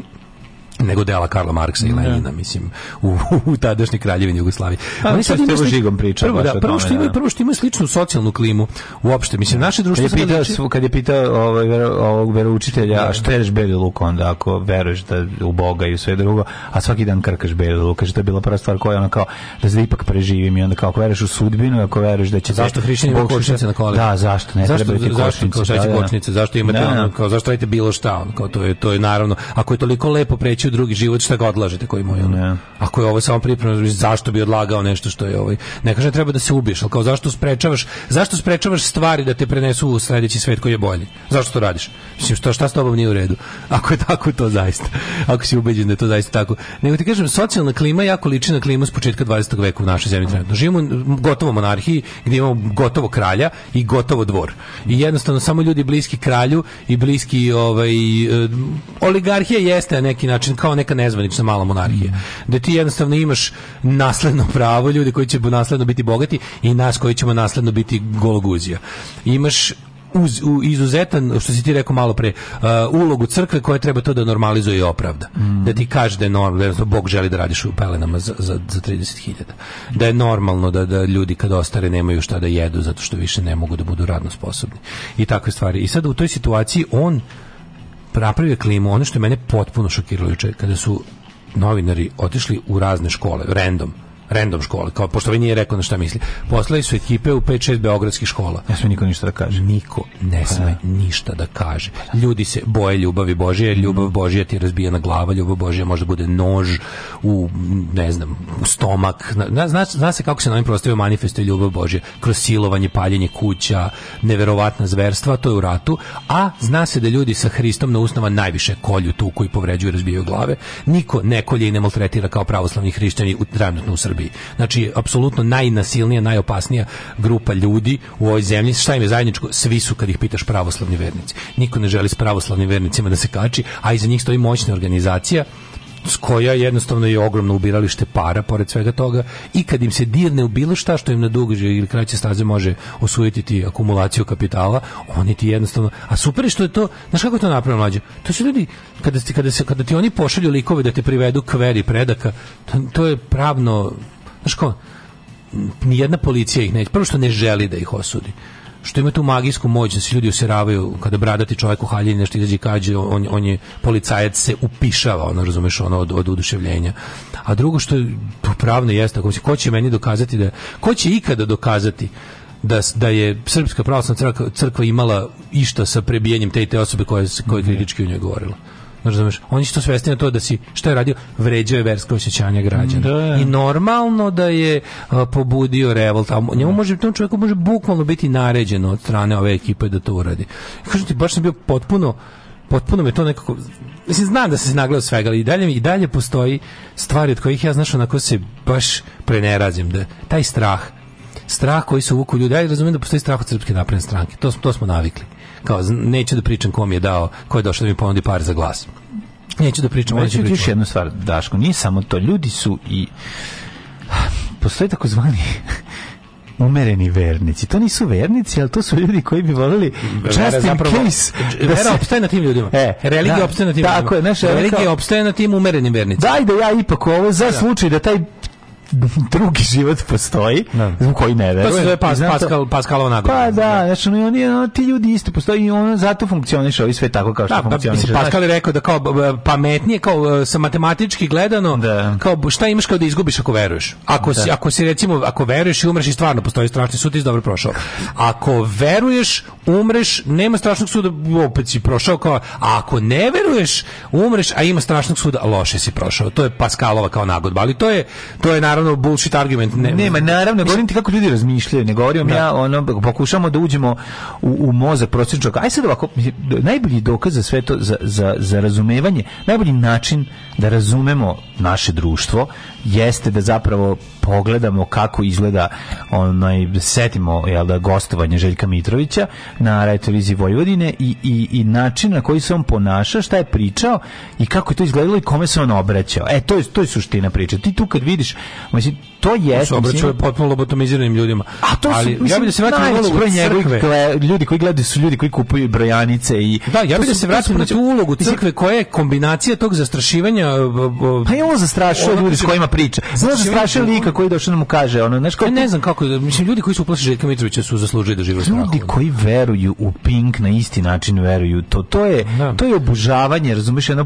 nego dela Karla Marksa i da. Lenina, mislim, u, u tadašnjoj kraljevini Jugoslavije. Pa, Oni sad imaju žigom priča. Prvo, da, prvo što imaju, da. prvo što imaju sličnu socijalnu klimu uopšte. Mislim, naše društvo... Kad je pitao, liči... kad je pitao ovaj, ovog veroučitelja, a da. šta ješ beli Luka onda, ako veruješ da u Boga i u sve drugo, a svaki dan krkaš beli luk, kaže, to je bila prva stvar koja je ona kao, da se ipak preživim i onda kao, ako veruješ u sudbinu, ako veruješ da će... Zašto hrišćani imaju kočnice na kolima? Da, zašto ne zašto, treba biti zašto, kočnice? Zašto, da, da. Zašto imate, da, kao, zašto radite bilo šta? Ono, kao, to, je, to je naravno, ako je toliko lepo preći u drugi život šta ga odlažete koji moj ono. Ako je ovo samo pripremno zašto bi odlagao nešto što je ovaj. Ne kaže treba da se ubiješ, al kao zašto sprečavaš zašto sprečavaš stvari da te prenesu u sledeći svet koji je bolji? Zašto to radiš? Mislim što šta s tobom nije u redu. [laughs] Ako je tako to zaista. Ako si ubeđen da je to zaista tako. Nego ti kažem socijalna klima jako liči na klimu s početka 20. veka u našoj zemlji trenutno. Živimo gotovo monarhiji gde imamo gotovo kralja i gotovo dvor. I jednostavno samo ljudi bliski kralju i bliski ovaj e, oligarhija jeste na neki način kažem kao neka nezvanična mala monarhija. Da ti jednostavno imaš nasledno pravo ljudi koji će nasledno biti bogati i nas koji ćemo nasledno biti gologuzija. Imaš uz, u, izuzetan, što si ti rekao malo pre, uh, ulogu crkve koja treba to da normalizuje i opravda. Mm. Da ti kaže da je normalno, da Bog želi da radiš u pelenama za, za, za 30.000. Da je normalno da, da ljudi kad ostare nemaju šta da jedu zato što više ne mogu da budu radno sposobni. I takve stvari. I sad u toj situaciji on napravio klimu. Ono što je mene potpuno šokiralo juče, kada su novinari otišli u razne škole, random, random škole, kao pošto vi ovaj nije rekao na šta misli. Poslali su ekipe u 5-6 beogradskih škola. Ne sme niko ništa da kaže. Niko ne pa sme da. ništa da kaže. Pa da. Ljudi se boje ljubavi Božije, ljubav mhm. Božija ti razbija na glava, ljubav Božija možda bude nož u, ne znam, u stomak. Zna, zna, zna se kako se na ovim prostorima manifestuje ljubav Božija. Kroz silovanje, paljenje kuća, neverovatna zverstva, to je u ratu. A zna se da ljudi sa Hristom na usnama najviše kolju, tuku koji povređuju i razbijaju glave. Niko ne kolje i ne maltretira kao pravoslavni hrišćani u, trenutno u Srbiji. Srbiji. Znači, apsolutno najnasilnija, najopasnija grupa ljudi u ovoj zemlji. Šta im je zajedničko? Svi su, kad ih pitaš, pravoslavni vernici. Niko ne želi s pravoslavnim vernicima da se kači, a iza njih stoji moćna organizacija koja jednostavno je ogromno ubiralište para pored svega toga i kad im se dirne u bilo šta što im na duže ili kraće staze može osujetiti akumulaciju kapitala, oni ti jednostavno a super je što je to, znaš kako je to napravljeno mlađe? To su ljudi kada ti kada se kada ti oni pošalju likove da te privedu k veri predaka, to, to je pravno znaš kako, nijedna policija ih neće, prvo što ne želi da ih osudi što ima tu magijsku moć da se ljudi useravaju kada bradati čovjek u haljini nešto izađe i kaže on, on je policajac se upišava ono razumeš ono od, od oduševljenja a drugo što je pravno jeste ako se ko će meni dokazati da ko će ikada dokazati da, da je Srpska pravoslavna crkva, crkva imala išta sa prebijanjem te i te osobe koje, koje kritički o njoj govorila. Razumeš? Oni su to svesni na to da si šta je radio, vređao je verska osjećanja građana. Da, da. I normalno da je a, pobudio revolt, a njemu da. može tom čovjeku može bukvalno biti naređeno od strane ove ekipe da to uradi. Kažem ti, baš sam bio potpuno potpuno me to nekako mislim znam da se nagledao svega ali i dalje i dalje postoji stvari od kojih ja znaš onako se baš prenerazim da taj strah strah koji su vuku ljudi ja razumijem da postoji strah od srpske napredne stranke to, to smo navikli kao neće da pričam kom je dao, ko je došao da mi ponudi par za glas. Neće da pričam, hoću da još jednu stvar, Daško, nije samo to, ljudi su i postoje takozvani [laughs] umereni vernici. To nisu vernici, ali to su ljudi koji bi volili just in zapravo, case. Da Vera se... opstaje na tim ljudima. E, Religija da, opstaje na tim tako ljudima. Je, naša, Religija kao... opstaje na tim umerenim vernicima. Daj da ja ipak ovo za da. slučaj da taj [laughs] drugi život postoji, da. koji ne veruje. To se zove pas, Pascal, Pascalova nagrada. Pa da, znači oni, oni, oni, ti ljudi isto postoji i ono zato funkcioniše ovi sve tako kao što da, funkcioniše. Da, mislim, Pascal je rekao da kao pametnije, kao e, sa matematički gledano, da. kao šta imaš kao da izgubiš ako veruješ. Ako, da. si, ako si recimo, ako veruješ i umreš i stvarno postoji strašni sud, ti dobro prošao. Ako veruješ, umreš, nema strašnog suda, opet si prošao kao, a ako ne veruješ, umreš, a ima strašnog suda, loše si prošao. To je Pascalova kao nagodba, ali to je, to je naravno ono bullshit argument ne. Nema, naravno, ne govorim ti kako ljudi razmišljaju, ne govorim da. ja ono pokušamo da uđemo u, u mozak prosječnog. Aj sad ovako, najbolji dokaz za sve to za, za, za razumevanje, najbolji način da razumemo naše društvo, jeste da zapravo pogledamo kako izgleda onaj setimo je da gostovanje Željka Mitrovića na Rajteliziji Vojvodine i, i, i način na koji se on ponaša, šta je pričao i kako je to izgledalo i kome se on obraćao. E to je to je suština priče. Ti tu kad vidiš, mislim to je se obraćao je potpuno lobotomiziranim ljudima. A to su, ali mislim, ja bih da se vratim na ulogu ljudi koji gledaju su ljudi koji kupuju brojanice i Da, ja bih da se vratim na tu ulogu crkve koja je kombinacija tog zastrašivanja pa je on zastrašio ljude da s kojima priča. Znaš da strašan lika koji došao da mu kaže, ono, znaš kako... Ne znam kako, mislim, ljudi koji su uplašili Željka Mitrovića su zaslužili da žive strahom. Ljudi koji veruju u Pink na isti način veruju to. To je, da. to je obožavanje, razumiješ, jedno,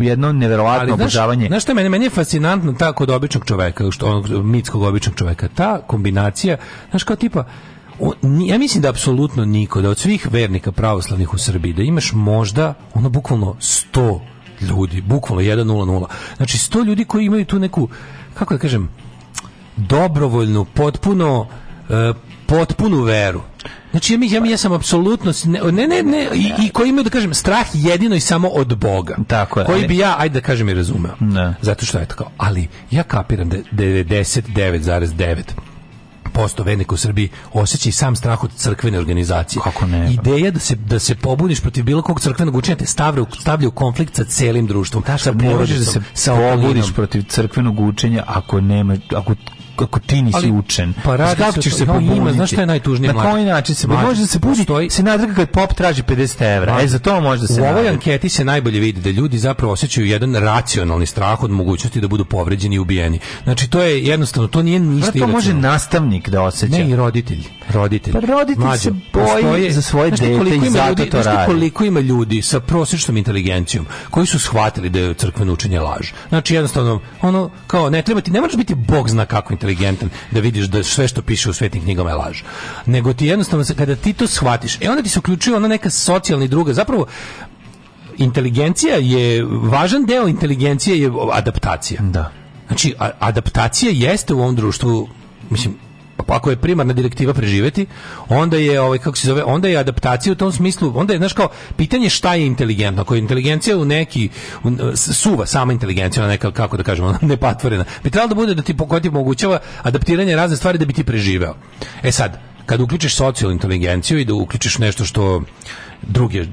jedno neverovatno obožavanje. Znaš što mene, meni je fascinantno ta kod običnog čoveka, što onog mitskog običnog čoveka, ta kombinacija, znaš kao tipa, on, ja mislim da apsolutno niko, da od svih vernika pravoslavnih u Srbiji, da imaš možda ono bukvalno 100 ljudi, bukvalno 1-0-0. Znači, 100 ljudi koji imaju tu neku, kako da kažem, dobrovoljnu, potpuno uh, potpunu veru. Znači ja mi ja, mi, ja sam apsolutno ne ne ne i, i koji imaju da kažem strah jedino i samo od Boga. Tako je. Koji bi ja ajde da kažem i razumeo. Ne. Da. Zato što je tako. Ali ja kapiram da 99,9 1% vernika u Srbiji osjeća i sam strah od crkvene organizacije. Kako ne? Da. Ideja da se, da se pobuniš protiv bilo kog crkvenog učenja te stavlja, stavlja u konflikt sa celim društvom. Da, sa ne možeš da se sa obudiš protiv crkvenog učenja ako nema, ako kako ti nisi učen. Pa radi kako ćeš se pobuniti? Ima, znaš što je najtužnije? Na koji način se može da se budi? Se nadrga kad pop traži 50 evra. Pa, e, za to može da se U ovoj anketi se najbolje vidi da ljudi zapravo osjećaju jedan racionalni strah od mogućnosti da budu povređeni i ubijeni. Znači, to je jednostavno, to nije ništa To može nastavnik da osjeća. Ne i roditelj. Roditelj. Pa roditelj Mlađo, se boji za svoje dete i zato to radi. koliko ima ljudi sa prosječnom inteligencijom koji su shvatili da je crkveno učenje laž. Znači, jednostavno, ono, kao, ne treba ti, ne moraš biti bog zna kako inteligentan da vidiš da sve što piše u svetim knjigama je laž. Nego ti jednostavno, kada ti to shvatiš, e onda ti se uključuje ona neka socijalna i druga, zapravo inteligencija je, važan deo inteligencije je adaptacija. Da. Znači, a, adaptacija jeste u ovom društvu, mislim, Pa ako je primarna direktiva preživeti, onda je ovaj kako se zove, onda je adaptacija u tom smislu, onda je znaš kao pitanje šta je inteligentno, ako je inteligencija u neki u, suva sama inteligencija, ona neka kako da kažemo, [laughs] nepatvorena. Bi trebalo da bude da ti pokoti omogućava adaptiranje razne stvari da bi ti preživeo. E sad, kad uključiš socijalnu inteligenciju i da uključiš nešto što druge,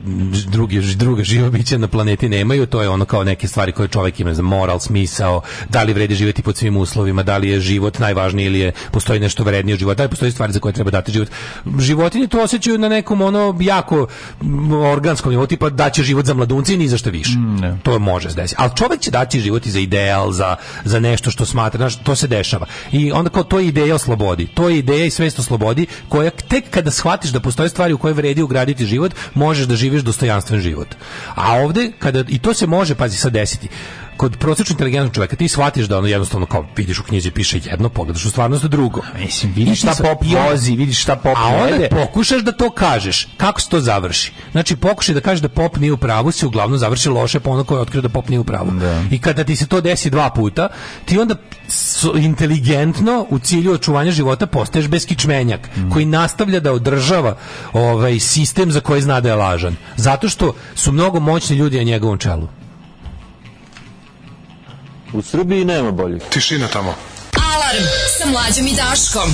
druge, druga živo bića na planeti nemaju, to je ono kao neke stvari koje čovjek ima za moral, smisao, da li vredi živjeti pod svim uslovima, da li je život najvažniji ili je, postoji nešto vrednije od života, da li postoji stvari za koje treba dati život. Životinje to osjećaju na nekom ono jako organskom nivou, tipa da će život za mladunci i ni za što više. Mm, to može se desiti. Ali čovjek će dati život i za ideal, za, za nešto što smatra, znaš, to se dešava. I onda kao to je ideja o slobodi. To je ideja i svest o slobodi koja tek kada shvatiš da postoje stvari u koje vredi ugraditi život, možeš da živiš dostojanstven život. A ovde, kada, i to se može, pazi, sad desiti, kod prosječno inteligentnog čoveka ti shvatiš da ono jednostavno kao vidiš u knjizi piše jedno, pogledaš u stvarnosti drugo. Mislim, vidiš šta pop vozi, vidiš šta pop A onda pokušaš da to kažeš. Kako se to završi? Znači, pokušaj da kažeš da pop nije u pravu, se uglavnom završi loše, pa ono koji je otkrio da pop nije u pravu. Da. I kada ti se to desi dva puta, ti onda inteligentno u cilju očuvanja života postaješ beskičmenjak mm. koji nastavlja da održava ovaj sistem za koji zna da je lažan zato što su mnogo moćni ljudi na njegovom čelu U Srbiji nema boljih. Tišina tamo. Alarm sa mlađom i Daškom.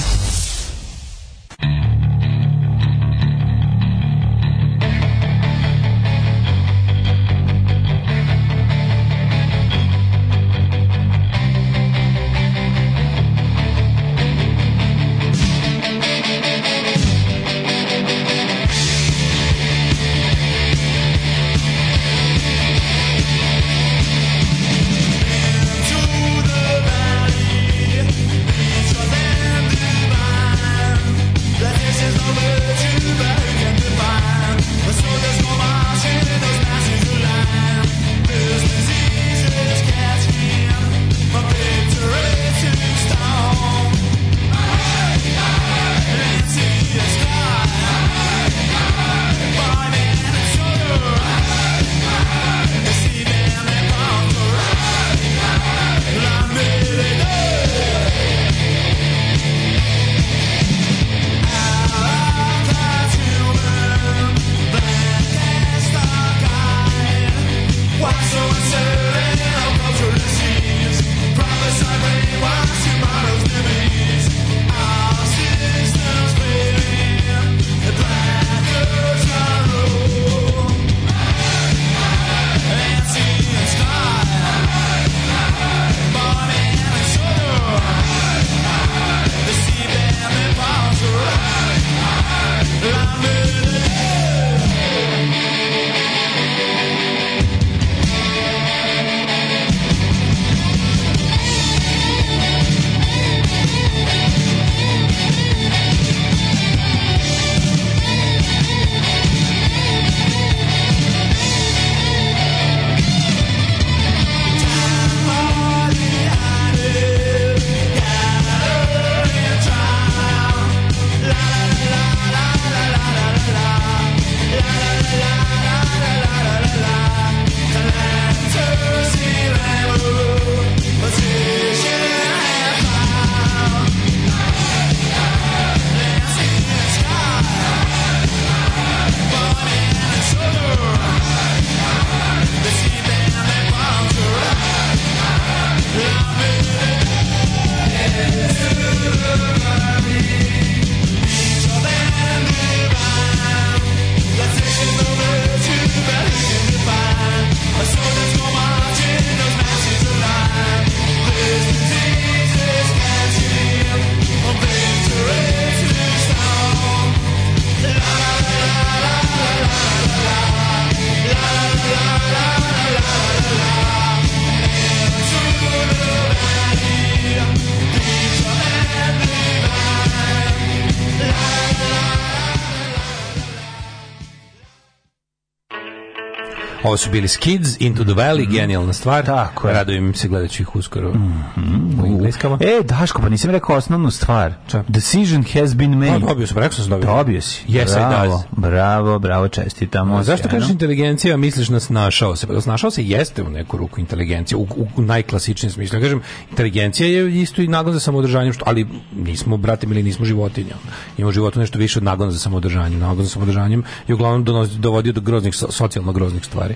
ovo su bili Skids, Into the Valley, mm. genijalna stvar. Tako je. Radujem se gledajući ih uskoro mm. u engleskama. E, Daško, pa nisam rekao osnovnu stvar. Ča? Decision has been made. No, pa, dobio sam, rekao sam da dobio. Dobio si. Yes, bravo, bravo, bravo, čestitamo. No, zašto kažeš inteligencija, misliš na snašao se? Pa da, snašao se jeste u neku ruku inteligencija, u, u, u najklasičnijem smislu. Kažem, inteligencija je isto i nagon za samoodržanjem, što, ali nismo, brate, ili nismo životinja. Imamo životu nešto više od nagona za samoodržanjem. Nagon za samoodržanjem je uglavnom donos, dovodio do groznih, socijalno groznih stvari.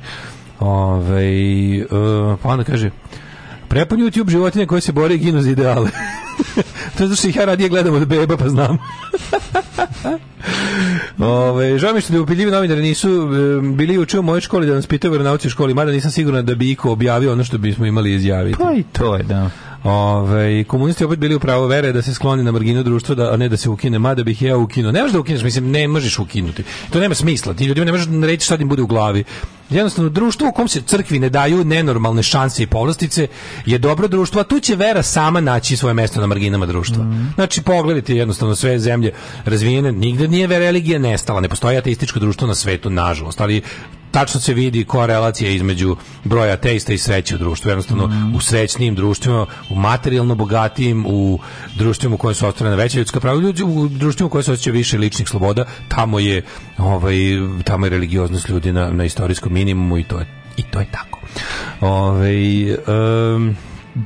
Ove, uh, pa onda kaže, prepun YouTube životinje koje se bore i ginu za ideale. [laughs] to je zato što ih ja radije gledam od beba, pa znam. [laughs] Ove, žao mi što neupiljivi novinari nisu e, bili uče u mojoj školi da nas pitaju veronauci u školi, mada nisam siguran da bi Iko objavio ono što bismo imali izjaviti. Pa i to je, da. Ove, komunisti opet bili u pravo vere da se skloni na marginu društva, da, a ne da se ukine, mada bih ja ukinuo. Ne možeš da ukineš, mislim, ne možeš ukinuti. To nema smisla. Ti ljudima ne možeš reći šta im bude u glavi jednostavno društvo u kom se crkvi ne daju nenormalne šanse i povlastice je dobro društvo, a tu će vera sama naći svoje mesto na marginama društva. Mm. Znači pogledajte jednostavno sve zemlje razvijene, nigde nije vera religija nestala, ne postoji ateističko društvo na svetu nažalost, ali tačno se vidi korelacija između broja ateista i sreće u društvu. Jednostavno, mm. u srećnijim društvima, u materijalno bogatijim, u društvima u kojoj su ostvarena veća ljudska prava, ljudi, u društvima u kojoj se osjeća više ličnih sloboda, tamo je, ovaj, tamo je religioznost ljudi na, na istorijskom minimumu i to je, i to je tako. Ove, um,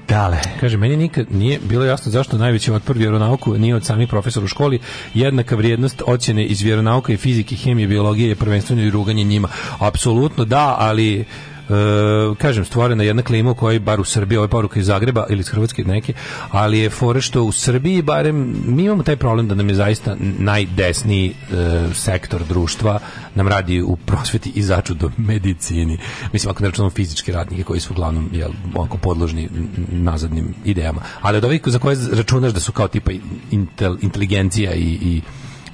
Dale. Kaže, meni nikad nije bilo jasno zašto najveći otpor vjeronauku nije od samih profesora u školi. Jednaka vrijednost ocjene iz vjeronauka i fizike, hemije, biologije je prvenstveno i ruganje njima. Apsolutno da, ali e, kažem, stvorena jedna klima u kojoj, bar u Srbiji, ove poruke iz Zagreba ili iz Hrvatske neke, ali je fore što u Srbiji, barem, mi imamo taj problem da nam je zaista najdesniji e, sektor društva nam radi u prosveti i začudo medicini. Mislim, ako ne računamo fizičke radnike koji su uglavnom jel, onako podložni nazadnim idejama. Ali od ovih za koje računaš da su kao tipa intel, inteligencija i, i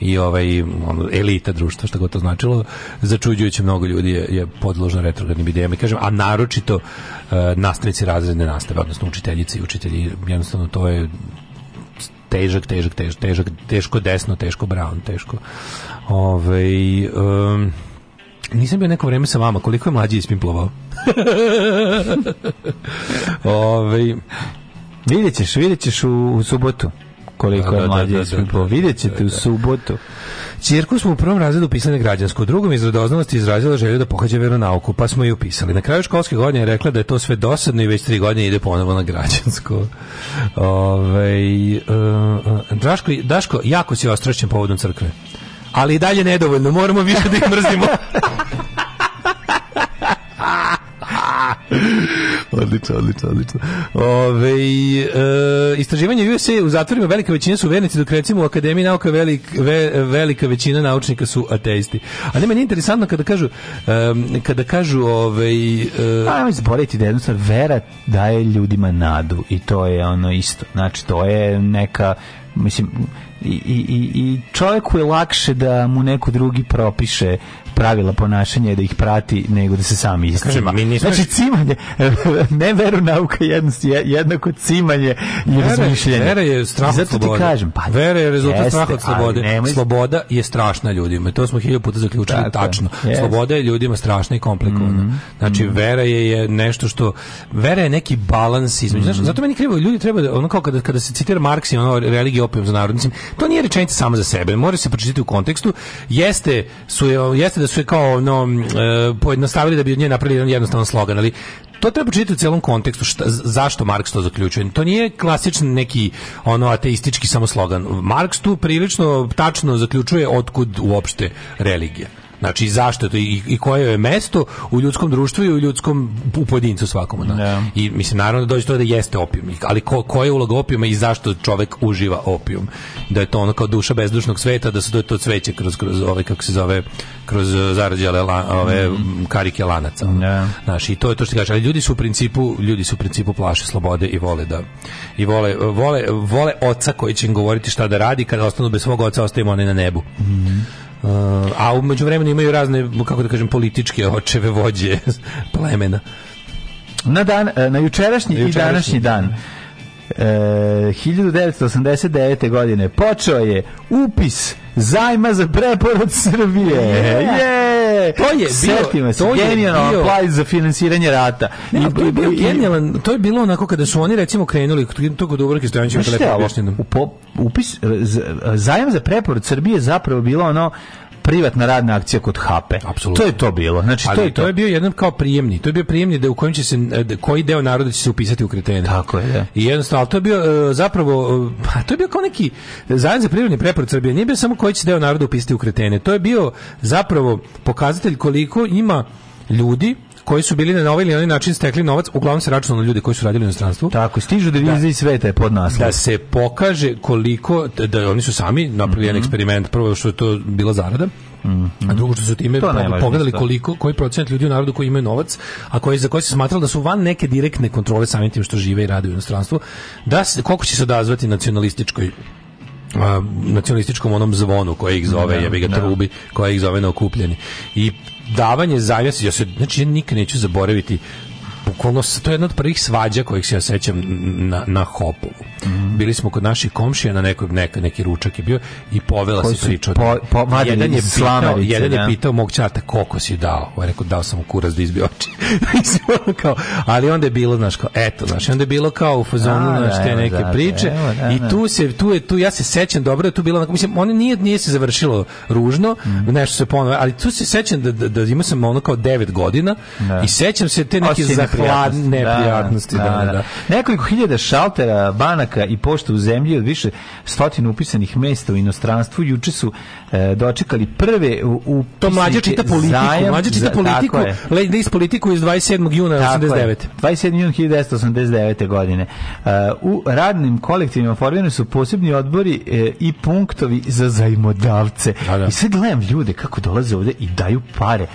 i ovaj on, elita društva, što god to značilo, začuđujuće mnogo ljudi je, je podložno retrogradnim idejama, kažem, a naročito uh, nastavnici razredne nastave, odnosno učiteljice i učitelji, jednostavno to je težak, težak, težak, težak, teško desno, teško brown, teško. Ove, ovaj, um, nisam bio neko vreme sa vama, koliko je mlađi ispimplovao? [laughs] Ove, ovaj, vidjet ćeš, vidjet ćeš u, u subotu koliko je da, da, da, mlađe Vidjet ćete u subotu. Cirku smo u prvom razredu pisali građansku, u drugom iz radoznalosti izrazila želju da pohađa veronauku, pa smo ju upisali. Na kraju školske godine je rekla da je to sve dosadno i već tri godine ide ponovo na građansku. Ove, uh, Draško, Daško, jako si ostrašćen povodom crkve. Ali i dalje nedovoljno, moramo više da ih mrzimo. [laughs] [laughs] odlično, odlično, odlično. Ove, e, istraživanje USA u zatvorima velika većina su vernici, dok recimo u Akademiji nauka velik, ve, velika većina naučnika su ateisti. A ne meni interesantno kada kažu um, kada kažu ovaj uh, ajmo izboriti da jednostavno vera daje ljudima nadu i to je ono isto. Znači to je neka mislim i, i, i čovjeku je lakše da mu neko drugi propiše pravila ponašanja da ih prati nego da se sami iscima. Znači, znači cimanje, [laughs] ne veru nauka jednost, jednako cimanje i vera, razmišljenje. Vera je strah od slobode. kažem, pa, vera je rezultat straha od slobode. Nemoj... Sloboda je strašna ljudima. To smo hiljadu puta zaključili Tako, tačno. Jeste. Sloboda je ljudima strašna i komplikovana. Mm -hmm. Znači, mhm. vera je, je nešto što... Vera je neki balans između. Mm -hmm. znači, zato meni krivo, ljudi treba, da, ono kao kada, kada se citira Marks i ono religija opijom za narodnicim, to nije rečenica samo za sebe. Mora se pročitati u kontekstu. Jeste, su, jeste da su je kao ono, e, pojednostavili da bi od nje napravili jedan jednostavan slogan, ali to treba čitati u celom kontekstu šta, zašto Marks to zaključuje. To nije klasičan neki ono ateistički samo slogan. Marks tu prilično tačno zaključuje otkud uopšte religija. Znači, zašto to i, i koje je mesto u ljudskom društvu i u ljudskom u pojedincu svakom. Da. Yeah. Da. I mislim, naravno, da dođe to da jeste opijum. Ali ko, koja je uloga opijuma i zašto čovek uživa opijum? Da je to ono kao duša bezdušnog sveta, da se to, to cveće kroz, kroz ove, kako se zove, kroz zarađale la, ove mm. karike lanaca. Yeah. Da. Znači, i to je to što kaže. Ali ljudi su u principu, ljudi su u principu plaše slobode i vole da i vole, vole, vole oca koji će im govoriti šta da radi kada ostanu bez svog oca ostajemo oni na nebu. Mm Uh, a u međuvremenu imaju razne, kako da kažem, političke očeve vođe plemena. Na, dan, na jučerašnji, na jučerašnji i današnji dan E, 1989. godine počeo je upis zajma za preporod Srbije. Je. Yeah. Yeah. To je bio to je genijalan bio... plan za finansiranje rata. Ne, I, to je bio genijalan, to je bilo onako kada su oni recimo krenuli to kod Dubravke Stojanića u upis zajam za preporod Srbije zapravo bilo ono privatna radna akcija kod Hape. Apsolutno. To je to bilo. Znači Ali to je to. to je bio jedan kao prijemni. To je bio prijemni da u kojem će se da, koji deo naroda će se upisati u kretene. Tako je. Da. I jednostavno to je bio e, zapravo e, pa, to je bio kao neki zajedno za prirodni preporod Srbije. Nije bio samo koji će deo naroda upisati u kretene. To je bio zapravo pokazatelj koliko ima ljudi koji su bili na ovaj ili onaj način stekli novac, uglavnom se računa na ljude koji su radili u inostranstvu. Tako, stižu devize da, da. iz sveta je pod nas. Da se pokaže koliko, da oni su sami napravili mm -hmm. eksperiment, prvo što je to bila zarada, Mm -hmm. A drugo što su time pogledali da. koliko koji procenat ljudi u narodu koji imaju novac, a koji za koje se smatralo da su van neke direktne kontrole samim tim što žive i rade u inostranstvu, da se, koliko će se odazvati nacionalističkoj a, nacionalističkom onom zvonu koji ih zove, da, jebi ga trubi, koji ih zove na okupljanje. I davanje zajma, ja se, znači ja nikad neću zaboraviti bukvalno to je jedna od prvih svađa kojih se ja sećam na, na hopu Mm. Bili smo kod naših komšija na nekog neka neki ručak je bio i povela Koji se priča. Po, po, jedan je pitao, jedan je pitao mog ćata koliko si dao. On je rekao dao sam mu kurac da izbio oči. [laughs] kao, ali onda je bilo znaš kao eto, znaš, onda je bilo kao u fazonu da, da, znaš te neke da, priče evo, da, i da. tu se tu je tu ja se sećam dobro je tu bilo onako mislim one nije nije se završilo ružno, mm. nešto se ponovo, ali tu se sećam da, da, da imao sam ono kao 9 godina i sećam se te neke zahladne neprijatnosti. Da, da, Nekoliko hiljada šaltera, banaka banaka i pošta u zemlji od više stotinu upisanih mesta u inostranstvu juče su e, dočekali prve u, u to mlađe čita politiku, zajem, mlađe čita politiku, le, iz politiku iz 27. juna 89. 27. juna 1989. godine. E, u radnim kolektivima formirani su posebni odbori e, i punktovi za zajmodavce. Da, da. I sad gledam ljude kako dolaze ovde i daju pare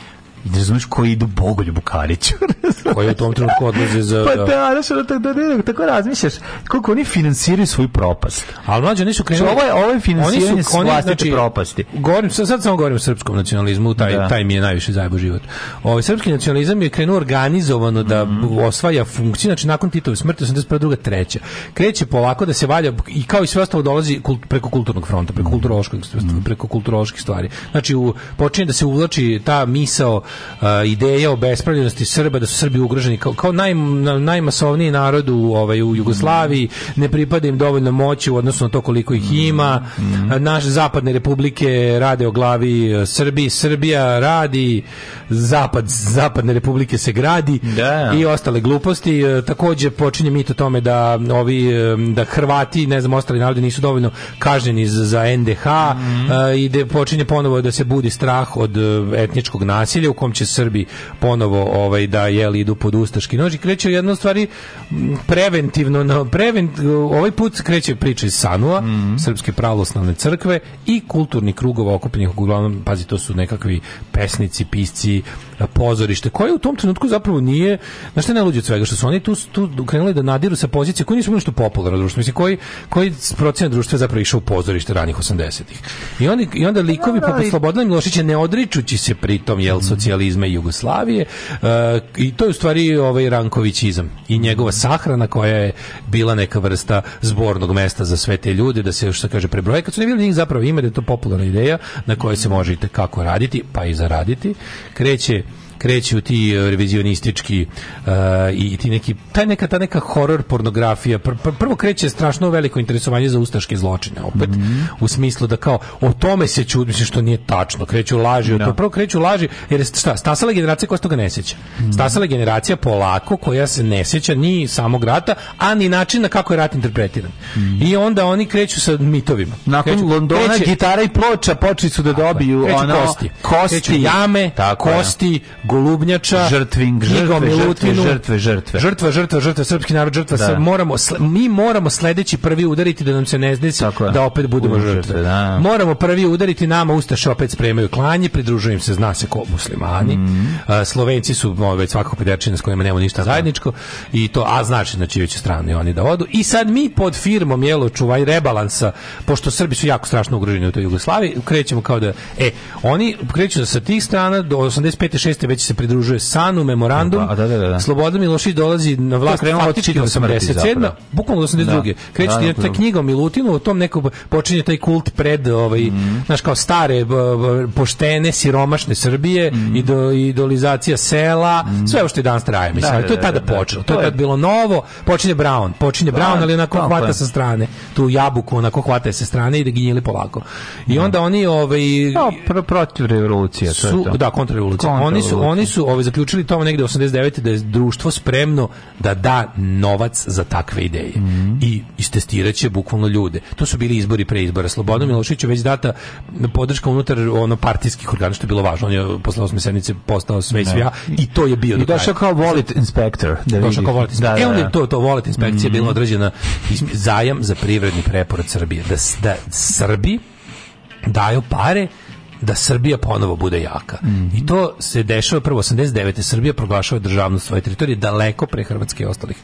i razumeš koji idu Bogoljubu Kariću. [laughs] koji u tom trenutku odlaze za... Pa da, znaš, da, da, da, tako razmišljaš koliko oni finansiraju svoju propast. Ali mlađe nisu znači, krenuli... Ovo je, ovo je finansiranje su, oni, znači, propasti. Govorim, sad, sad samo govorim o srpskom nacionalizmu, taj, da. taj mi je najviše zajebo život. Ovo, ovaj, srpski nacionalizam je krenuo organizovano da mm. osvaja funkciju, znači nakon Titove smrti, 81. druga, treća. Kreće polako da se valja i kao i sve ostalo dolazi kult, preko kulturnog fronta, preko mhm. kulturoloških, mhm. preko kulturoloških stvari. Znači, u, počinje da se uvlači ta misao ideje o bespravljenosti Srba, da su Srbi ugroženi kao, kao naj, najmasovniji narod u, ovaj, u Jugoslaviji, ne pripada im dovoljno moći u odnosu na to koliko ih ima, mhm. naše zapadne republike rade o glavi Srbiji, Srbija radi, zapad, zapadne republike se gradi da. i ostale gluposti. Takođe počinje mit o tome da ovi da Hrvati, ne znam, ostali narodi nisu dovoljno kažnjeni za NDH mm i da počinje ponovo da se budi strah od etničkog nasilja u kom će Srbi ponovo ovaj da jeli idu pod ustaški nož i kreće jedno stvari preventivno na prevent, ovaj put kreće priča iz Sanua, mm -hmm. srpske pravoslavne crkve i kulturni krugova okupljenih uglavnom pazi to su nekakvi pesnici, pisci, pozorište, koje u tom trenutku zapravo nije, znaš šta je najluđe od svega, što su oni tu, tu krenuli da nadiru sa pozicije koji nisu bili nešto popularno društvo, mislim, koji, koji procena društva je zapravo išao u pozorište ranih 80-ih. I, oni, I onda pa likovi no, poput Slobodana Milošića, ne odričući se pritom, jel, mhm. socijalizme i Jugoslavije, uh, i to je u stvari ovaj Rankovićizam i njegova sahrana koja je bila neka vrsta zbornog mesta za sve te ljude, da se, još što kaže, prebroje, kad su ne bili njih zapravo ime, da je to popularna ideja na kojoj se možete kako raditi, pa i zaraditi. Kreće kreću ti e, revizionistički uh, i ti neki taj neka ta neka horor pornografija pr pr prvo kreće strašno veliko interesovanje za ustaške zločine opet mm -hmm. u smislu da kao o tome se čudi mislim što nije tačno kreću laži no. Da. prvo kreću laži jer šta stasala generacija koja se toga ne seća mm -hmm. stasala generacija polako koja se ne seća ni samog rata a ni načina kako je rat interpretiran mm -hmm. i onda oni kreću sa mitovima nakon kreću, Londona kreće, gitara i ploča počeli su da dobiju ono kosti kosti kreću jame tako kosti je Golubnjača, Žrtving, žrtve, Milutinu, žrtve, žrtve, žrtve. Žrtva, žrtva, žrtva, srpski narod, žrtva. Da. moramo, mi moramo sledeći prvi udariti da nam se ne znesi da opet budemo žrtve. žrtve da. Moramo prvi udariti, nama Ustaše opet spremaju klanje, pridružujem se, zna se ko muslimani. Mm. Uh, Slovenci su no, ovaj, već svakako pederčina s kojima nemamo ništa zajedničko i to, a znači znači čiju će stranu oni da odu. I sad mi pod firmom, jelo, čuvaj rebalansa, pošto Srbi su jako strašno ugroženi u toj Jugoslaviji, krećemo kao da, e, oni kreću sa tih strana do 85. 6 već se pridružuje Sanu, memorandum. Da, da, da, da. Slobodan Milošić dolazi na vlast od 87. Bukvalno 82. Da. Kreće da, da ta da. knjiga knjigom Milutinu, o tom neko počinje taj kult pred ovaj, mm. znaš, kao stare, poštene, siromašne Srbije, mm. ido, idolizacija sela, mm. sve ovo što je danas traje. Mislim, da, da, to je tada počelo. To je tad bilo novo. Počinje Brown. Počinje Brown, ali onako hvata sa strane. Tu jabuku onako hvata sa strane i da ginjeli polako. I onda oni... Ovaj, protiv revolucije. To je to. Da, kontrarevolucija. Oni su oni su ovaj, zaključili tamo negde 89. da je društvo spremno da da novac za takve ideje. Mm -hmm. I istestiraće bukvalno ljude. To su bili izbori pre izbora. Slobodno mhm. Miloševiću već data podrška unutar ono partijskih organa, što je bilo važno. On je posle osme sednice postao sve i da. ja i to je bio. I došao kao volit inspektor. Da došao kao volit inspector Da, da, da. E on da, je da. to, to volit inspekcija mm -hmm. bila mhm. određena zajam za privredni preporod Srbije. Da, da Srbi daju pare da Srbija ponovo bude jaka. Mm -hmm. I to se dešava prvo 89. Srbija proglašava državnost svoje teritorije daleko pre Hrvatske i ostalih,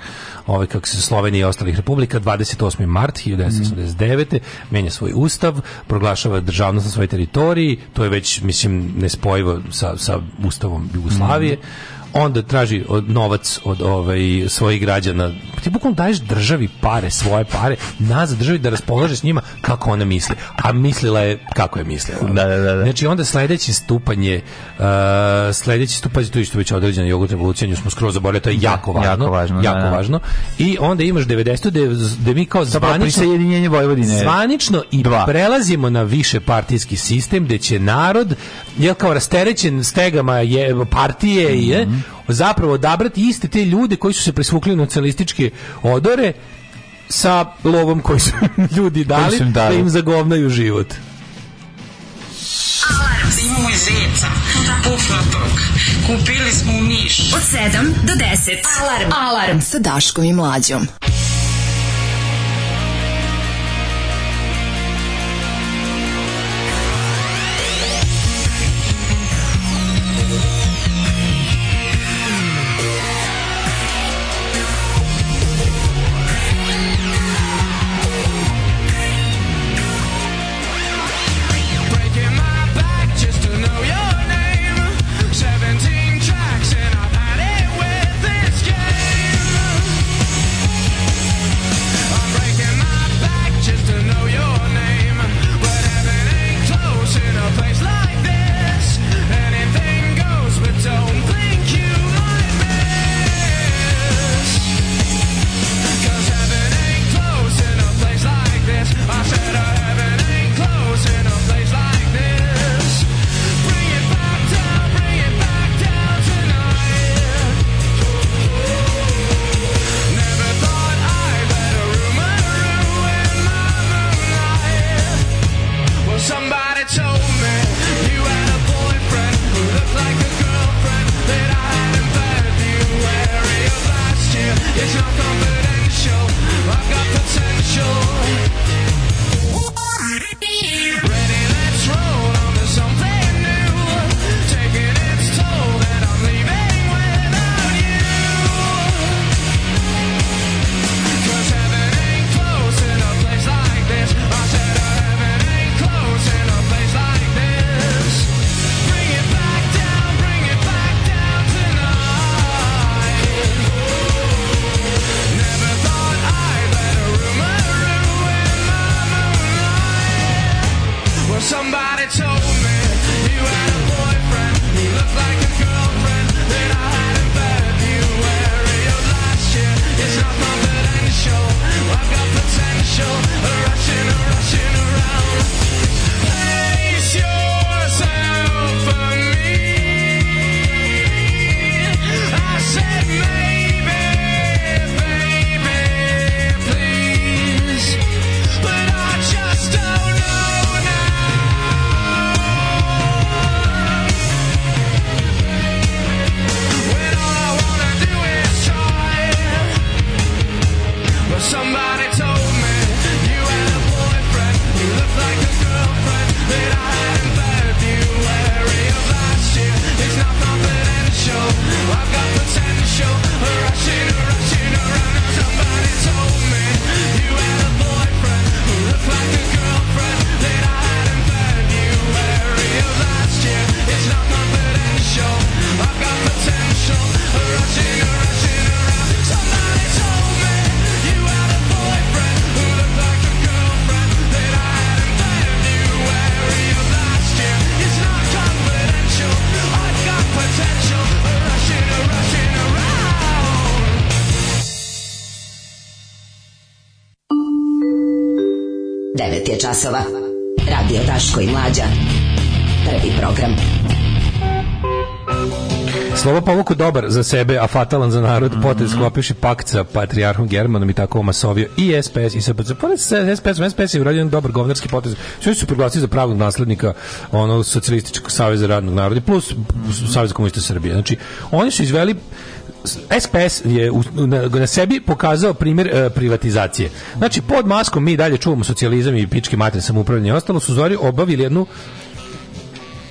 ovaj kako se Slovenije i ostalih republika 28. mart 1989. Mm -hmm. menja svoj ustav, proglašava državnost na svojoj teritoriji, to je već mislim nespojivo sa sa ustavom Jugoslavije. Mm -hmm onda traži od, novac od ovaj, svojih građana. Pa ti bukvalno daješ državi pare, svoje pare, nazad državi da raspolaže s njima kako ona misli. A mislila je kako je mislila. Da, da, da. da. Znači onda sledeći stupanj je uh, sledeći stupanj tu isto već određena jogurt revolucija, smo skroz zaboravili, to je da, jako važno. Jako važno. Da, jako da, važno. I onda imaš 90 da mi kao zvanično Vojvodine. Zvanično i Dva. prelazimo na više partijski sistem gde će narod jel kao rasterećen stegama je partije mm -hmm. je mhm zapravo odabrati iste te ljude koji su se presvukli u nacionalističke odore sa lovom koji su [laughs] ljudi dali, su im da im zagovnaju život. Alarm! Da imamo i zeca, pufnatog. Kupili smo u Niš. Od 7 do 10. Alarm! Alarm sa Daškom i Mlađom. časova. Radio Daško i Mlađa. Prvi program. Slovo povuku dobar za sebe, a fatalan za narod, mm -hmm. potez mhm. sklopiši pakt sa patrijarhom Germanom i tako omasovio i SPS i SPC. Pored sa SPS-om, SPS je uradio dobar govnarski potez. Sve su proglasili za pravog naslednika ono, socijalističkog saveza radnog naroda, plus Saveza komunista Srbije. Znači, oni su izveli SPS je u, na, na, sebi pokazao primjer e, privatizacije. Znači, pod maskom mi dalje čuvamo socijalizam i pičke matre samoupravljanje i ostalo su Zori obavili jednu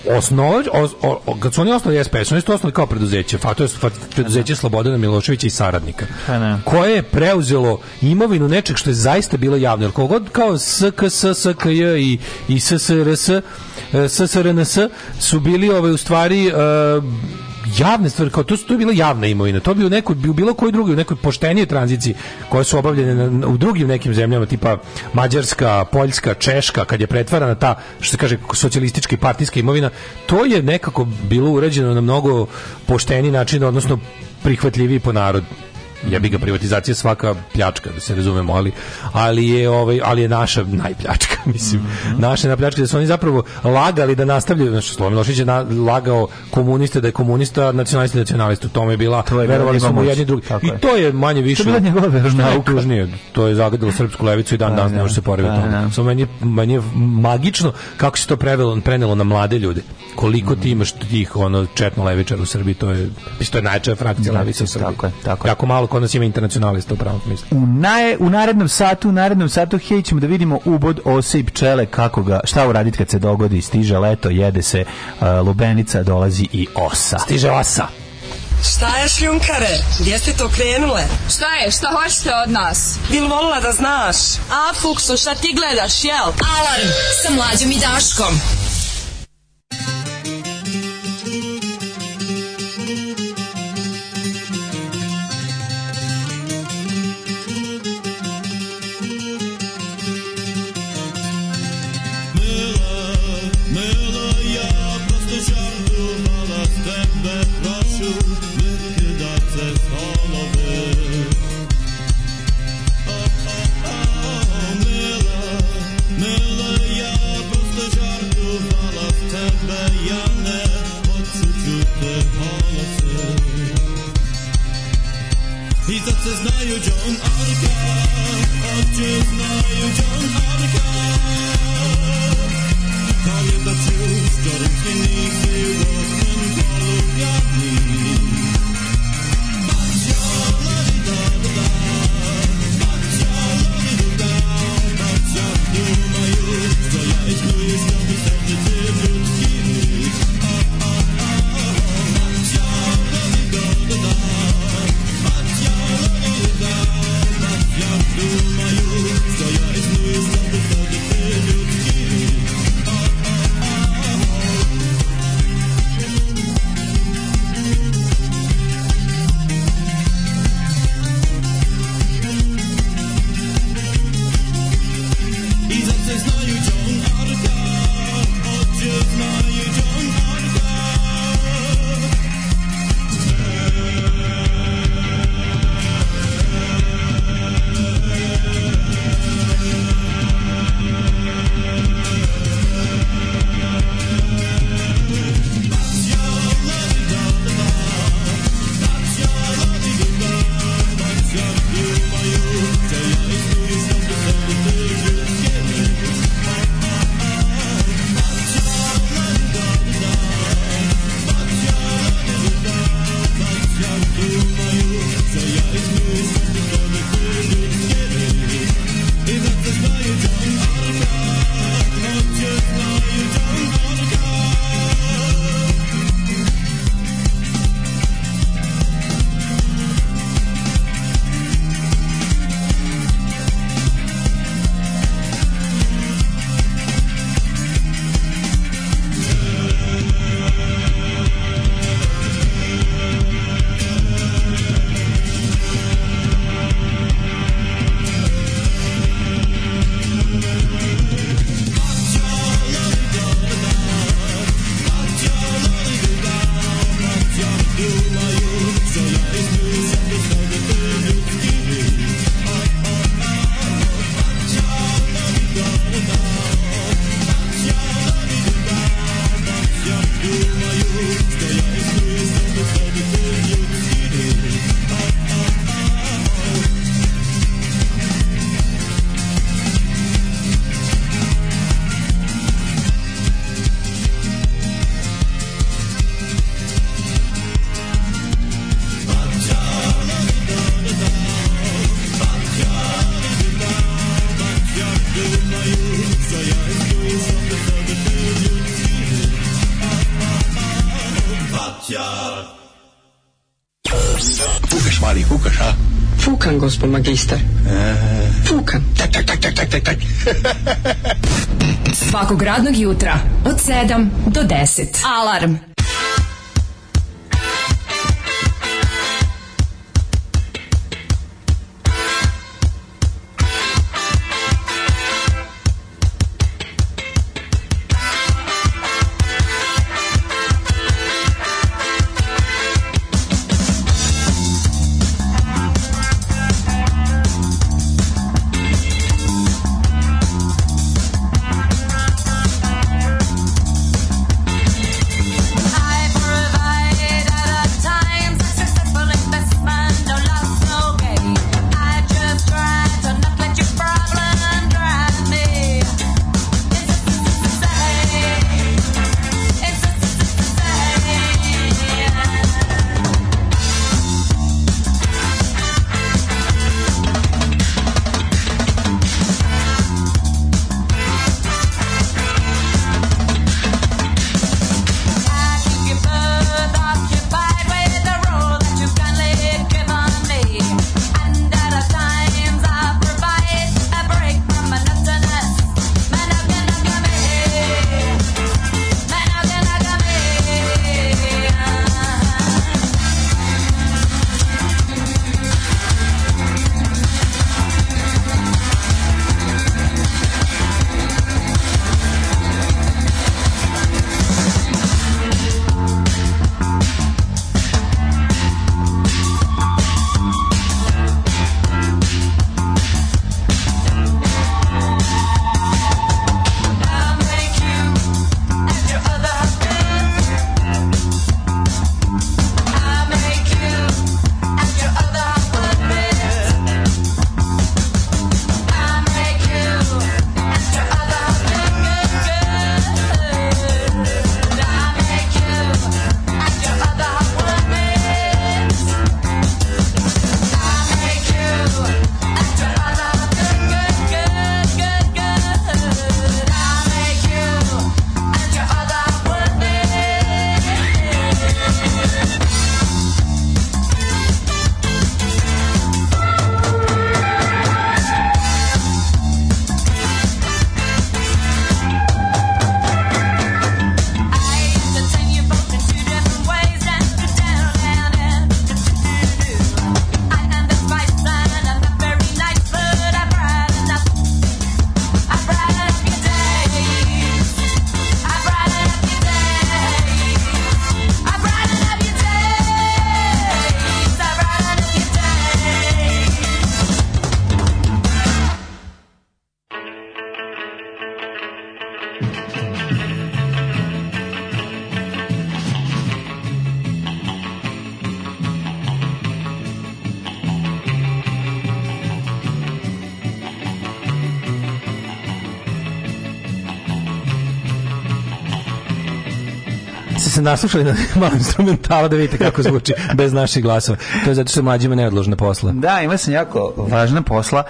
osnovač, os, o, kad su oni osnovali SPS, oni su osnovali kao preduzeće, fa, to je fa, preduzeće Slobodana Miloševića i saradnika, pa koje je preuzelo imovinu nečeg što je zaista bilo javno, jer kogod kao SKS, SKJ i, i SSRS, SSRNS e, su bili ove ovaj, u stvari e, javne stvari, kao to, to bilo javna imovina, to bi u nekoj, u bilo kojoj drugoj, u nekoj poštenijoj tranziciji koje su obavljene na, u drugim nekim zemljama, tipa Mađarska, Poljska, Češka, kad je pretvarana ta, što se kaže, socijalistička i partijska imovina, to je nekako bilo urađeno na mnogo pošteniji način, odnosno prihvatljiviji po narodu ja bih ga privatizacija svaka pljačka da se razumemo ali ali je ovaj ali je naša najpljačka [laughs] mislim mm -hmm. naša najpljačka da su oni zapravo lagali da nastavljaju znači Slobodan Milošević je na, lagao komuniste da je komunista nacionalista nacionalista to je bila to je verovali su mu jedni drugi i to je manje više to je bila njegova to je zagadilo srpsku levicu i dan da, danas ne da. može se poraviti da, tome samo meni meni magično kako se to prevelo prenelo na mlade ljude koliko ti mhm. imaš tih ono četno levičara u Srbiji to je to je najčešća frakcija levice u Srbiji tako je tako jako malo kod nas ima internacionalista u pravom smislu. U, naj, u narednom satu, u narednom satu hej ćemo da vidimo ubod ose i pčele kako ga, šta uraditi kad se dogodi, stiže leto, jede se uh, lubenica, dolazi i osa. Stiže osa. Šta je šljunkare? Gdje ste to krenule? Šta je? Šta hoćete od nas? Bil volila da znaš? A, Fuksu, šta ti gledaš, jel? Alarm sa mlađom i Daškom. çocuğun registar. Fukan. Tak, tak, tak, tak, tak, tak, tak. Svakog radnog jutra od 7 do 10. Alarm. se naslušali na [laughs] malo instrumentala da vidite kako zvuči bez naših glasova. To je zato što mlađima neodložna posla. Da, ima sam jako važna posla.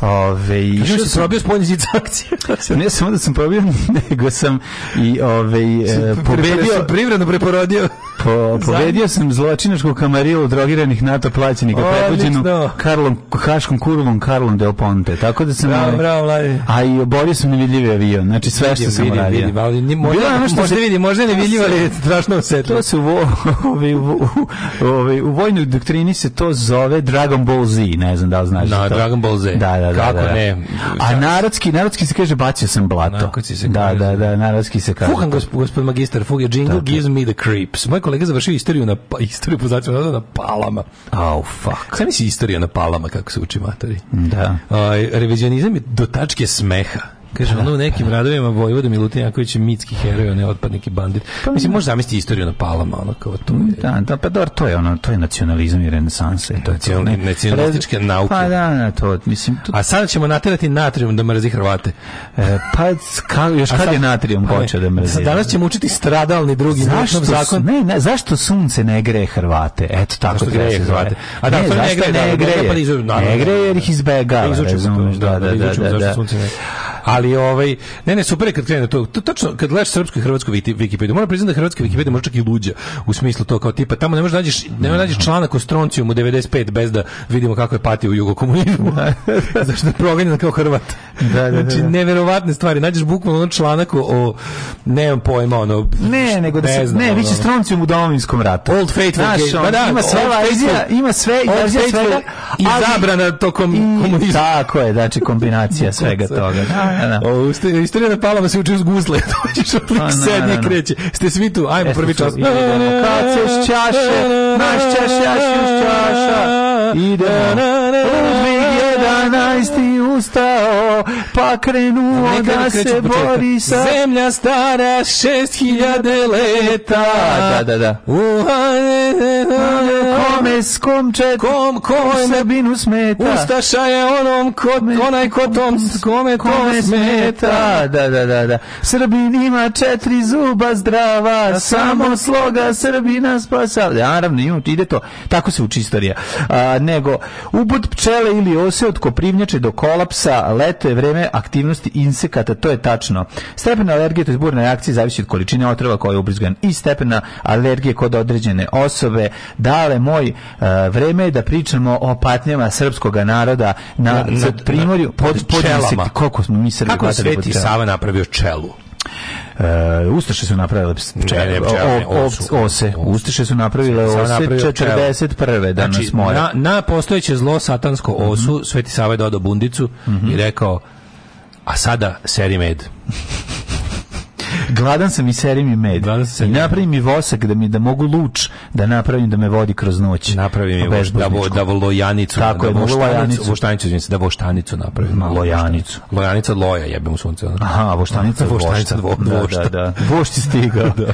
Ove, i da što sam probio spolni zid akcije. [laughs] ne samo da sam probio, [laughs] nego sam i ove, e, pobedio. Privredno preporodio po, pobedio sam zločinačku kamarilu drogiranih NATO plaćenika prepuđenu Karlom, Haškom kurvom Karlom Del Ponte. Tako da sam... Bravo, ovaj, bravo, A i oborio sam nevidljivi avion. Znači sve vidim, što sam vidim, radio. Vidim, ali ni, možda, Bilo ono što možda se, vidi, možda je nevidljivo, ali je strašno osjetno. To se u, [laughs] ovi, u, ovi, u, vojnoj doktrini se to zove Dragon Ball Z. Ne znam da li znaš. Da, no, Dragon Ball Z. Da, da, da. Kako da, da. ne? A narodski, narodski se kaže bacio sam blato. Narodski se da, kaže. Da, da, da, narodski se kaže. Fuhan, gospod, gospod magistar, fuge, jingle gives me the creeps. Moj kolega završio istoriju na pa, istoriju po znači na palama. Au oh, fuck. Sami si istorija na palama kako se uči matori. Da. Aj, revizionizam je do tačke smeha. Kaže, ono u nekim radovima Vojvoda Milutin Janković je mitski heroj, ne otpadnik i bandit. Pa, Mislim, možeš zamisliti istoriju na palama, ono kao to. Je. Da, da, pa dobro, to je ono, to je nacionalizam i renesansa. to je to, ne, nacionalističke nauke. Pa da, da, to, mislim... To... A sada ćemo naterati natrijum da mrzi Hrvate. E, pa, ka, još kad je natrijum počeo da mrzi? Sad danas ćemo učiti stradalni drugi zašto, zakon. Ne, ne, zašto sunce ne greje Hrvate? Eto, tako zašto greje Hrvate. A da, ne, to ne greje, ne greje, ne greje jer ih izbegava, razumiješ, da, da, da, da, da, da, da, da, da, da, da, da, da, da, da, Ali ovaj ne ne super kad krene to, to tačno kad gledaš srpsku i hrvatsku Wikipediju, moram priznati da hrvatska Wikipedija može čak i luđa u smislu to kao tipa tamo ne možeš da nađeš ne možeš da nađeš članak o stronciju mu 95 bez da vidimo kako je patio u jugokomunizmu. [laughs] Zašto je proganjan kao Hrvat. Da, da, da, da. Znači neverovatne stvari. Nađeš bukvalno članak o nemam pojma ono ne nego da se, znam, ne više stronciju u domovinskom ratu old faithful Znaš, on, da, ima sve verzija ima sve i verzija svega i zabrana tokom komunizma tako je znači kombinacija [laughs] svega toga da. O, istorija na palama se uči uz guzle. Dođeš od prvih sednje kreće. Ste svi tu, ajmo prvi čas. Idemo, kad ćeš čaše, naš čaš, jaš, čaša. Idemo. Uzmi 11. ustao, pa krenuo da, da se bori sa... Zemlja stara 6000 hiljade leta. Da, da, da. da. E, e, e, kome s kom čet... Kom, kome... Srbinu smeta. Ustaša je onom kod... Onaj kod tom... Kome to smeta. Da, da, da, da. Srbin ima četiri zuba zdrava, da, samo sloga Srbina spasa. Naravno, ide to. Tako se uči istorija. A, nego, ubod pčele ili ose Sunce od koprivnjače do kolapsa, leto je vreme aktivnosti insekata, to je tačno. Stepen alergije to izburne reakcije zavisi od količine otrova koja je ubrizgan i stepena alergije kod određene osobe. Dale moj eh, vreme je da pričamo o patnjama srpskog naroda na, na, na primorju pod, pod, pod insekti, koliko smo mi Srbi Kako Sveti Sava napravio čelu? Uh, Ustaše su napravile pčele, ose. Ustaše su napravile ose 41. da nas more. Na, na postojeće zlo satansko mhm. osu mm -hmm. Sveti Sava je dodao bundicu mm -hmm. i mhm. rekao a sada seri med. [laughs] gladan sam i serim mi med. Gladan sam I napravi mi vosak da mi da mogu luč da napravim da me vodi kroz noć. Napravi mi da vo, da volojanicu. Tako da je, voštanicu, voštanicu, znači da voštanicu napravim. Ma, lojanicu. Lojanica loja, jebem u sunce. Aha, voštanica, voštanica, da, da, vošta. Da, da, Vošt je stigao. [laughs] da.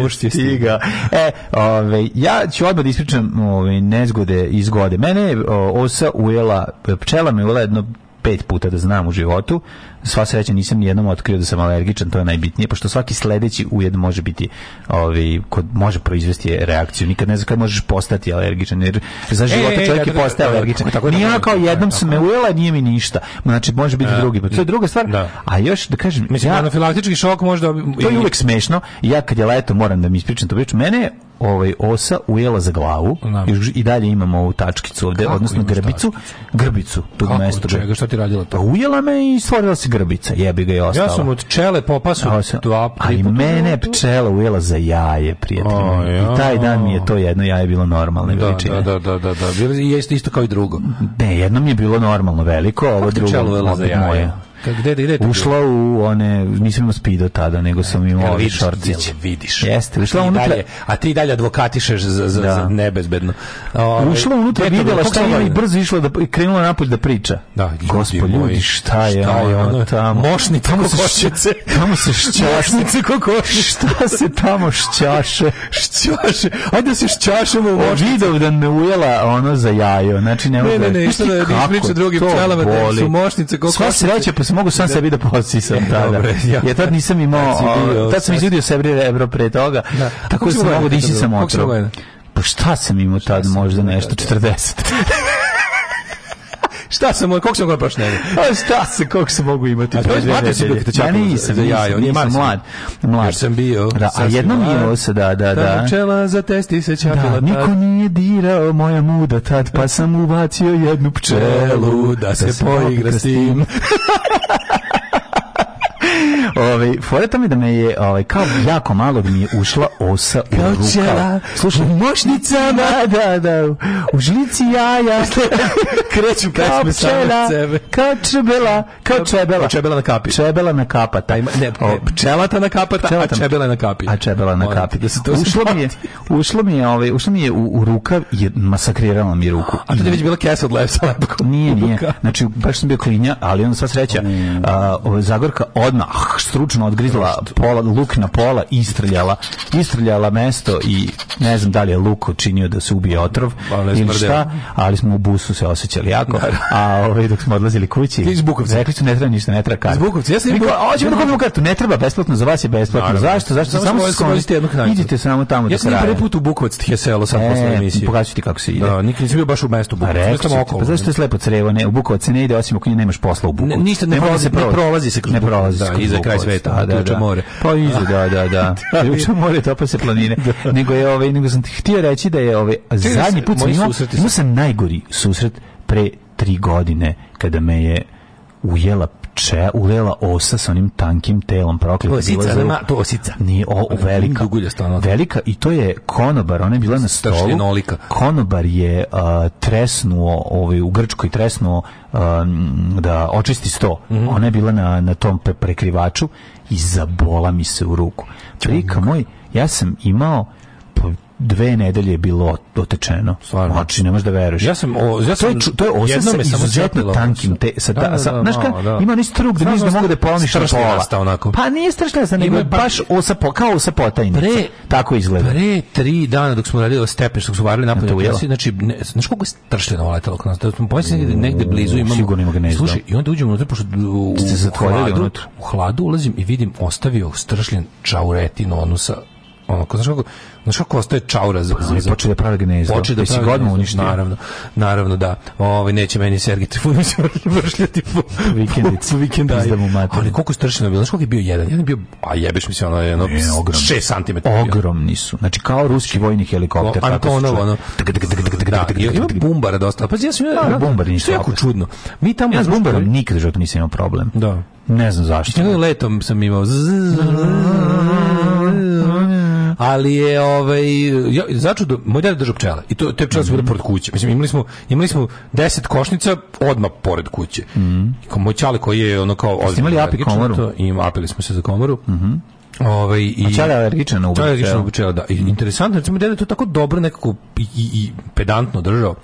Vošt je stigao. E, ove, ja ću odmah da ispričam ove, nezgode i zgode. Mene je osa ujela, pčela me ujela jedno pet puta da znam u životu sva sreća nisam nijednom otkrio da sam alergičan, to je najbitnije, pošto svaki sledeći ujed može biti, ovaj, kod, može proizvesti reakciju. Nikad ne znaš kad možeš postati alergičan, jer za života e, e, čovjek je postaje alergičan. Tako, nije ono kao jednom sam me ujela, nije mi ništa. Znači, može biti e, drugi put. To je druga stvar. Da. A još, da kažem... Mislim, ja, anafilaktički šok možda... To je uvek smešno. Ja kad je leto moram da mi ispričam to priču. Mene ovaj osa ujela za glavu da. i dalje imamo ovu tačkicu ovde odnosno grbicu tačkicu? grbicu tu mesto čega šta ti radila to pa ujela me i stvorila se grbica, jebi ga i ostalo. Ja sam od pčele popasao sam, dva, A i mene pčela ujela za jaje, prijatelji. I taj dan mi je to jedno jaje bilo normalne da, veličine. Da, da, da, da, da. Bilo je isto, kao i drugo. Ne, jedno mi je bilo normalno veliko, ovo drugo. Pčela ujela za jaje? Kad gde da ide? Ušla u one nisam imao spido tada, nego sam imao ovi šortić. Vidiš. Jeste, ušla unutra. A ti dalje advokatišeš za za, da. za nebezbedno. Ove, ušla unutra, videla šta je i brzo išla da i krenula napolje da priča. Da, gospod ljudi, šta je, šta je ono tamo? Mošni tamo se šćaše. Tamo se šćašnice kako šta se tamo šćaše? šćaše. Ajde da se šćašemo u mošnice. Video da me ujela ono za jajo. Znači ne mogu. Ne, ne, ne, ništa da priča drugim pčelama da su mošnice kako. Sva sreća pa sam mogu sam da. sebi da posisam e, tada. Ja, ja tad nisam imao, tad sam izvidio sebi evro pre toga, da. tako da sam mogu da isisam otrov. Pa šta sam imao tad možda nešto, 40. [laughs] šta sam, koliko sam ga ne? A šta se, koliko se mogu imati? A to je zmate si Beketa Čaković. Ja nisam, nisam, nisam, mlad. mlad. Još sam bio. Da, a jednom imao se, da, da, da. Čela za testi se čapila da, niko nije dirao moja muda tad, pa sam ubacio jednu pčelu da, da se poigra s tim. [laughs] ovaj fora tome da me je, ove, ovaj, kao jako malo da mi je ušla osa u rukav. Slušaj, mošnica da da, da, u žlici jaja. [laughs] Kreću pesme same od sebe. Kao čebela, kao čebela. čebela na kapi. Čebela na kapata. Pa ne, ne, pčelata na kapata, pčelata. a čebela na kapi. A čebela na kapi. Da to ušlo mi je, ušlo mi je, ove, ovaj, ušlo mi je u, u rukav je masakrirala mi ruku. A to je već bila kesa od levsa lepkom. Nije, nije. Znači, baš sam bio klinja, ali onda sva sreća. Mm. Zagorka odmah nah, stručno odgrizla pola, luk na pola i istreljala, istreljala mesto i ne znam da li je luk učinio da se ubije otrov ili šta, ali smo u busu se osjećali jako, a ovaj dok smo odlazili kući, iz Bukovca. rekli su ne treba ništa, ne treba kartu. Iz Bukovca, ja sam rekao, hoćemo da kupimo kartu, ne treba, besplatno, za vas je besplatno. Naravno. Zašto? Zašto? Samo, samo sklonite jednu knanicu. Idite samo tamo ja da se raje. Ja sam prvi put u Bukovac selo sad e, posle emisije. Pokažu ti kako se ide. Da, nikad nisam bio baš u mestu pa Bukovac, samo okolo. Pa zašto je slepo crevo, ne, u Bukovac se ne ide, osim ako nemaš posla u Bukovcu. ništa ne, ne, prolazi se, ne prolazi Ne prolazi se iza kraj sveta, da, da, da. more. Pa iza, da, da, da. [laughs] da. Ključa more, da pa se planine. [laughs] nego je ovaj, nego sam htio reći da je ovaj zadnji put sam imao, imao sam najgori susret pre tri godine kada me je ujela če, uvela osa sa onim tankim telom prokleta. Osica, ma to osica. Nije, o, o velika. Velika i to je konobar, ona je bila na stolu. Konobar je uh, tresnuo, ovaj, u Grčkoj tresnuo um, da očisti sto. Mm -hmm. Ona je bila na, na tom prekrivaču i zabola mi se u ruku. Prika moj, ja sam imao dve nedelje je bilo dotečeno. Stvarno. Znači, ne možeš da veruješ. Ja sam, o, ja sam, to je, to je osim sa izuzetno tankim. Te, sa, da, da, da, sa, da, znaš ka, da. ima ni struk da nisi da mogu da polomiš na pola. Rasta, onako. Pa nije strašna rasta, nego je pa- baš osa, kao osa potajnica. Pre, Tako izgleda. Pre tri dana dok smo radili o stepen, što su varili napolje u jesi, znači, ne, znaš koliko je stršljeno letelo kod nas? Da smo pomisli negde, negde blizu imamo. Sigurno ima gnezdo. Slušaj, i onda uđemo unutra, pošto u, hladu, u hladu ulazim i vidim ostavio stršljen čauretin onusa. Onako, znaš kako, Znaš kako ostaje čaura za zemlju? Počeo da pravi gnezdo. Počeo da pravi godinu uništio. Naravno, naravno da. Ovo, neće meni Sergi Trifunović vršljati po, vikendici. Po, po vikendici. Da mu mater. Ali koliko je bilo? Znaš koliko je bio jedan? Jedan je bio, a jebeš mi se ono, jedno, je, ogrom. 6 cm. Ogromni su. Znači kao ruski vojni helikopter. Antonovo, ono. Ima bumbara dosta. Pa ja sam imao bumbar nisu. jako čudno. Mi tamo... Ja s bumbarom nikad životu nisam imao problem. Da. Ne znam zašto. Letom sam imao... Ali je ovaj ja začudo moj deda drži pčele. I to te pčele su pored kuće. Mislim imali smo imali smo 10 košnica odmah pored kuće. Mhm. Mm moj čale koji je ono kao ozbiljno. Imali api komoru. To, im apili smo se za komoru. Mhm. Mm Ovaj i A čale alergičan u čale alergičan da. I, interesantno, recimo deda je to tako dobro nekako i, i pedantno držao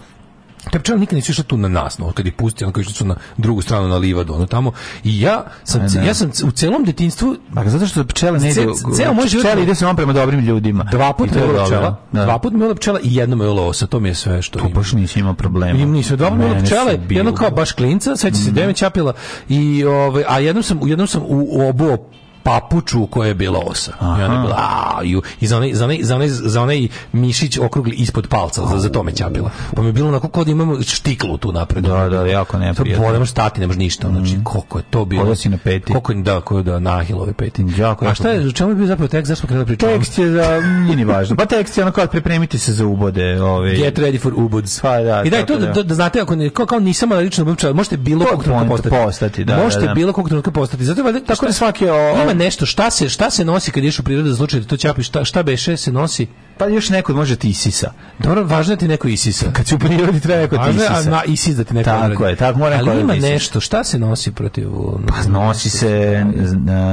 te pčele nikad nisu išle tu na nas, no, kad je pusti, ono, kad su na drugu stranu na livadu, ono tamo. I ja sam, Aj, da. ja sam u celom detinstvu... Pa, zato što pčele ne idu... Ceo moj život... Pčele ide se on prema dobrim ljudima. Dva put me ula pčela, da. dva put me ona pčela i jedno me ula osa, to mi je sve što... Tu baš nisi imao problema. Im nisam, dobro me ula pčele, jedno kao baš klinca, sveća se mm. deme čapila, i, ove, ovaj, a jednom sam, jednom sam u, u obuo papuču u kojoj je bila osa. I ona je bila, a, i za onaj, za, onaj, za, onaj, za onaj mišić okrugli ispod palca, za, za to me ćapila. Pa mi je bilo onako kao da imamo štiklu tu napred. Da, da, da jako ne prijatno. ne možeš stati, ne možeš ništa. Mm. Znači, koliko je to bilo? Koda si na peti. Koliko je, da, koju da, na ahilove peti. Jako, a šta je, u čemu je bio zapravo tekst, zašto smo krenuli pričati? Tekst je za, nije ni važno. Pa tekst je ono kao pripremite se za ubode. Ovaj. Get ready for ubods. Pa, da, I daj, to, da, da, da, da, znate, ako ne, kao, kao nisam analitično možete bilo kog trenutka postati. postati da, možete da, da. bilo kog trenutka postati. Zato je pa tako da svaki o, ima nešto, šta se, šta se nosi kad ideš u prirodu slučaj da to ćapiš, šta, šta beše se nosi? Pa još neko može ti isisa. Dobro, važno je da ti neko isisa. Kad si u prirodi treba neko ti isisa. Važno je isis da ti neko Tako je, tako mora neko Ali da ima nešto, šta se nosi protiv... Pa nosi se,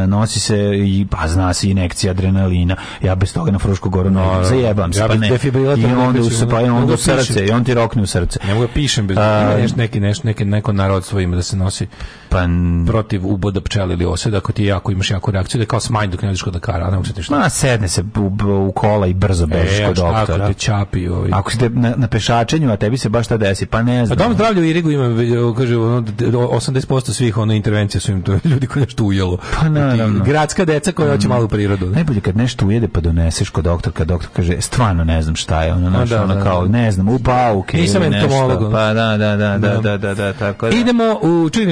nosi se i, pa zna se injekcija adrenalina. Ja bez toga na Frušku goru no, ne zajebam se, pa ne. I pa onda u, pa onda u srce, i on ti rokne u srce. ne mogu da pišem, bez, ima neki, nešto, neki, neko narod ima da se nosi pa, protiv uboda pčela ili oseda, ako ti jako imaš jako takvu reakciju da je kao smanj dok ne odiš kod lekara, ne možete šta. Ma, sedne se u, u kola i brzo e, bežiš e, kod doktora. Ako te čapi ovi. Ako si na, na pešačenju, a tebi se baš ta desi, pa ne znam. A dom zdravlja u Irigu ima, kaže, ono, 80% svih ono, intervencija su im to, [laughs] ljudi koji nešto ujelo. Pa naravno. Gradska deca koja hoće mm. malo u prirodu. Ne? Najbolje kad nešto ujede pa doneseš kod doktora, kad doktor kaže, e, stvarno ne znam šta je, ono, naš, da, ono, da, kao, da. ne znam, u bauke ili nešto. Pa da, da, da, da, da, da, da, da, tako da. Idemo u, čujem,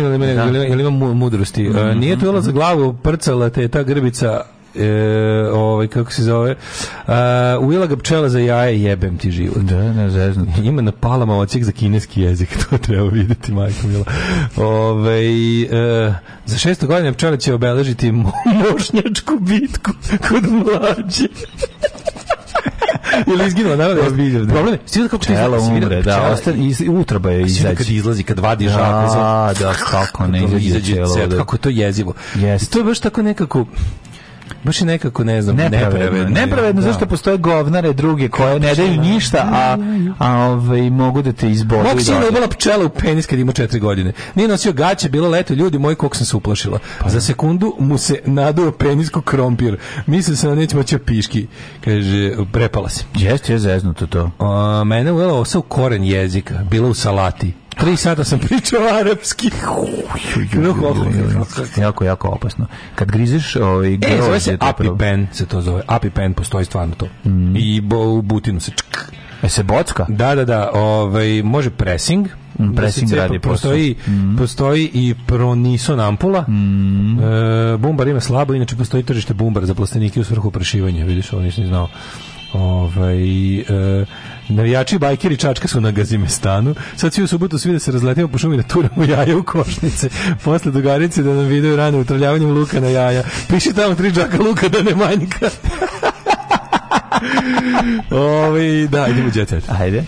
ili imam mudrosti. Mhm, Nije tu mhm, jela mhm. za glavu, prcala uhvatila te ta grbica e, ovaj kako se zove a, ujela ga pčela za jaje jebem ti život da ne zezno ima na palama ocijek za kineski jezik [laughs] to treba videti majko mila ovaj e, za šest godina pčela će obeležiti [laughs] mošnjačku bitku kod mlađe [laughs] Ili izginula, naravno. Ja vidim. Problem je, svi kako Čelo ti umre, da, ostane iz utroba je izaći. Kad izlazi, kad vadi žak, da, da, kako ne [laughs] izađe čelo. Kako je to jezivo. Yes. To je baš tako nekako Baš je nekako, ne znam, nepravedno. Nepravedno, nepravedno da. zašto postoje govnare druge koje ne daju ništa, a, a ovaj, mogu da te izbodu. Mog je bila pčela u penis kad ima 4 godine. Nije nosio gaće, bilo leto, ljudi moji, koliko sam se uplašila. Pa. Za da. sekundu mu se nadao penisku krompir. Mislim se da nećemo će da piški. Kaže, prepala se. Jeste, je zeznuto to. A, mene uvela sa u koren jezika. Bila u salati. Tri sata sam pričao arapski. jako, jako opasno. Kad grizeš, ovaj e, grožđe... zove se da apipen, se to zove. Apipen postoji stvarno to. Mm. I bo, u butinu se čk. E se bocka? Da, da, da. Ovaj, može pressing. Mm, da pressing da radi postoji, mm. postoji i pronison ampula. Mm. E, bumbar ima slabo, inače postoji tržište bumbar za plastenike u svrhu prašivanja. Vidiš, ovo nisam znao. Ovaj, e, navijači bajkiri Čačka su na Gazimestanu. Sad svi u subotu svi da se razletimo po šumi da turamo [laughs] jaja u košnice. Posle dugarice da nam video rane utrljavanjem luka na jaja. Piši tamo tri džaka luka da ne manjka. [laughs] Ovi, ovaj, da, idemo džetet. Ajde.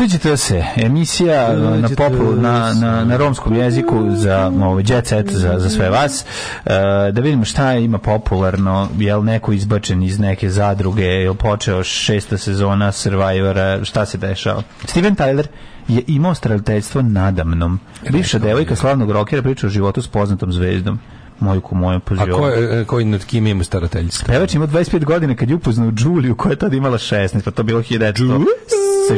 Otuđite da se, emisija da, da na popu, na, na, na romskom jeziku za ovaj, jet set za, za sve mhm. vas. E, da vidimo šta ima popularno, je li neko izbačen iz neke zadruge, je li počeo šesta sezona Survivora, šta se dešava? Steven Tyler je imao streliteljstvo nadamnom. Bivša devojka slavnog rokera priča o životu s poznatom zvezdom moju ku moju A ko e, koji nad kim ima starateljstvo? Pevač ima 25 godina kad je upoznao Đuliju koja je tada imala 16, pa to bilo 1900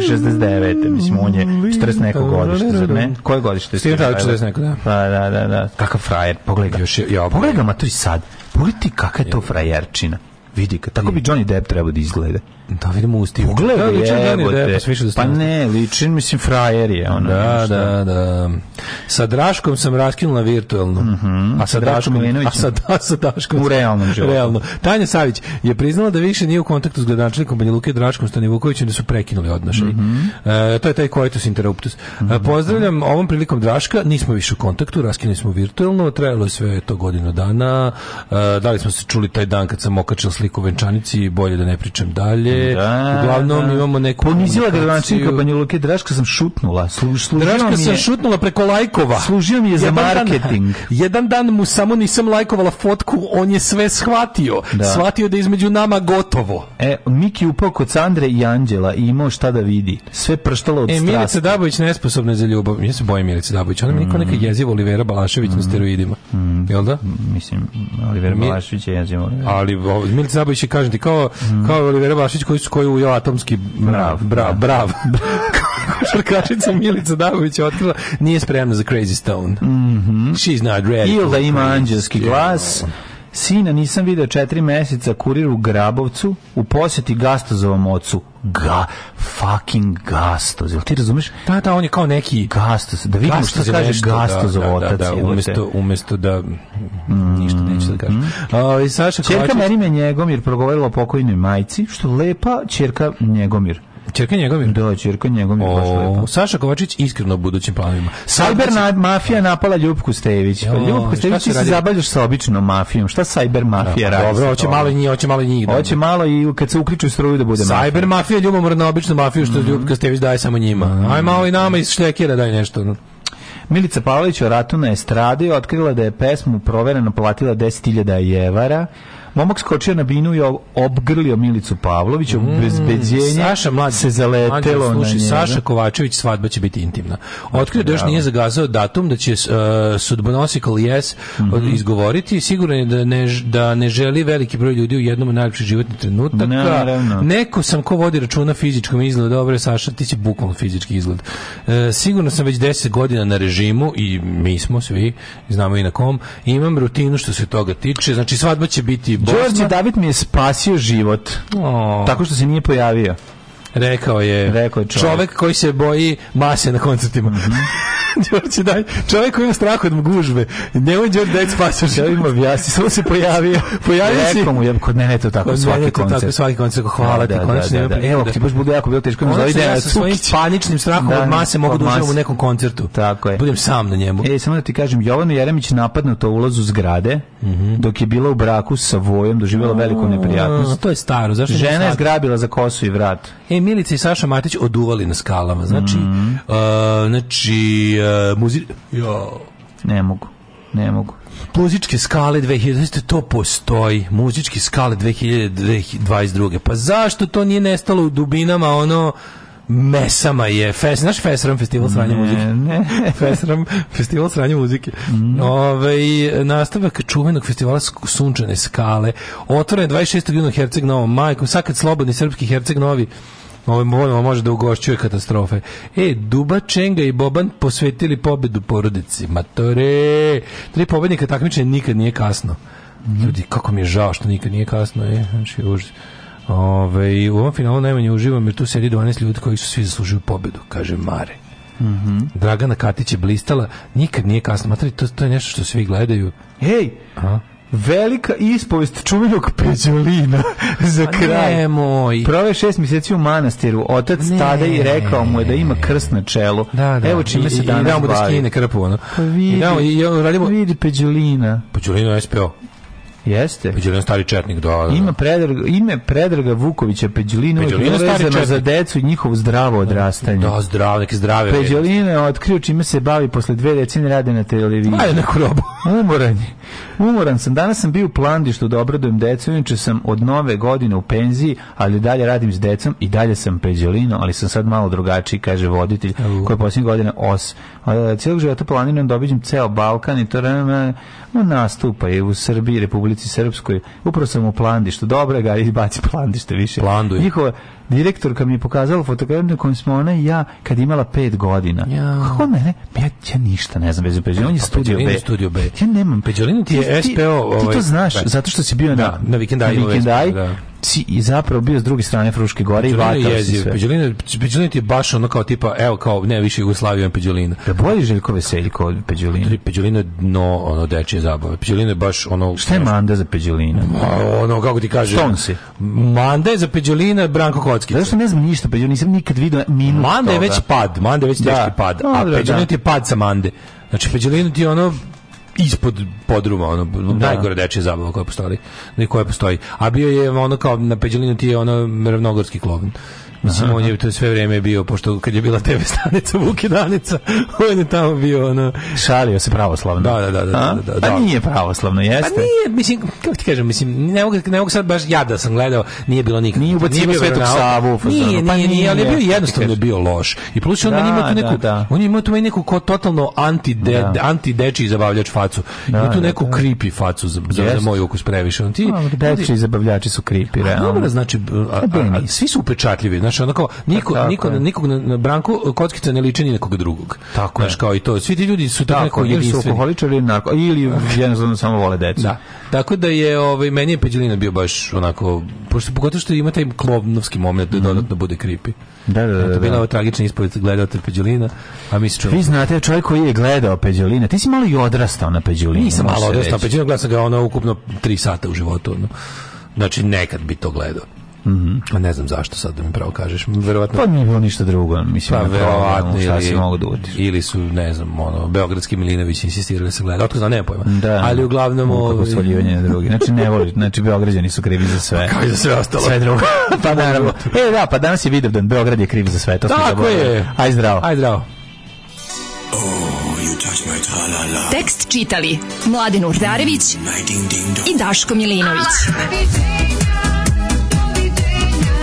sa 69. Mislim, on je 40 mm, nekog godište, zar ne? Koje godište je? Steven Tyler 40 neko, da. Pa, da, da, da. Kakav frajer, pogledaj. Da, još je, ja, pogledaj ga, matori sad. Pogledaj ti kakva je to frajerčina. Vidi ga, tako bi Johnny Depp trebao da izgleda. David Musti. Pogledaj, da, ličin Johnny da Pa ne, ličin, mislim, frajer je. ona. da, da, da. Sa Draškom sam raskinula virtualno. Mm A sa Draškom, Milinovićem? A sa, da, sa Daškom. U realnom životu. Realno. Tanja Savić je priznala da više nije u kontaktu s gradonačelnikom Banja Luke Draškom Stanivukovićem da su prekinuli odnošaj. Mm e, to je taj coitus interruptus. Mm -hmm. e, mhm. pozdravljam ovom prilikom Draška, nismo više u kontaktu, raskinuli smo virtuelno, trajalo je sve to godinu dana, e, da li smo se čuli taj dan kad sam okačil sliku u venčanici, bolje da ne pričam dalje, dalje. Da, Uglavnom da. imamo neku Ponizila gradonačelnika Banja Luke Draška sam šutnula. Služ, Draška sam šutnula preko lajkova. Služio mi je jedan za marketing. Dan, jedan dan mu samo nisam lajkovala fotku, on je sve shvatio. Da. Shvatio da između nama gotovo. E, Miki upao kod Sandre i Anđela i imao šta da vidi. Sve prštalo od e, strasti. E, Milica Dabović nesposobna za ljubav. Ja se bojim Milica Dabović. Ona mi mm. niko neka jeziva Olivera Balašević mm. na steroidima. Mm. Jel da? Mislim, Olivera Balašević je jeziva. Ali Milica Dabović je, kažem ti, kao, mm. kao Olivera Balašević Dačić koji su koji ujeo atomski da. brav, brav, [laughs] brav. Šarkačica Milica Davović otkrila nije spremna za Crazy Stone. Mhm. Mm She's not ready. da ima anđelski glas. Yeah. Sina nisam video četiri meseca kurir u Grabovcu u poseti Gastozovom ocu. Ga, fucking Gastoz. Jel ti razumeš? Da, da, on je kao neki Gastoz. Da vidimo što kaže da, Gastozov da, da, otac. Da, da, umjesto, umjesto da ništa neće da kažem. Mm. Saša Čerka Kovačić... Merimje Njegomir progovorila o pokojnoj majci, što lepa Čerka Njegomir. Čerka Njegomir? Da, Čerka Njegomir, baš lepo. Saša Kovačić iskreno u budućim planovima. Cyber na, mafija da. napala Ljubku Stejević. Pa Ljupku Stejević ti se zabavljaš sa običnom mafijom. Šta cyber mafija da, radi? Dobro, hoće malo i njih, hoće malo i njih. Da hoće malo i kad se uključi struju da bude cyber mafija. Cyber mafija ljubomorna obična mafija što mm. Ljupka Stejević daje samo njima. Mm. Aj malo i nama iz šljekira daj nešto. Milica Pavlović o ratu na estradi otkrila da je pesmu provereno platila 10.000 evara. Momak skočio na binu i obgrlio Milicu Pavlović, mm, obezbeđenje Saša mlađi, se zaletelo mlađi, sluši, na Saša Kovačević svadba će biti intimna. Otkrio da još nije zagazao datum da će uh, e, sudbonosikal yes e, mm -hmm. izgovoriti. Sigurno je da ne, da ne želi veliki broj ljudi u jednom najljepših životnih trenutaka. Naravno. Neko sam ko vodi računa fizičkom izgledu. Dobre, Saša, ti si bukvalno fizički izgled. Uh, sigurno sam već 10 godina na režimu i mi smo svi, znamo i na kom, imam rutinu što se toga tiče. Znači, svadba će biti Đorđe David mi je spasio život. Oh. Tako što se nije pojavio. Rekao je, Rekao je čovjek. čovjek. koji se boji mase na koncertima. Mm -hmm. [laughs] daj, čovjek koji ima strah od gužve. Njemu Đorđe Dajc da Pasoš. Ja im vjasi, samo se pojavio. [laughs] Pojavio se. Rekao mu, je, kod mene to tako, svaki koncert. Tako, svaki koncert, hvala da, ti, da, konačno. Da, da, da. Evo, ti baš bude jako bilo teško. Ono sam da ja sa svojim paničnim strahom da, od mase mogu da uživam u nekom koncertu. Tako je. Budem sam na njemu. Ej, samo da ti kažem, Jovanu Jeremić napadnuto ulazu zgrade, mm -hmm. dok je bila u braku sa Vojom, doživjela veliku neprijatnost. To je staro, zašto? Žena je zgrabila za kosu i vrat. E, Milica i Saša Matić oduvali na skalama. Znači, mm -hmm. uh, znači uh, muzi... Jo. Ne mogu, ne mogu. Muzičke skale 2000, to postoji. Muzičke skale 2022. Pa zašto to nije nestalo u dubinama ono mesama je fest, znaš Fesram festival sranje muzike. Ne, [laughs] Fesram festival sranje muzike. Mm. Ove, ovaj, nastavak čuvenog festivala Sunčane skale. Otvoren je 26. juna Herceg Novom majkom. Sad kad slobodni srpski Herceg Novi Ovo može da ugošćuje katastrofe. E, Duba Čenga i Boban posvetili pobedu porodici. Matore! Tri pobednika takmičenja nikad nije kasno. Ljudi, kako mi je žao što nikad nije kasno. E, znači, užas. Ove, u ovom finalu najmanje uživam jer tu sedi 12 ljudi koji su svi zaslužili pobedu, kaže Mare. Mm -hmm. Dragana Katić je blistala, nikad nije kasno. Matri, to, to je nešto što svi gledaju. Hej! Aha Velika ispovest čuvenog Peđolina [laughs] za pa kraj. Nemoj. Prove šest mjeseci u manastiru. Otac ne, tada i rekao mu je da ima krst na čelu. Da, da. Evo čime se danas da bavi. I damo da skine krpu. Ono. Pa vidi, I damo, i, radimo... vidi Peđolina. Peđolina SPO. Jeste. Peđulino stari četnik, da, da, da. Ima predrag, ime Predraga Vukovića, Peđulino, je stari za decu i njihovo zdravo odrastanje. Da, zdravo, neke zdrave. Peđulino je otkrio čime se bavi posle dve decine rade na televiziji. Ajde na robu. [laughs] Umoran je. Umoran sam. Danas sam bio u plandištu da obradujem decu, inače sam od nove godine u penziji, ali dalje radim s decom i dalje sam Peđulino, ali sam sad malo drugačiji, kaže voditelj, koji je posljednjih godina os. Cijelog života planiram da obiđem ceo Balkan i to No, nastupa je u Srbiji, Republici Srpskoj. Upravo sam u Plandištu. Dobra ga, izbaci Plandište više. Planduj. Njihova direktorka mi je pokazala fotografiju na kojem smo ona i ja kad imala pet godina. Ja. Kako mene? Ja, ja ništa ne znam bez Peđolini. On je pa, studio B. studio B. Ja nemam. Peđolini ti je SPO. Ti, ti to ovaj, znaš, zato što si bio da, na, na Da ci, i zapravo bio s druge strane Fruške gore i vatao se sve. Peđolina, Peđolina ti je baš ono kao tipa, evo kao, ne više Jugoslavija, Peđolina. Da bolji Željko Veseljko od Peđolina. Peđolina je dno, ono, dečije zabave. Peđolina je baš ono... Šta je manda za Peđolina? Ono, kako ti kažeš? Stonsi. Manda je za Peđolina Branko Kockić. Zato što ne znam ništa, Peđolina, nisam nikad vidio minut Manda je već pad, Manda je već da. teški da. pad, a da. Peđolina ti je pad sa Mande. Znači, Peđolina ti je ono ispod podruma, ono, da. najgore dečje zabava koja postoji, koja postoji. A bio je ono kao na Peđelinu ti je ono ravnogorski klovn. Mislim, on je to sve vrijeme bio, pošto kad je bila TV stanica Vuki Danica, [laughs] on je tamo bio, ono... Šalio se pravoslavno. Da, da, da. da, da, da. A da. pa nije pravoslavno, pa jeste? Pa nije, mislim, kako ti kažem, mislim, ne mogu, ne mogu sad baš ja da sam gledao, nije bilo nikad. Nije ubacivo Svetog Savu. Pa nije, nije, nije, ali je bio jednostavno bio loš. I plus on ima tu da, neku, da, on ima tu neku ko totalno anti, anti deči zabavljač facu. Ima tu neku creepy facu za, za, moj ukus previše. On ti, deči zabavljači su creepy, realno. Dobro, znači, svi su upečatljivi, znaš, ono kao, niko, tako, niko, nikog na, na Branku Kockica ne liče ni nekog drugog. Tako znaš, kao i to. Svi ti ljudi su tako, tako ili su alkoholičari ili narko, ili jednostavno samo vole decu. Da. Tako da je, ovaj, meni je Peđelina bio baš onako, pošto, pogotovo što ima taj klovnovski moment da mhm. dodatno bude kripi. Da, da, da. da. To bila da. ova tragična ispoved gledalca Peđolina, a mi se Vi znate, čovjek koji je gledao Peđolina, ti si malo i odrastao na Peđelinu. Nisam malo odrastao, Peđelina gledao sam ga ono ukupno 3 sata u životu. Ono. Znači, nekad bi to gledao. Mm Ne znam zašto sad da mi pravo kažeš. Verovatno. Pa nije bilo ništa drugo, mislim. Pa verovatno šta ili, si mogu da uvodiš. Ili su, ne znam, ono, Beogradski Milinović insistirali da se gleda. Otko znam, nema pojma. Da. Ali uglavnom... Kako ovaj- svoljivanje drugi. Znači, ne voli, znači, Beograđani su krivi za sve. [laughs] Kao za sve ostalo. Sve drugo. [laughs] pa naravno. E, da, pa danas je vidio da Beograd je kriv za sve. To Tako je. Aj zdravo. Aj zdravo. Oh, you touch my -la -la. Tekst čitali Mladin Urdarević i Daško Milinović. Ah,